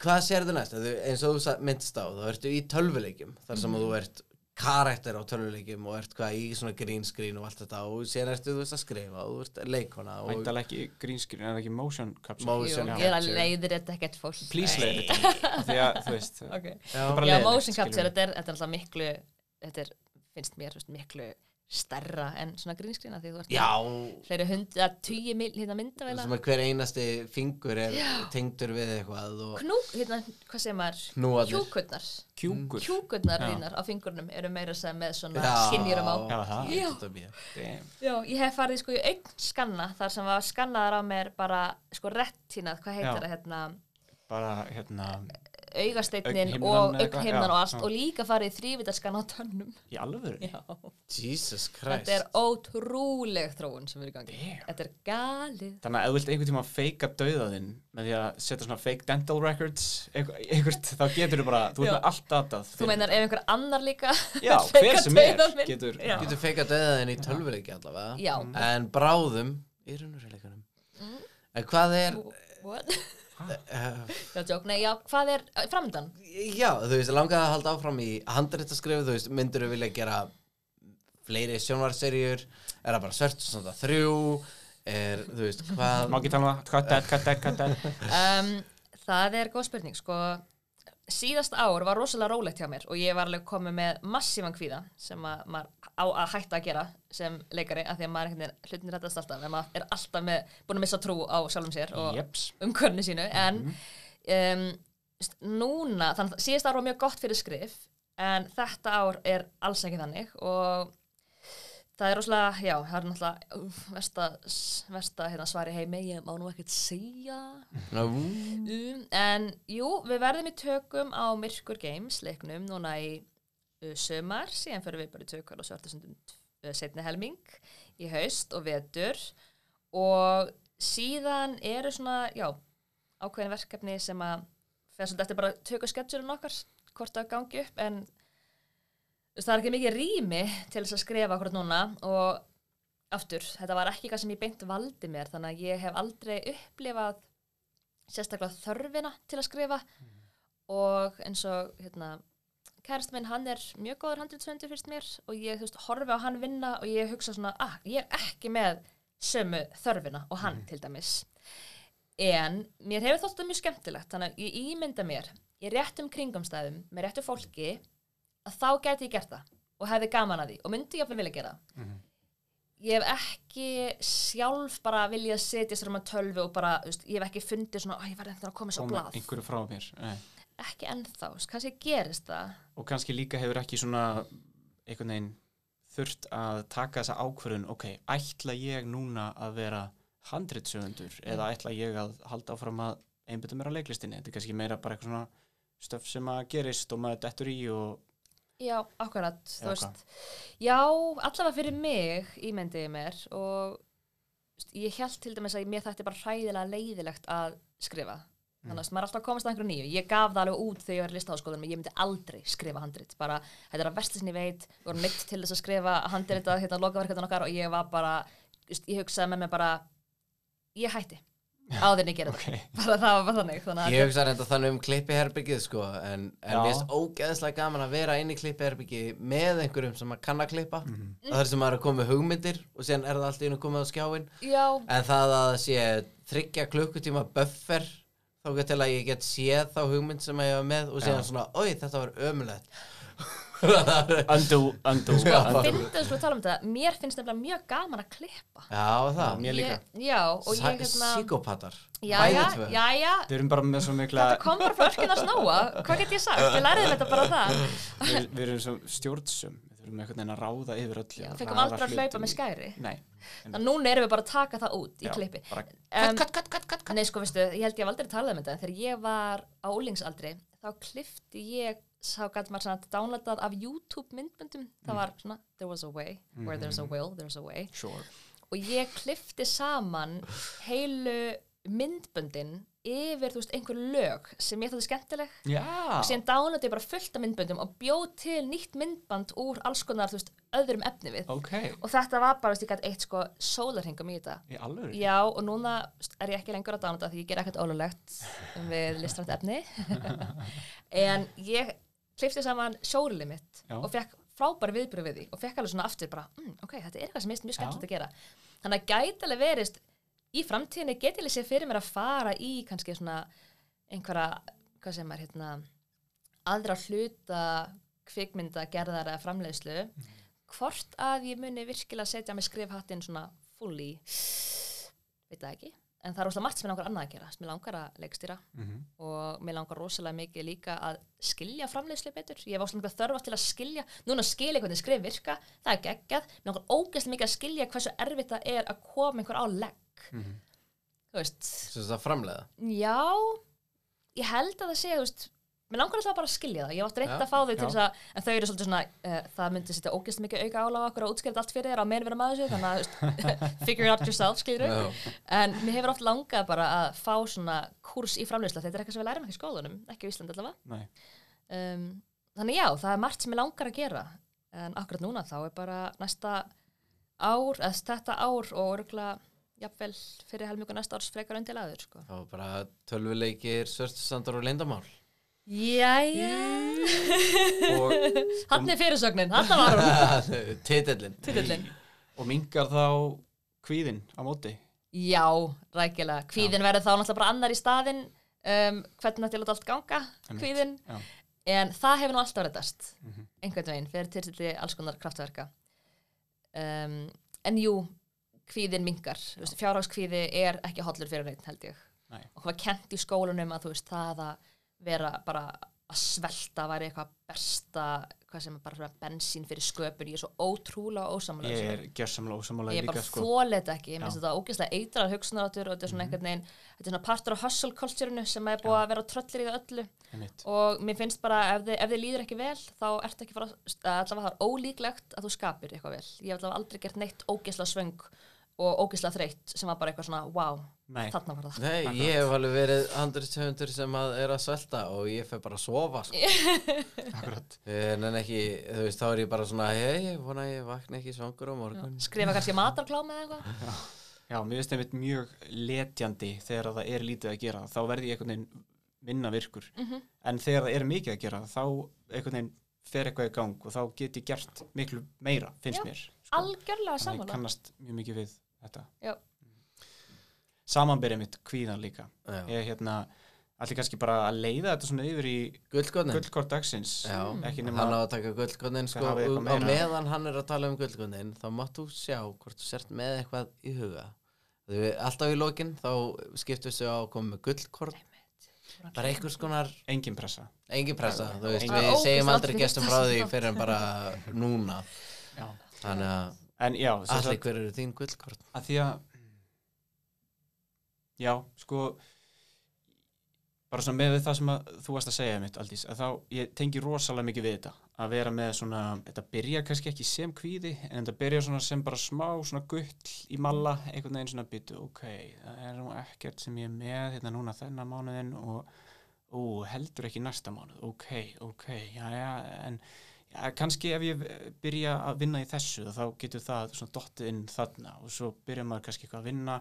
hvað sér þið næst? Þú- eins og þú minnst á, þá ertu í tölvuleikjum þar sem að þú ert karakter á tölvuleikjum og ert hvað í svona green screen og allt þetta og síðan ertu þú veist að skrifa og þú ert leikona og Væntalega ekki green screen, er það ekki motion capture? Jú, Motion ég er að capture. leiðir þetta ekkert fólk Please leiðir þetta Því að, þú veist okay. Já, bara Já, leiðinlegt, motion capture, þetta er, þetta er alltaf miklu þetta er, finnst mér, þú veist, miklu stærra en svona grínskrína því þú ert já með fleiri hund, að tugi mil, hérna myndavela sem að hver einasti fingur er tengdur við eitthvað og knúk, hérna, hvað segir maður hjúkurnar, Kjúkur hjúkurnar Já. þínar á fingurnum eru meira sem með svona Já. skinnjurum á Já, það. Já. Er. Já, ég hef farið sko í augn skanna þar sem var skannaðar á mér bara sko rettínað, hvað heitir Já. það hérna Bara, hérna augasteitnin Augnhimnan og já, og allt já. og líka farið þrývitarskan á tönnum Í alvöru? Já. Jesus Christ Þetta er ótrúleg þróun sem er í gangi Damn. Þetta er galið Þannig að ef þú vilt einhvern tíma feika dauðaðinn með því að setja svona fake dental records eitthvað, eitthvað, þá getur þú bara, þú ert Já. með allt datað Þú meinar ef einhver annar líka Já, hver sem er getur. Getur feika döðaðin í tölvuleiki allavega Já. En bráðum í raunurleikunum Mm. En hvað er What? Já, joke, nei, já, hvað er framöndan? Já, þú veist, langaði að halda áfram í handréttaskrifu, þú veist, myndur þú vilja gera fleiri sjónvarserjur er það bara svört og svona þrjú? Er, þú veist, hvað Má ekki tala um það, that, cut that, cut that. Um, það er góð spurning, sko síðast ár var rosalega rólegt hjá mér og ég var alveg komið með massívan kvíða sem að maður á að hætta að gera sem leikari, af því að maður veginn hlutin rettast alltaf, en maður er alltaf með, búin að missa trú á sjálfum sér og Jeps. umkörni sínu, en um, núna, þannig að síðast ár var mjög gott fyrir skrif, en þetta ár er alls ekki þannig og það er rosalega, já, það er náttúrulega uh, versta, versta hérna, svari heimi, ég má nú ekkert segja. Um, en jú, við verðum í tökum á Myrkur Games leiknum núna í uh, sömar, síðan fyrir við bara í tökur á svartasundum uh, setni helming í haust og vetur. Og síðan eru svona, já, ákveðin verkefni sem að fer svolítið eftir bara tökur sketsjurinn okkar, hvort það gangi upp. En það er ekki mikið rými til þess að skrifa akkurat núna og aftur, þetta var ekki eitthvað sem ég beint valdi mér þannig að ég hef aldrei upplifað sérstaklega þörfina til að skrifa og eins og hérna, kærist minn, hann er mjög góður handritsvendur fyrst mér og ég þú veist, horfi á hann vinna og ég hugsa svona, ah, ég er ekki með sömu þörfina og hann til dæmis. En mér hefur þótt þetta mjög skemmtilegt þannig að ég ímynda mér í réttum kringumstæðum með réttu fólki að þá gæti ég gert það og hefði gaman að því og myndi ég að vilja gera það. Ég hef ekki sjálf bara viljað setja sér um að tölvu og bara, veist, ég hef ekki fundið svona, ég verði eftir að koma svo blað. einhverju frá mér Nei. ekki ennþá, kannski gerist það. Og kannski líka hefur ekki svona einhvern veginn þurft að taka þessa ákvörðun ok, ætla ég núna að vera handritsöfundur eða ætla ég að halda áfram að einbytta mér á leiklistinni? Þetta er kannski meira bara eitthvað svona stöf sem að gerist og maður dettur í og já, akkurat, þú veist. Já, allavega fyrir mig ímyndi ég mér og veist, ég held til dæmis að mér þætti bara hræðilega leiðilegt að skrifa. Þannig að maður er alltaf komast að einhverju nýju. Ég gaf það alveg út þegar ég var í listaháskóðum ég myndi aldrei skrifa handrit. Bara, þetta er að ég veit. Við vorum neitt til þess að skrifa handrit að hérna, lokaverkefni okkar og ég var bara veist, ég hugsaði með mig bara ég hætti áður en ég gera Ok. þetta bara það var bara þannig þannig að Ég hugsa reynda þannig um klippiherbyggið sko en, en mér finnst ógeðslega gaman að vera inn í klippiherbyggið með einhverjum sem að kann að klippa og það er sem maður er að koma með hugmyndir og síðan er það allt í einu komið á skjáin já, en það að það sé þryggja klukkutíma buffer þá get til að ég get séð þá hugmynd sem ég var með og síðan Já. svona, oi þetta var ömulegt undo, undo, undo. fyndið sko að tala um þetta mér finnst nefnilega mjög gaman að klippa. Já, það Mér líka. Ég, já, og ég hérna Psykopatar Við erum bara með svo mikla þetta kom bara frá örkinn að snóa. Hvað get ég sagt? Við læriðum þetta bara það við, við erum svo stjórnsum við þurfum einhvern veginn að ráða yfir öllu Já, og fengum aldrei að hlaupa með skæri. Nei, Þannig að núna erum við bara að taka það út í Já, klippi. um. Nei, sko, veistu, ég held ég hef aldrei talað um þetta. Þegar ég var á úlingsaldri þá klifti ég sá gæti maður svona downloadað af YouTube myndböndum. Það var svona, there was a way where there's a will, there's a way. Sure. Og ég klifti saman heilu myndböndin yfir, þú veist, einhver lög sem ég þótti skemmtileg. Já. Og síðan downloadi ég bara fullt af myndböndum og bjóð til nýtt myndband úr alls konar, þú veist, öðrum efni við. Ok, og þetta var bara, þú veist, ég gæti eitt sko sólarhingum í þetta. Í Já, og núna er ég ekki lengur að downloada því ég ger ekkert ólulegt við listrænt efni. En ég klifti saman sjórili mitt Já. og fekk frábæri viðbröð við því og fekk alveg svona aftur bara, mm, ok, þetta er eitthvað sem er mjög skemmtilegt að gera. Þannig að gæti alveg verist í framtíðinni geti ég sér fyrir mér að fara í kannski svona einhverja, hvað sem er hérna aðra hluta kvikmynda gerðar eða framleiðslu hvort að ég muni virkilega setja mig skrifhattinn svona fully? Veit það ekki en það er rosalega margt sem mér langar annað að gera. Mér langar að leikstýra Mhm. og mér langar rosalega mikið líka að skilja framleiðslu betur, ég hef áslega þörfa til að skilja, núna skilja hvernig skrif virka það er geggjað, mér langar ógeðslega mikið að skilja hversu erfitt það er að koma einhver á legg. Mhm. þú veist, Svo það framleiða? Já. Ég held að það sé, þú veist mér langar alltaf bara að skilja það, ég átti reynd að fá þau til þess að, en þau eru svolítið svona uh, það myndi setja ógeðst mikið auka álaga okkur að útskrifa allt fyrir þér á meðan vera maður þessu þannig að, figure it out yourself, skilur Já. en mér hefur oft langað bara að fá svona kurs í framleysla, þetta er eitthvað sem við lærum ekki í skólanum ekki á Íslandi allavega. Um, þannig já, það er margt sem ég langar að gera. En akkurat núna þá er bara næsta ár, eða þetta ár og örgulega jafnvel fyrir helmingu næsta árs frekar undir aður sko. Það var bara tölvuleikir, svörstustandar og leyndamál Jæja. Og, Hann er fyrirsögnin, hann var hún. Titillin og mingar þá kvíðin á móti? Já, rækilega. Kvíðin verður þá náttúrulega bara annar í staðinn um, hvernig þetta er láta allt ganga kvíðin, já. en það hefur nú alltaf reddast Mhm. einhvern veginn, fyrir tilstilli alls konar kraftverka um, en jú kvíðin mingar, fjárhagskvíði er ekki hollur fyrir neitt held ég. Nei. og hvað kent í skólunum að þú veist það að vera bara að svelta væri eitthvað besta hvað sem er bara bensín fyrir sköpun ég er svo ótrúlega ósamlega ég er gersamlega ósamála ég líka bara sko. þólet ekki, ég Já. finnst þetta ógeðslega eitrar hugsunaráttur og þetta er Mhm. svona einhvern veginn þetta er svona partur af hustle culture-inu sem er búið að vera tröllir í það öllu Einmitt. og mér finnst bara ef þið, ef þið líður ekki vel þá ertu ekki fara, allavega það er ólíklegt að þú skapir eitthvað vel ég hef allavega aldrei gert neitt ógeðslega svöng og ógeðslega þreytt sem var bara eitthvað svona wow, Nei, þarna var það. Nei, ég hef alveg verið handurshöfundur sem að er að svelta og ég fer bara að sofa sko. akkurat. En en ekki, þú veist, þá er ég bara svona hei, vona ég vakna ekki svangur á morgun. Skrifa kannski matarklám eða eitthvað. Já, mér finnst einmitt mjög letjandi þegar það er lítið að gera þá verði ég einhvern veginn minna virkur. Mhm. en þegar það er mikið að gera þá einhvern veginn fer eitthvað í gang og þá get ég gert miklu meira, finnst Já, mér sko. algjörlega þannig samanlega kannast mjög mikið við þetta. Já. Samanbyrja mitt kvíðan líka. Já. ég hérna, allir kannski bara að leiða þetta svona yfir í Gullkornin. gullkort dagsins. Ekki hann nema á að taka gullkornin sko, og meðan hann er að tala um gullkornin þá mátt þú sjá hvort þú sért með eitthvað í huga. Við, alltaf í lokin þá skiptum við á að koma með gullkorn. Bara einhvers konar, engin pressa. Engin pressa þú veist, Engin- við segjum aldrei gestum frá því fyrir en bara núna. Já. þannig að en já, allir hver eru þín gullkorn? Að því að já, sko bara svona með það sem að þú varst að segja mitt Aldís, að þá ég tengi rosalega mikið við þetta. Að vera með svona, þetta byrja kannski ekki sem kvíði, en þetta byrja svona sem bara smá svona gull í malla einhvern veginn svona byttu, ok það er nú ekkert sem ég er með hérna núna þennan mánuðin og ó, heldur ekki næsta mánuð, ok, ok já, já, en já, kannski ef ég byrja að vinna í þessu þá getur það svona dottið inn þarna og svo byrja maður kannski eitthvað að vinna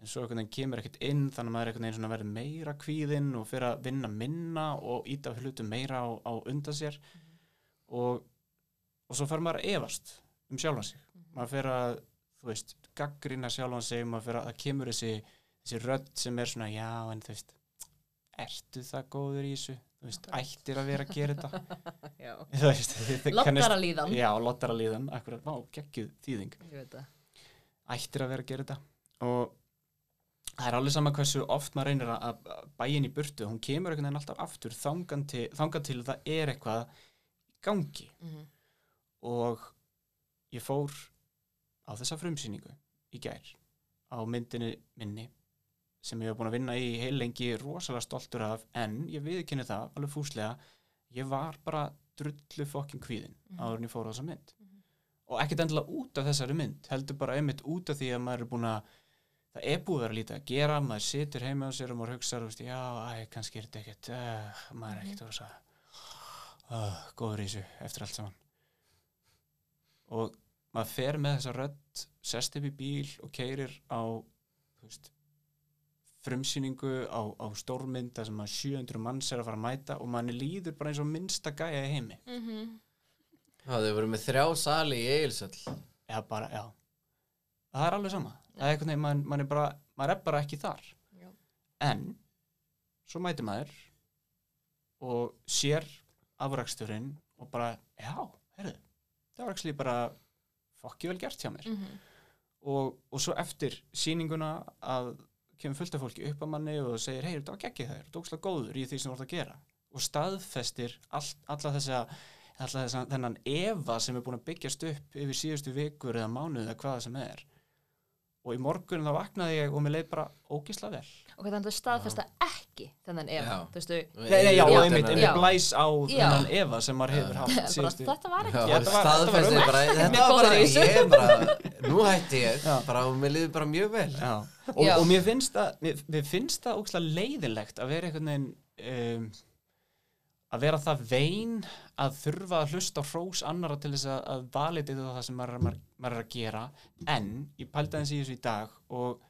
en svo einhvern veginn kemur ekkert inn þannig að maður er einhvern veginn svona verið meira kvíðinn og fyrir að vinna minna og íta hlutum meira á, á undan sér. Og, og svo fer maður að efast um sjálfan sig. Maður fer að, þú veist, gaggrina sjálfan sig, maður fer að, það kemur þessi þessi rödd sem er svona, já en þú veist, ertu það góður í þessu, þú veist, ættir að vera að gera þetta. Já. veist, Loddara líðan já, lottara líðan, akkurat, vá, geggjuð þýðing. Ættir að vera að gera þetta. Og það er alveg sama hversu oft maður reynir að inn í burtu. Hún kemur einhvern veginn alltaf aftur þangan til, til það er eitthvað gangi. Mhm. og ég fór á þessa frumsýningu í gær á myndinni minni sem ég hef búin að vinna í heil lengi rosalega stoltur af en ég viðkynni það alveg fúslega ég var bara drullu fokkin kvíðin Mhm. áður en ég fór á þessa mynd. Og ekkert endilega út af þessari mynd heldur bara einmitt út af því að maður er búin að það er búið að vera lítið að gera maður situr heima á sér og maður hugsa veist, já, æ, kannski er þetta ekkert uh, maður er ekkert að vera uh, góður í þessu eftir allt saman. Og maður fer með þessa rödd sest upp í bíl og keirir á þú veist frumsýningu á, á stórmynd þar sem að 700 manns er að fara að mæta og manni líður bara eins og minnsta gæja í heimi Mhm. Það hefur verið með þrjá sali í Egilsöll Já, bara, já. Það er alveg sama. Það er einhvern veginn, maður, maður, er bara, maður er bara ekki þar. Já. En, svo mætir maður og sér afraksturinn og bara, já, heyrðu, það var ekki bara fokki vel gert hjá mér. Mhm. Og, og svo eftir sýninguna að kemur fullt af fólki upp að manni og segir, hei, þetta var geggið þær, þetta var ókslega góður í því sem þú vart að gera. Og staðfestir all, alla þess að þennan efa sem er búin að byggjast upp yfir síðustu vikur eða mánuð eða hvaða sem er og í morgun þá vaknaði ég og mér leið bara ógisla vel og þannig að staðfesta ekki þennan efa, Já. þú veistu Nei, nei, já, einmitt, einmitt blæs á þennan Eva sem maður hefur haft bara, síðustu þetta var Já, ekki þetta var- staðfestið þetta var bara, ég er bara, nú hætti ég, Já. bara, og mér liður bara mjög vel. Já. Og, Já. og mér finnst það mér, mér finnst það ógslag leiðilegt að vera einhvern veginn um, að vera það vein að þurfa að hlusta á hrós annara til þess að, að valida það sem maður, maður, maður er að gera en ég pældi aðeins í þessu í dag og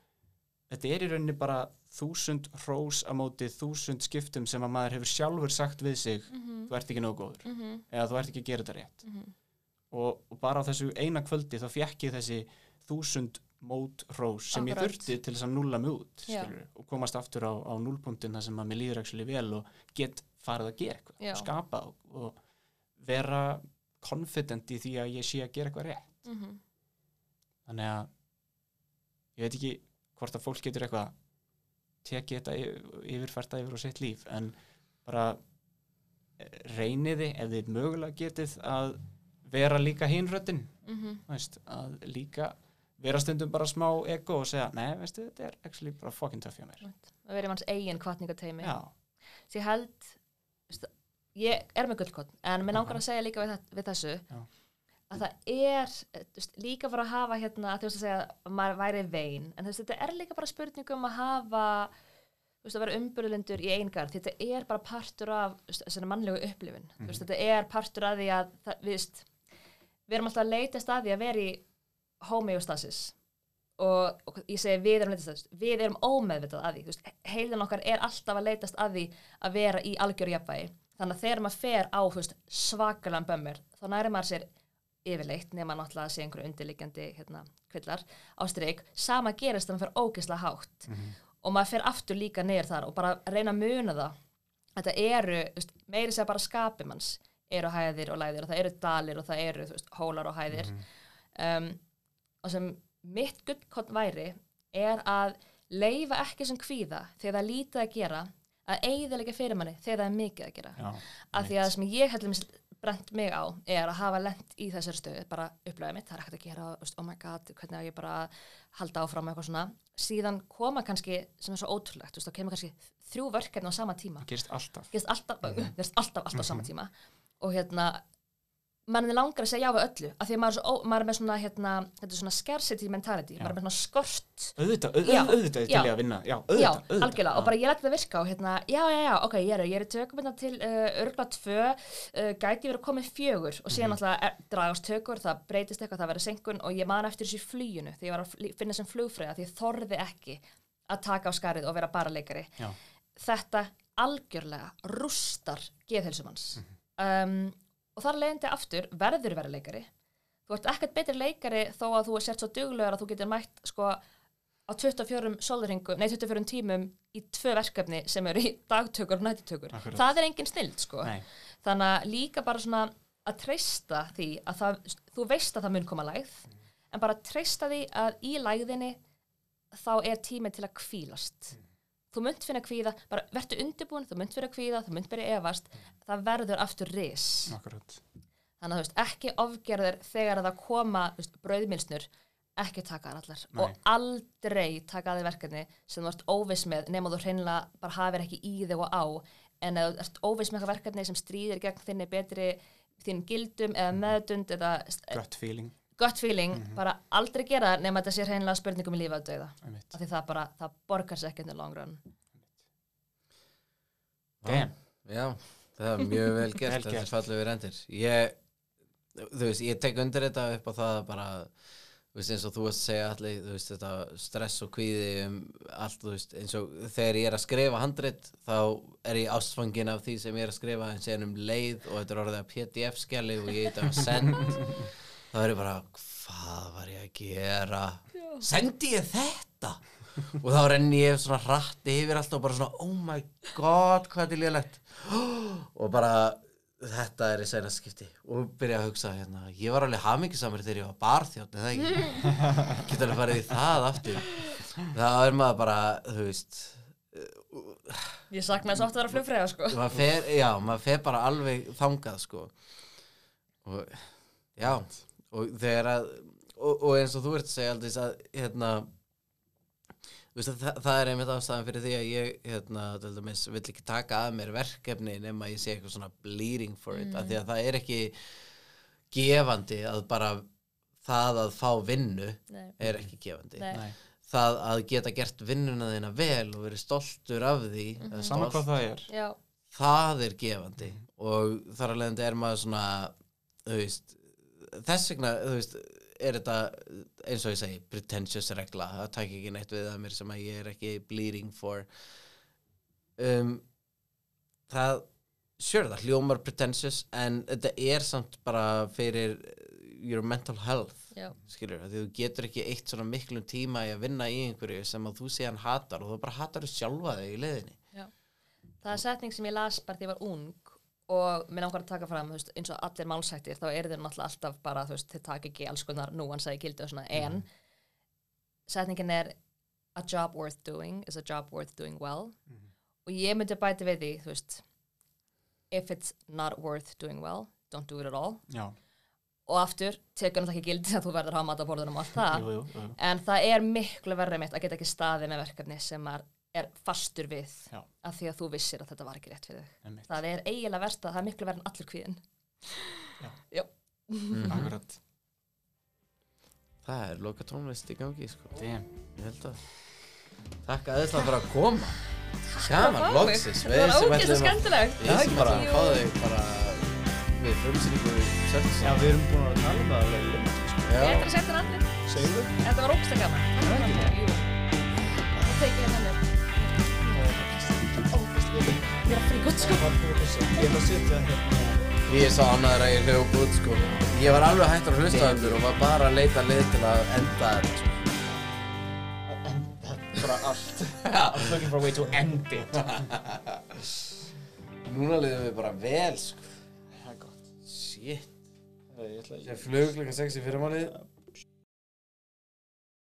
þetta er í rauninni bara þúsund hrós á móti þúsund skiptum sem að maður hefur sjálfur sagt við sig þú ert ekki nógu góður Mhm, eða þú ert ekki að gera þetta rétt mhm. og, og bara á þessu eina kvöldi þá fekk ég þessi þúsund mót hrós sem Akkurat. ég þurfti til þess að nulla mig út Já. skilurðu, og komast aftur á, á núlpunktin þar sem að mér líður ekki vel og get farið að gera eitthvað, skapa og, og vera confident í því að ég sé að gera eitthvað rétt Mhm. þannig að ég veit ekki hvort að fólk getur eitthvað tekið þetta yfir- yfirfært yfir á sitt líf en bara eh, reyniði ef þið mögulega getið að vera líka hinröttin Mhm. veist, að líka vera stundum bara smá ego og segja, nei, veistu, þetta er actually bara fucking töff hjá mér að vera í manns eigin kvartningateimi Svo ég held ég er með gullkott en mér langar Mhm. að segja líka við, við þessu Já. að það er eh, veist, líka bara að hafa hérna að þú veist að segja að maður væri vein en veist, þetta er líka bara spurning um að hafa þú veist, að vera umbyrðlindur í eingar þetta er bara partur af þessari mannlegu upplifun mm veist, þetta er partur af því að það, við, veist, við erum alltaf að leitast að því að vera í homeostasis og, og ég segi við erum leitast við erum ómeðvitað að því veist, heilin okkar er alltaf að leitast að því að vera í algjöru jafnvægi þannig að þegar maður fer á svakalan bömmur þá næri maður sér yfirleitt nema náttúrulega að sé einhverju undirliggjandi hérna, kvillar á strik. Sama gerist þegar maður fer ógeðslega hátt og maður fer aftur líka niður þar og bara reyna að muna það. Þetta eru, veist, meiri segja bara skapi manns eru hæðir og læðir og það eru dalir og það eru veist, hólar og hæðir. Um, og sem mitt gullkott væri er að leifa ekki sem kvíða þegar það lítið að gera að eigðilega fyrir manni þegar það er mikið að gera. Af því að það sem ég held að brent mig á er að hafa lent í þessari stöðu bara upplæðið mitt, það er ekkert að gera oh my god, hvernig á ég bara að halda áfram eitthvað svona, síðan koma kannski sem er svo ótrúlegt, þá kemur kannski þrjú verkefni á sama tíma. Það gerist alltaf. Gerist alltaf, gerist alltaf, alltaf á sama tíma. Og hérna mann er langar að segja já við öllu af því að maður svo, maður er með svona, hérna, svona scarcity mentality, maður er með svona skort. Auðvitað, Já, auðvitað, til já. ég að vinna. Já, já, auðvitað, algjörlega, og bara ég læti það virka og hérna, já, já, já, ok, ég er, ég er tökum hérna til uh, örgla tvö, uh, gæti verið að koma í fjögur og síðan Mhm. náttúrulega er, dragast tökur, það breytist eitthvað, það verður senkun og ég man eftir þessu í fluginu þegar ég var að finna sem flugfræða því ég þorði ekki að taka á skarið og vera bara leikari. Já, þetta algjörlega rústar geðhelsumanns Mhm. um, og þar leiðandi aftur verður vera leikari. Þú ert ekkert betri leikari þó að þú er sért svo duglegur að þú getur mætt sko á 24 sólringum, nei 24 tímum í tvö verkefni sem eru í dagtökur og nættutökur, Akkurat. það er engin snild sko, nei, þannig að líka bara svona að treysta því að það, þú veist að það mun koma lægð en bara treysta því að í lægðinni þá er tími til að kvílast þú munt finna kvíða, bara verður undirbúin þú munt finna kvíða, þú munt byrja efast. Það verður aftur ris. Akkurat. Þannig að þú veist, ekki ofgerðir þegar að það koma þú veist, brauðmilsnur ekki taka þær allar. Nei. og aldrei taka þið verkefni sem þú ert óviss með nema þú hreinlega bara hafir ekki í þig og á. En þú ert óviss með eitthvað verkefni sem stríðir gegn þinni betri þín gildum eða meðdund eða gut feeling, gott feeling, bara aldrei gera það nema þetta sé hreinlega spurningum í lífa að dauða. Af því það bara, það borgar sér ekki undir long run. Damn. Já, það er mjög vel gert, þetta er fallið við rendir. Ég, þú veist, ég tek undir þetta upp á það að bara þú veist, eins og þú veist að segja allir, þú veist, þetta stress og kvíði um allt, þú veist, eins og þegar ég er að skrifa handrit, þá er ég ástfangin af því sem ég er að skrifa en séðan um leið og þetta er orðið að pdf-skjali og ég eitthvað að send er ég bara, hvað var ég að gera? Sendi ég þetta? Og þá renni ég svona hratt yfir allt og bara svona, oh my god hvað er lélegt? Og bara þetta er í seinna skipti. Og byrja að hugsa hérna, ég var alveg hamingisamur þegar ég var barþjótt eða ekki? Geta alveg farið í það aftur. Þá er maður bara, þú veist Ég saknaði svo oft að vera flugfræða sko. maður fer, já, maður fer bara alveg þangað sko. Og já og þegar að og, og eins og þú ert að segja aldrei að hérna Þú veist, það, það er einmitt ástæðan fyrir því að ég hérna, til dæmis, vill ekki taka að mér verkefni nema ég sé eitthvað svona bleeding for it, af því að það er ekki gefandi að bara það að fá vinnu Nei. er ekki gefandi. Nei. Nei. það að geta gert vinnuna þína vel og verið stoltur af því eða Sama stolt, hvað það er. Já, það er gefandi. Og þar að leiðandi er maður svona þú veist þess vegna, þú veist, er þetta eins og ég segi, pretentious regla. Það takk ekki neitt við að mér sem að ég er ekki bleeding for. Um, það sure, það hljómar pretentious en þetta er samt bara fyrir your mental health já, skilur, því þú getur ekki eitt svona miklum tíma í að vinna í einhverju sem að þú síðan hatar og þú bara hatar þú sjálfa þig í leiðinni. Já. Það er setning sem ég las bara þegar ég var ung og mér langar að taka fram, veist, eins og allir málsættir þá er þeir náttúrulega alltaf bara, veist, þeir taka ekki alls konar núansa í gildi og svona, en setningin er a job worth doing is a job worth doing well. Og ég myndi bæti við því, veist if it's not worth doing well don't do it at all. Já, og aftur, tekur náttúrulega ekki gildi að þú verður að hafa mat á borðunum og allt það. Jú, jú, jú. en það er miklu verri mitt að geta ekki staðið með verkefni sem er, er fastur við Já. af því að þú vissir að þetta var ekki rétt fyrir þig Einmitt. það er eiginlega verst að það er miklu verri en allur kvíðin Já. Já. Akkurat það er loka tónlist í gangi sko. Damn. ég held að takk aðeins að bara að koma gaman, Fá mig. loksis þetta var ógeðslega skemmtilegt við sem bara Jú. fá þig bara við frumsýningu sörnus Já, við erum búin að tala um það alveg lengi, sko. ég ætla að setja hann allir Segðu þetta var ógeðslega gaman Já. Jú. það tekið hérna ég er að frík út sko Ég ætla að setja hérna. Ég er svo ánæður að ég hljóð út sko. ég var alveg hættur að hlusta á þendur og var bara að leita leið til að enda þetta sko. bara allt. I'm looking for a way to end it. Núna liðum við bara vel sko. Það er gott. Shit. Ég að flug klukkan 6 í fyrirmálið